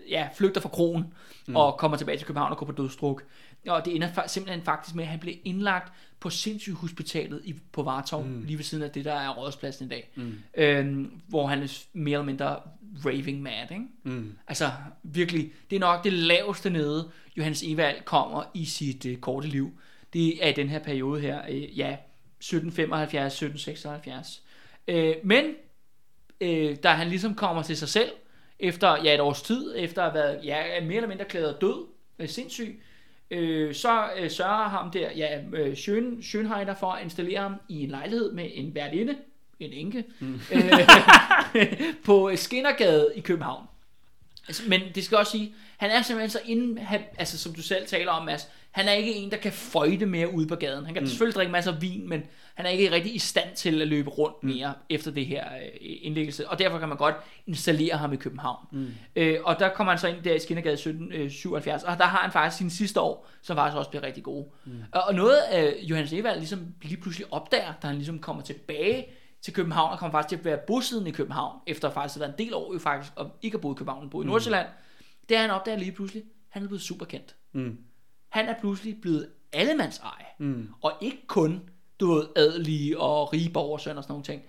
ja, flygter fra kronen, mm. og kommer tilbage til København og går på dødsdruk. Og det ender simpelthen faktisk med, at han blev indlagt på sindssygehospitalet i, på Vartov, mm. lige ved siden af det, der er rådspladsen i dag. Mm. Øhm, hvor han er mere eller mindre raving mad, ikke? Mm. Altså, virkelig, det er nok det laveste nede, Johannes Evald kommer i sit øh, korte liv. Det er i den her periode her, øh, ja, 1775, 1776. Øh, men, øh, da han ligesom kommer til sig selv, efter ja, et års tid, efter at have været ja, mere eller mindre klædet død, øh, sindssyg, øh, så øh, sørger ham der, ja, øh, Schön, Schönheider for at installere ham i en lejlighed med en værtinde, en enke, mm. øh, på Skinnergade i København. Altså, men det skal også sige, han er simpelthen så inden, han, altså som du selv taler om, Mads, han er ikke en, der kan føjte mere ude på gaden. Han kan mm. selvfølgelig drikke masser af vin, men han er ikke rigtig i stand til at løbe rundt mere mm. efter det her øh, indlæggelse, og derfor kan man godt installere ham i København. Mm. Øh, og der kommer han så ind der i Skinnergade 1777, og der har han faktisk sine sidste år, som faktisk også bliver rigtig gode. Mm. Og, og noget af Johannes Evald ligesom lige pludselig opdager, da han ligesom kommer tilbage til København, og kommer faktisk til at være bosiddende i København, efter faktisk at have været en del år jo faktisk, og ikke at bo i København, men bo i Nordsjælland, det er han opdager lige pludselig, han er blevet super kendt. Mm. Han er pludselig blevet allemands eje, Mm. og ikke kun, du ved, adelige og rige borgersøn og sådan nogle ting.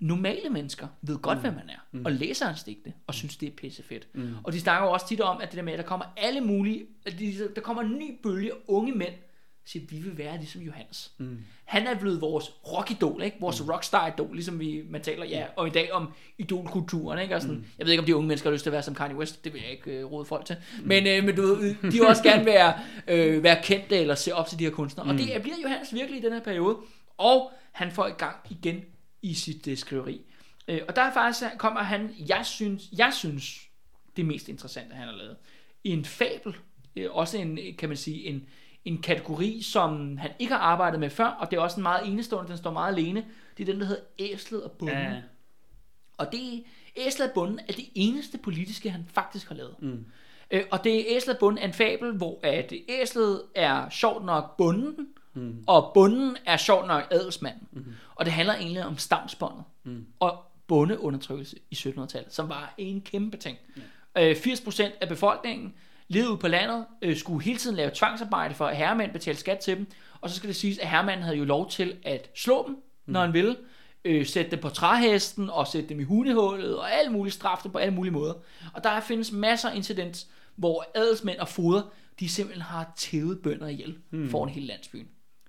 Normale mennesker ved godt, mm. hvem han er, mm. og læser hans digte, og synes, det er pissefedt. Mm. Og de snakker jo også tit om, at det der med, at der kommer alle mulige, at de, der kommer en ny bølge unge mænd, siger, vi vil være ligesom Johannes. Mm. Han er blevet vores rockidol, ikke? Vores mm. rockstar-idol, ligesom vi, man taler ja, og i dag om idolkulturen. Ikke? Og sådan, mm. Jeg ved ikke, om de unge mennesker har lyst til at være som Kanye West, det vil jeg ikke øh, råde folk til. Mm. Men, øh, men du ved, de vil også gerne være, øh, være kendte eller se op til de her kunstnere. Mm. Og det bliver Johannes virkelig i den her periode. Og han får i gang igen i sit øh, skriveri. Øh, og der er faktisk, kommer han, jeg synes, jeg synes, det mest interessante, han har lavet, i en fabel, øh, også en, kan man sige, en, en kategori, som han ikke har arbejdet med før, og det er også en meget enestående, den står meget alene, det er den, der hedder Æslet og Bunden. Ja. Og det Æslet og Bunden er det eneste politiske, han faktisk har lavet. Mm. Øh, og det er Æslet og Bunden er en fabel, hvor at æslet er sjovt nok bunden, mm. og bunden er sjovt nok adelsmanden. Mm. Og det handler egentlig om stavnsbåndet mm. og bondeundertrykkelse i 1700-tallet, som var en kæmpe ting. Øh, 80% af befolkningen levede ude på landet, øh, skulle hele tiden lave tvangsarbejde for at herremænd betalte skat til dem, og så skal det siges, at herremanden havde jo lov til at slå dem, når han ville, øh, sætte dem på træhesten, og sætte dem i hundehullet, og alt muligt straffe dem på alle mulige måder. Og der findes masser af incidents, hvor adelsmænd og foder, de simpelthen har tævet bønder ihjel mm. foran hele landsbyen.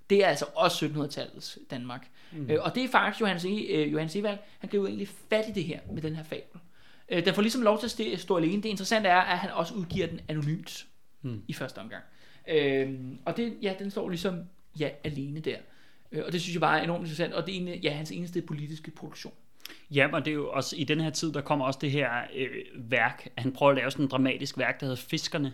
Det er altså også 1700-tallets Danmark. Mm. Øh, og det er faktisk Johannes, e, øh, Johannes Evald, han griber egentlig fat i det her med den her fabel. Øh, den får ligesom lov til at stå alene. Det interessante er, at han også udgiver den anonymt mm. i første omgang. Øh, og det, ja, den står ligesom ja, alene der. Øh, og det synes jeg bare er enormt interessant, og det er en, ja, hans eneste politiske produktion. Ja, og det er jo også i den her tid, der kommer også det her øh, værk. Han prøver at lave sådan en dramatisk værk, der hedder Fiskerne.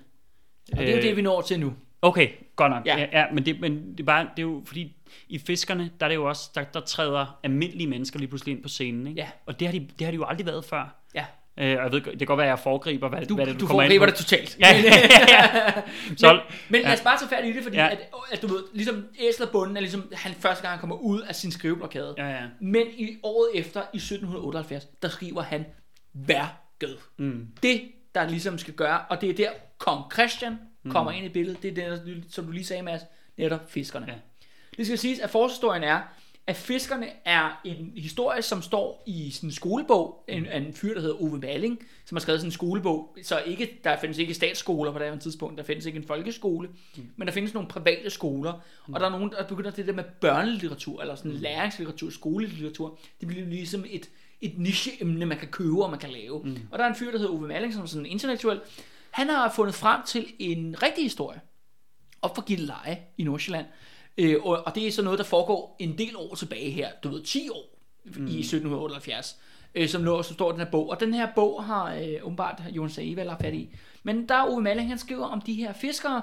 Og det er jo det, vi når til nu. Okay, godt nok. Ja. Ja, ja men, det, men det, er bare, det er jo fordi, i Fiskerne, der er det jo også, der, der træder almindelige mennesker lige pludselig ind på scenen. Ikke? Ja. Og det har, de, det har de jo aldrig været før. Ja. Øh, jeg ved, det kan godt være, at jeg foregriber, hvad, Du, hvad det, du kommer ind foregriber det totalt. Ja, ja, ja. Så, Men, men lad os bare tage fat i det, fordi Ja. at, at du ved, ligesom Æslerbunden er ligesom han første gang kommer ud af sin skriveblokade. ja, ja. Men i året efter, i 1778, der skriver han værket. Mm. Det, der ligesom skal gøre, og det er der kong Christian kommer ind i billedet, det er det, som du lige sagde, Mads, netop fiskerne. Ja. Det skal siges, at forhistorien er, at fiskerne er en historie, som står i sådan en skolebog, en, af en fyr, der hedder Ove Malling, som har skrevet sådan en skolebog, så ikke, der findes ikke statsskoler på det her tidspunkt, der findes ikke en folkeskole, mm. men der findes nogle private skoler, mm. og der er nogen, der begynder det der med børnelitteratur, eller sådan læringslitteratur, skolelitteratur, det bliver ligesom et, et nicheemne, man kan købe og man kan lave. Mm. Og der er en fyr, der hedder Ove Malling, som er sådan intellektuel, han har fundet frem til en rigtig historie, op for Gilleleje i Nordsjælland. Øh, og, og det er så noget, der foregår en del år tilbage her, du ved, 10 år mm. i 1778, øh, som, lå, som står i den her bog. Og den her bog har øh, åbenbart Jonas Evald har fat i. Men der er Ove Malling, han skriver om de her fiskere.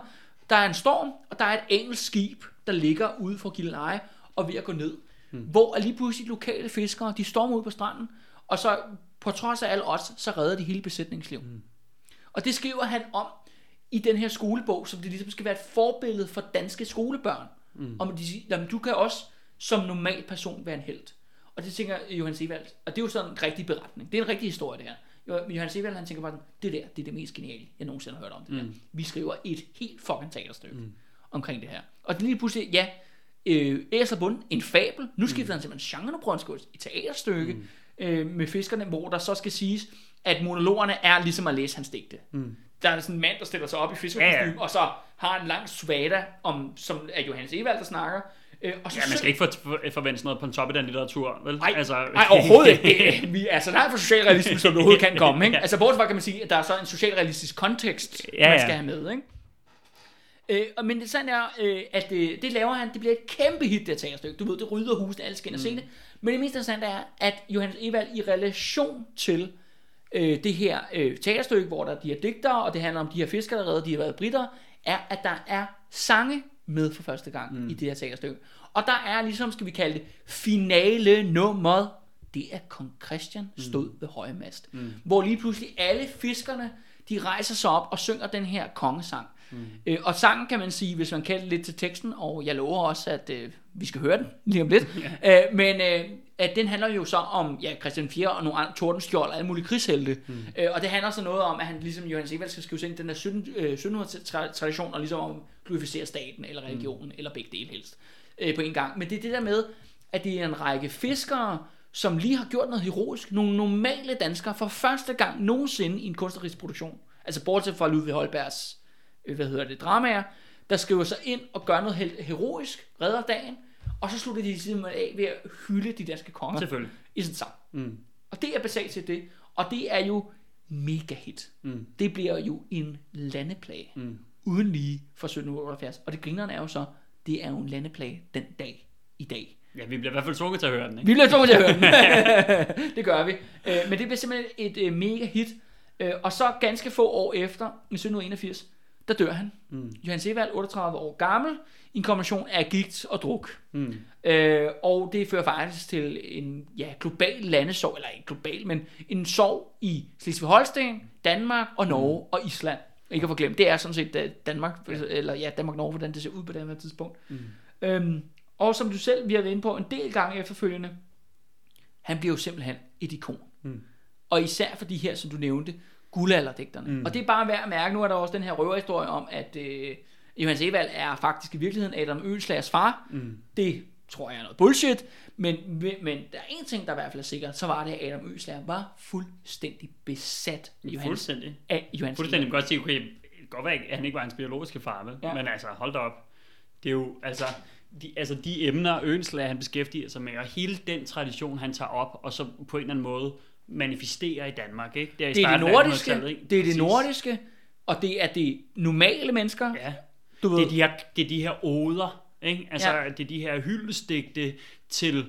Der er en storm, og der er et engelsk skib, der ligger ude for Gilleleje og ved at gå ned. Mm. Hvor er lige pludselig lokale fiskere, de stormer ud på stranden, og så på trods af alle odds, så redder de hele besætningsliv. Mm. Og det skriver han om i den her skolebog, som det ligesom skal være et forbillede for danske skolebørn. Mm. Om de siger, jamen, du kan også som normal person være en held. Og det tænker Johan Evald, og det er jo sådan en rigtig beretning. Det er en rigtig historie, det her. Jo- Johan Evald, han tænker bare, sådan, det der, det er det mest geniale, jeg nogensinde har hørt om det mm. der. Vi skriver et helt fucking teaterstykke mm. omkring det her. Og det er lige pludselig, ja, øh, Æslerbund, en fabel. Nu skifter mm. han simpelthen genre, nu prøver han at skrive et teaterstykke mm. øh, med fiskerne, hvor der så skal siges, at monologerne er ligesom at læse hans digte. Mm. Der er sådan en mand, der stiller sig op i fiskerkostyme, Ja, ja, ja. ja. og så har en lang svada, om, som er Johannes Evald, der snakker. Øh, og så Ja, man skal ikke for, for, forvente sådan noget på en top af den litteratur, vel? Nej, altså, nej overhovedet ikke. Det, vi er så langt fra socialrealisme, som det overhovedet kan komme. Ikke? Altså, bortset fra kan man sige, at der er så en socialrealistisk kontekst, Ja, ja, man ja. skal have med. Ikke? Øh, og men det sandt er, øh, at øh, det laver han, det bliver et kæmpe hit, det teaterstykke. Du ved, det rydder husene, alle skal ind og se det. Men det mest interessante er, at Johannes Evald i relation til øh, det her øh, teaterstykke, hvor der er de her digtere, og det handler om de her fiskere, der redder, de har været britter, er, at der er sange med for første gang mm. i det her teaterstykke. Og der er ligesom, skal vi kalde det, finale nummeret. Det er kong Christian stod mm. ved høje mast. Mm. Hvor lige pludselig alle fiskerne, de rejser sig op og synger den her kongesang. Mm. Øh, og sangen kan man sige, hvis man kender lidt til teksten, og jeg lover også, at øh, vi skal høre den lige om lidt. øh, men øh, at den handler jo så om ja, Christian 4 og nogle andre tordenskjold og alle mulige krigshelte. Mm. Øh, og det handler så noget om, at han ligesom Johannes Evald skal skrive sig ind den der 17, øh, 1700-tradition, og ligesom om glorificere staten eller religionen, mm. eller begge dele helst, øh, på en gang. Men det er det der med, at det er en række fiskere, som lige har gjort noget heroisk. Nogle normale danskere for første gang nogensinde i en kunstnerisk produktion. Altså bortset fra Ludvig Holbergs, øh, hvad hedder det, dramaer, der skriver sig ind og gør noget helt heroisk, redder dagen, og så slutter de simpelthen af ved at hylde de danske konger Selvfølgelig. i sådan sang. Mm. Og det er basalt til det, og det er jo mega hit. Mm. Det bliver jo en landeplage, mm. uden lige for 1778. Og det grinerne er jo så, det er jo en landeplage den dag i dag. Ja, vi bliver i hvert fald tvunget til at høre den, ikke? Vi bliver tvunget til at høre den. det gør vi. Øh, Men det bliver simpelthen et øh, mega hit. Øh, Og så ganske få år efter, i 1781, der dør han. Mm. Johan Sevald, 38 år gammel, i en kombination af gigt og druk. Mm. Øh, og det fører faktisk til en ja, global landesorg, eller ikke global, men en sorg i Slesvig-Holsten, Danmark og Norge mm. og Island. Ikke at få glemt, det er sådan set øh, Danmark, eller ja, Danmark-Norge, hvordan det ser ud på det her tidspunkt. Mm. Øhm, og som du selv, vi har været inde på en del gange efterfølgende, han bliver jo simpelthen et ikon. Mm. Og især for de her, som du nævnte, guldalderdigterne. Mm. Og det er bare værd at mærke, nu er der også den her røverhistorie om, at øh, Johannes Evald er faktisk i virkeligheden Adam Ølslagers far. Mm. Det tror jeg er noget bullshit, men, men, der er en ting, der i hvert fald er sikkert, så var det, at Adam Øslager var fuldstændig besat af Johannes, Fuldstændig. af Johannes Fuldstændig godt sige, okay, godt være, at han ikke var hans biologiske far, vel? Ja. men altså, hold da op. Det er jo, altså, de, altså de emner, Ønslag, han beskæftiger sig med, og hele den tradition, han tager op, og så på en eller anden måde manifesterer i Danmark, ikke? Det er, i Det er det nordiske, 1800-tallet, ikke? det er det nordiske, og det er det normale mennesker. Ja, Du ved, det er de her, det er de her oder, ikke? Altså, ja. det er de her hyldestigte til,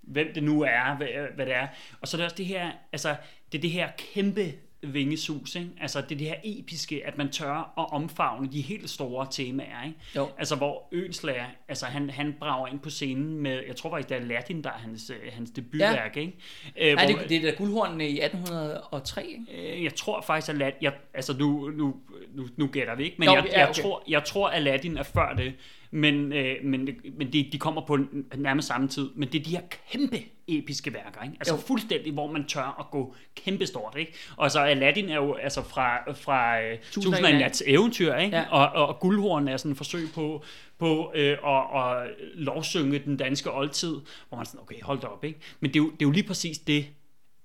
hvem det nu er, hvad, hvad det er. Og så er det også det her, altså, det er det her kæmpe vingesus, ikke? Altså, det er det her episke, at man tør at omfavne de helt store temaer, ikke? Jo. Altså, hvor Ønslager, altså, han, han brager ind på scenen med, jeg tror faktisk, det er Latin, der er hans, øh, hans debutværk, ikke? Øh, er hvor- det, det er da guldhornene i 1803, ikke? Øh, Jeg tror faktisk, at Aladdin, jeg, altså nu, nu, nu, nu gætter vi ikke, men Jo, jeg, ja, jeg, okay. tror, jeg tror, Aladdin er før det, men, øh, men, men de, de kommer på nærmest samme tid. Men det er de her kæmpe episke værker, ikke? altså Jo. fuldstændig, hvor man tør at gå kæmpe stort. Ikke? Og så Aladdin er jo altså fra, fra øh, Tusind og en nats eventyr, ikke? Ja. Og, og, og Guldhorn er sådan et forsøg på, på øh, at, at lovsynge den danske oldtid, hvor man sådan, okay, hold da op, ikke? Men det er, jo, det er jo lige præcis det,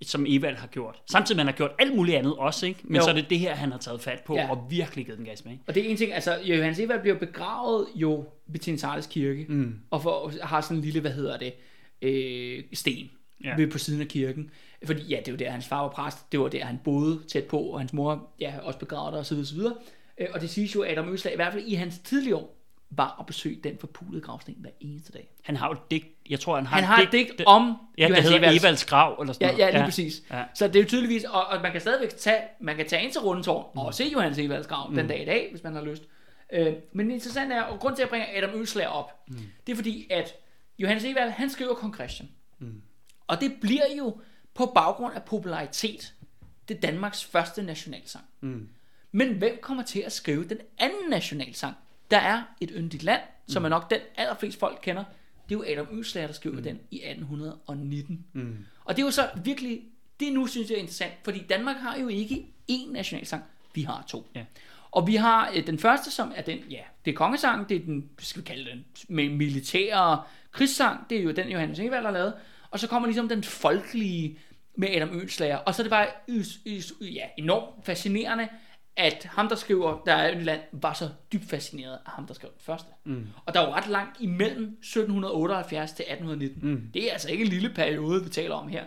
som Evald har gjort. Samtidig med, han har gjort alt muligt andet også, ikke? Men Jo. så er det det her, han har taget fat på, Ja. og virkelig givet den gas med, ikke? Og det er en ting, altså Johannes Evald bliver begravet jo ved Trinitatis kirke, mm. og for, har sådan en lille, hvad hedder det, øh, sten ja. Ved på siden af kirken. Fordi ja, det var der, hans far var præst, det var der, han boede tæt på, og hans mor ja, også begravet der, og så videre, så videre. Øh, Og det siges jo, at Adam Øslag, i hvert fald i hans tidlige år, var at besøge den forpulede gravsten hver eneste dag. Han har jo et digt, jeg tror, han har, Han har et digt om Ja, Johannes hedder Evalds- Evalds grav, eller sådan Ja, noget. ja, lige ja. præcis. Ja. Så det er jo tydeligvis, og, og man kan stadigvæk tage, man kan tage ind til Rundetårn mm. og se Johannes Evalds grav mm. den dag i dag, hvis man har lyst. Øh, men det interessante er, og grund til at bringe Adam Øslager op, mm. det er fordi, at Johannes Evald, han skriver Kong Christian. Mm. Og det bliver jo på baggrund af popularitet, det Danmarks første nationalsang. Mm. Men hvem kommer til at skrive den anden nationalsang? Der er et yndigt land, som er nok den allerflest folk kender. Det er jo Adam Øslager, der skriver mm. den i 1819. Mm. Og det er jo så virkelig, det nu synes jeg er interessant, fordi Danmark har jo ikke én nationalsang, vi har to. Ja. Og vi har øh, den første, som er den, ja, det er kongesangen, det er den, skal vi kalde den, med militære krigssang, det er jo den, Johannes Evald har lavet. Og så kommer ligesom den folkelige med Adam Ønslager. Og så er det bare ja, enormt fascinerende, at ham, der skriver, der er et land, var så dybt fascineret af ham, der skrev den første. Mm. Og der er jo ret langt imellem 1778 til 1819. Mm. Det er altså ikke en lille periode, vi taler om her.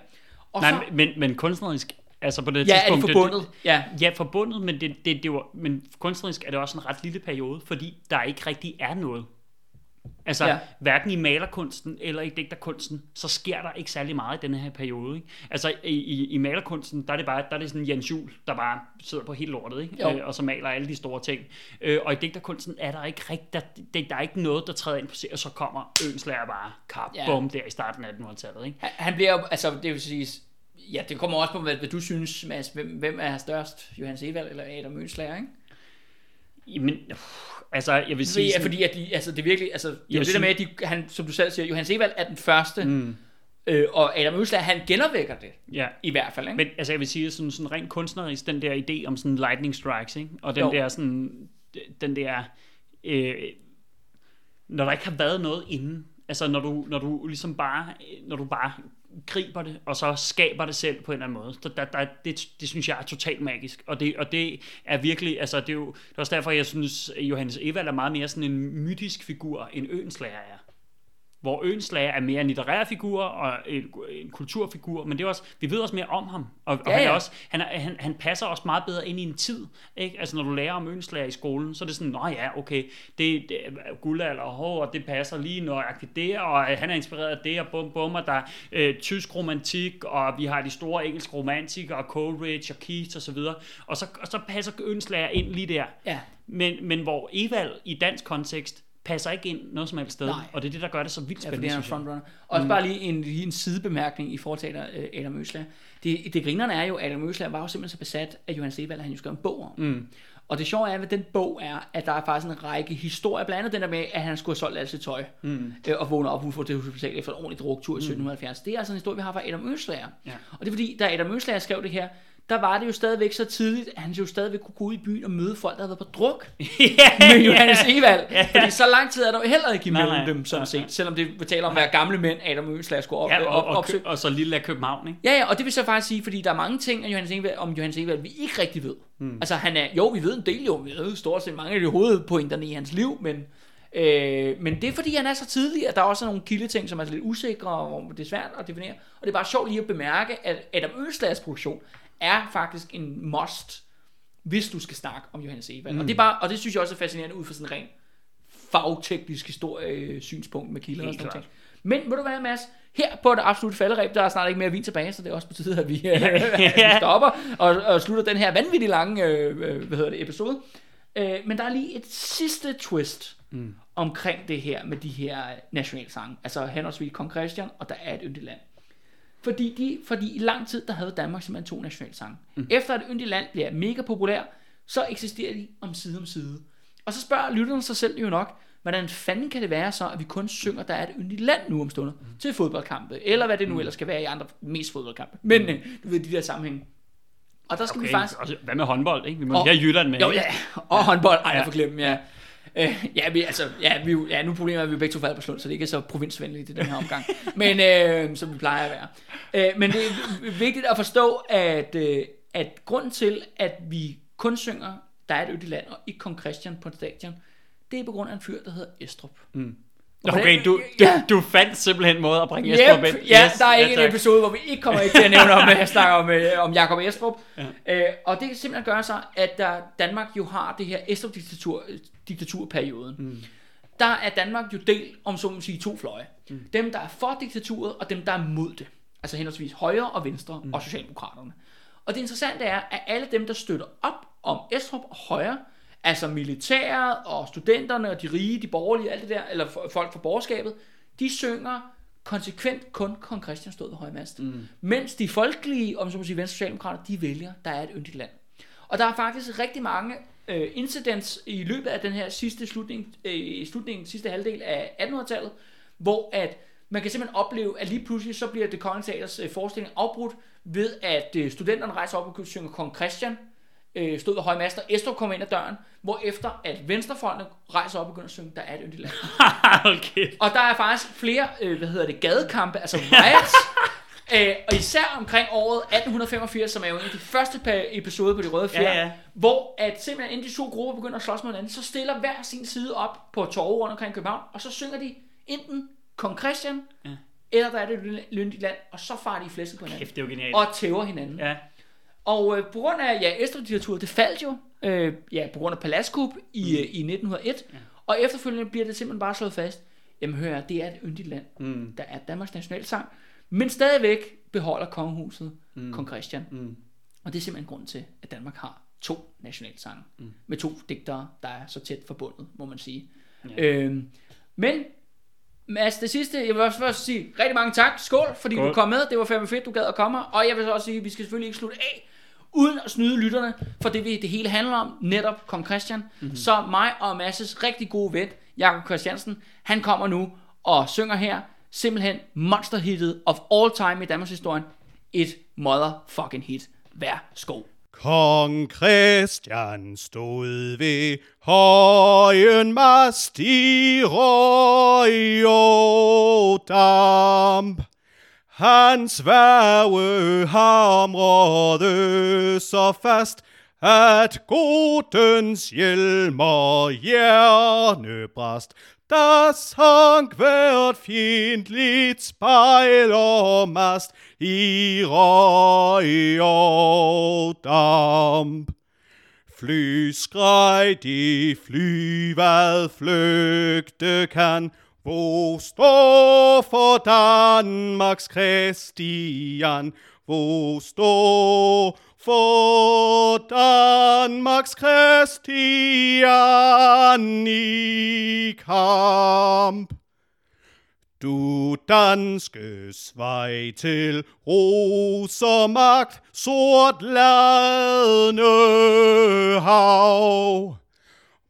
Og Nej, så, men, men kunstnerisk, altså på det ja, er det tidspunkt... forbundet? Ja. Ja, forbundet, men, det, det, det var, men kunstnerisk er det også en ret lille periode, fordi der ikke rigtig er noget. Altså, Ja. hverken i malerkunsten eller i digterkunsten, så sker der ikke særlig meget i denne her periode. Ikke? Altså, i, i, i malerkunsten, der er det bare der er det sådan Jens Jul, der bare sidder på helt lortet, ikke? Jo. Øh, og så maler alle de store ting. Øh, og i digterkunsten er der ikke rigtig, der, der, der er ikke noget, der træder ind på scenen, og så kommer Ønslager bare, kap, Ja. bum, der i starten af 1800-tallet. Ikke? Han- Han bliver jo, altså det vil sige, ja, det kommer også på, hvad, hvad du synes, Mads, hvem, hvem er størst, Johannes Evald eller Adam Mønslager, ikke? Jamen, altså, jeg vil sige... Fordi, sådan- fordi at de, altså det er virkelig, altså det er det der med, at de, han, som du selv siger, Johannes Evald er den første, mm. øh, og Adam Mønslager, han genopvækker det, ja. i hvert fald, ikke? Men altså, jeg vil sige, sådan, sådan rent kunstnerisk, den der idé om sådan lightning strikes, ikke? og den Jo. der sådan, den der, øh, når der ikke har været noget inden, altså når du, når du ligesom bare, når du bare griber det, og så skaber det selv på en eller anden måde. Så der, der, det, det synes jeg er totalt magisk. Og det, og det er virkelig, altså det er jo det er også derfor, jeg synes, Johannes Evald er meget mere sådan en mytisk figur, end Øenslager er hvor Øenslager er mere en litterær figur og en, en kulturfigur, men det er også, vi ved også mere om ham, og, og Ja, han, er ja. også, han, er, han, han passer også meget bedre ind i en tid, ikke? Altså når du lærer om Øenslager i skolen, så er det sådan, nå ja, okay, det, det er guldalder og hår, og det passer lige nøjagtigt det, og øh, han er inspireret af det, og bum bum, og der er øh, tysk romantik, og vi har de store engelske romantikere, og Coleridge og Keats og så videre, og så, og så passer Øenslager ind lige der. Ja. Men, men hvor Evald i dansk kontekst passer ikke ind noget som helst sted, Nej. og det er det, der gør det så vildt Ja, fordi spændende, han er frontrunner. Også mm. bare lige en, lige en sidebemærkning i forhold til øh, Adam Øsler. Det, det grinerne er jo, at Adam Øsler var jo simpelthen så besat af Johannes Evald, at han jo skrev en bog om. Mm. Og det sjove er ved den bog er, at der er faktisk en række historier, blandt andet den der med, at han skulle have solgt alt sit tøj, mm. øh, og vågne op på det hospital efter en ordentlig druktur i 1770. Det er altså en historie, vi har fra Adam Øslager. Ja. Og det er fordi, da Adam Øslager skrev det her, der var det jo stadigvæk så tidligt, at han jo stadigvæk kunne gå ud i byen og møde folk, der havde været på druk ja, med Johannes Evald. Fordi så lang tid er der jo heller ikke Nej, imellem nej. dem, sådan Nej, set. Selvom det vi taler om at være gamle mænd, Adam Ønslag skulle op, ja, og, op, og, opsøge. og, og så lille af København, ikke? Ja, ja, og det vil så faktisk sige, fordi der er mange ting af Johannes Evald, om Johannes Evald, vi ikke rigtig ved. Mm. Altså, han er, jo, vi ved en del jo, vi ved stort set mange af de hovedpointerne i hans liv, men, øh, men det er fordi, han er så tidlig, at der også er nogle kildeting, som er lidt usikre, og det er svært at definere. Og det er bare sjovt lige at bemærke, at Adam Ønslags produktion er faktisk en must, hvis du skal snakke om Johannes Evald. Mm. Og, det er bare, og det synes jeg også er fascinerende ud fra sådan en ren fagteknisk historie synspunkt med kilder og sådan noget. Men ved du hvad, Mads? Her på det absolut falderæb, der er snart ikke mere vin tilbage, så det er også betyder, at vi, at vi stopper og, og slutter den her vanvittigt lange øh, øh, hvad hedder det, episode. Øh, men der er lige et sidste twist mm. omkring det her med de her nationalsange. Altså henholdsvis Kong Christian, og der er et yndigt land. Fordi, de, fordi i lang tid, der havde Danmark simpelthen to nationalsange. Mm. Efter at yndigt land bliver mega populær, så eksisterer de om side om side. Og så spørger lytterne sig selv jo nok, hvordan fanden kan det være så, at vi kun synger, der er et yndigt land nu om stunder, mm. til fodboldkampe, eller hvad det nu ellers skal være i andre, mest fodboldkampe. Men øh, du ved, de der sammenhæng. Og der skal okay. vi faktisk... altså, hvad med håndbold, ikke? Vi må Og- og, have Jylland med. Jo, ja, og håndbold, ej, jeg får glemt, ja. Øh, ja, vi, altså, ja, vi, ja, nu problemet er, at vi begge to falder på slund, så det ikke er så provinsvenligt i den her omgang. Men, øh, som vi plejer at være. Øh, men det er vigtigt at forstå, at, øh, at grunden til, at vi kun synger, der er et øde land, og ikke kong Christian på stadion, det er på grund af en fyr, der hedder Estrup. Mm. Okay, du, du, Ja. du fandt simpelthen en måde at bringe Jesper Yep, ind. ja, der er ikke tak. en episode, hvor vi ikke kommer ikke til at nævne om, at jeg snakker om, øh, om Jakob Estrup. Ja. Øh, og det kan simpelthen gøre sig, at der, Danmark jo har det her Estrup-diktatur, øh, diktaturperioden. Mm. Der er Danmark jo delt om så må sige to fløje. Mm. Dem, der er for diktaturet, og dem, der er mod det. Altså henholdsvis højre og venstre, mm. og Socialdemokraterne. Og det interessante er, at alle dem, der støtter op om Estrup og højre, altså militæret og studenterne og de rige, de borgerlige, alt det der, eller folk fra borgerskabet, de synger konsekvent kun kong Christian stod ved højmast. Mm. Mens de folkelige, om så må sige venstre socialdemokrater, de vælger, der er et yndigt land. Og der er faktisk rigtig mange øh, incidents i løbet af den her sidste slutning, øh, i slutningen, sidste halvdel af 1800-tallet, hvor at man kan simpelthen opleve, at lige pludselig så bliver det kongelige teaters øh, forestilling afbrudt ved, at øh, studenterne rejser op og synger kong Christian, øh, stod ved højmaster, Estrup kommer ind ad døren, hvor efter at venstrefolkene rejser op og begynder at synge, der er et yndigt land. okay. Og der er faktisk flere, øh, hvad hedder det, gadekampe, altså riots. øh, og især omkring året 1885, som er jo en af de første episoder på de røde fjer, Ja, ja. hvor at simpelthen inden de to grupper begynder at slås mod hinanden, så stiller hver sin side op på torve rundt omkring København, og så synger de enten Kong Christian, ja. eller der er det et lyndigt land, og så farer de i flæsket på hinanden. Kæft, det er jo genialt. Og tæver hinanden. Ja. Og øh, på grund af, ja, Estrup-diktaturet, det faldt jo, øh, ja, på grund af Palaskup i, mm. øh, i 1901, ja. og efterfølgende bliver det simpelthen bare slået fast, jamen hør her, det er et yndigt land, mm. der er Danmarks nationalsang, men stadigvæk beholder kongehuset mm. kong Christian. Mm. Og det er simpelthen grund til, at Danmark har to nationalsange, mm. med to digtere, der er så tæt forbundet, må man sige. Ja. Øhm, men Mads, det sidste, jeg vil også først sige rigtig mange tak. Skål, fordi Skål. du kom med. Det var fandme fedt, du gad at komme. Og jeg vil så også sige, at vi skal selvfølgelig ikke slutte af, uden at snyde lytterne, for det vi det hele handler om, netop kong Christian. Mm-hmm. Så mig og Masses rigtig gode ven, Jakob Christiansen, han kommer nu og synger her, simpelthen monsterhittet of all time i Danmarks historie. Et motherfucking hit. Værsgo. Kong Christian stod ved højen mast i røg og damp. Hans værge hamrede så fast, at godens hjelm og hjerne brast. Der sank hvert fjendtligt spejl og mast i røg og damp. Fly skreg de flyvad flygte kan. Hvor står for Danmarks Christian? Hvor står for Danmarks Christian i kamp? Du danskes vej til ros og magt, sort ladende hav.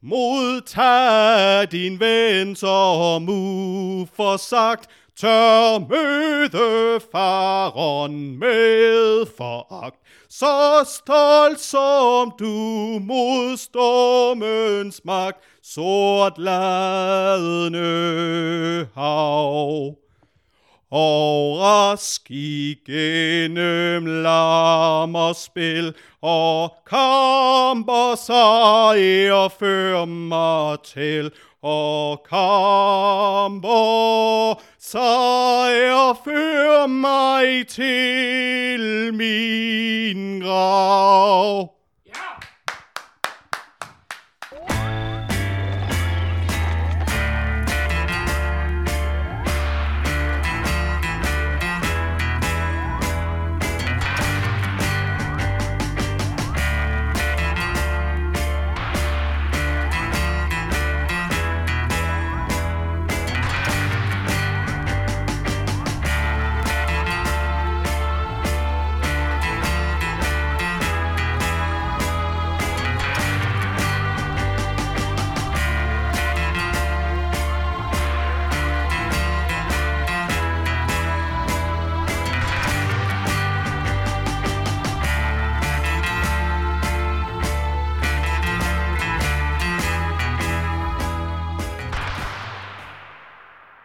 Modtag din ven som uforsagt, tør møde faren med foragt. Så stolt som du mod stormens magt, sort ladende hav. Og rask igennem larm og spil, og kamp og sejr før mig til, og kamp og sejr før mig til min grav. Ja!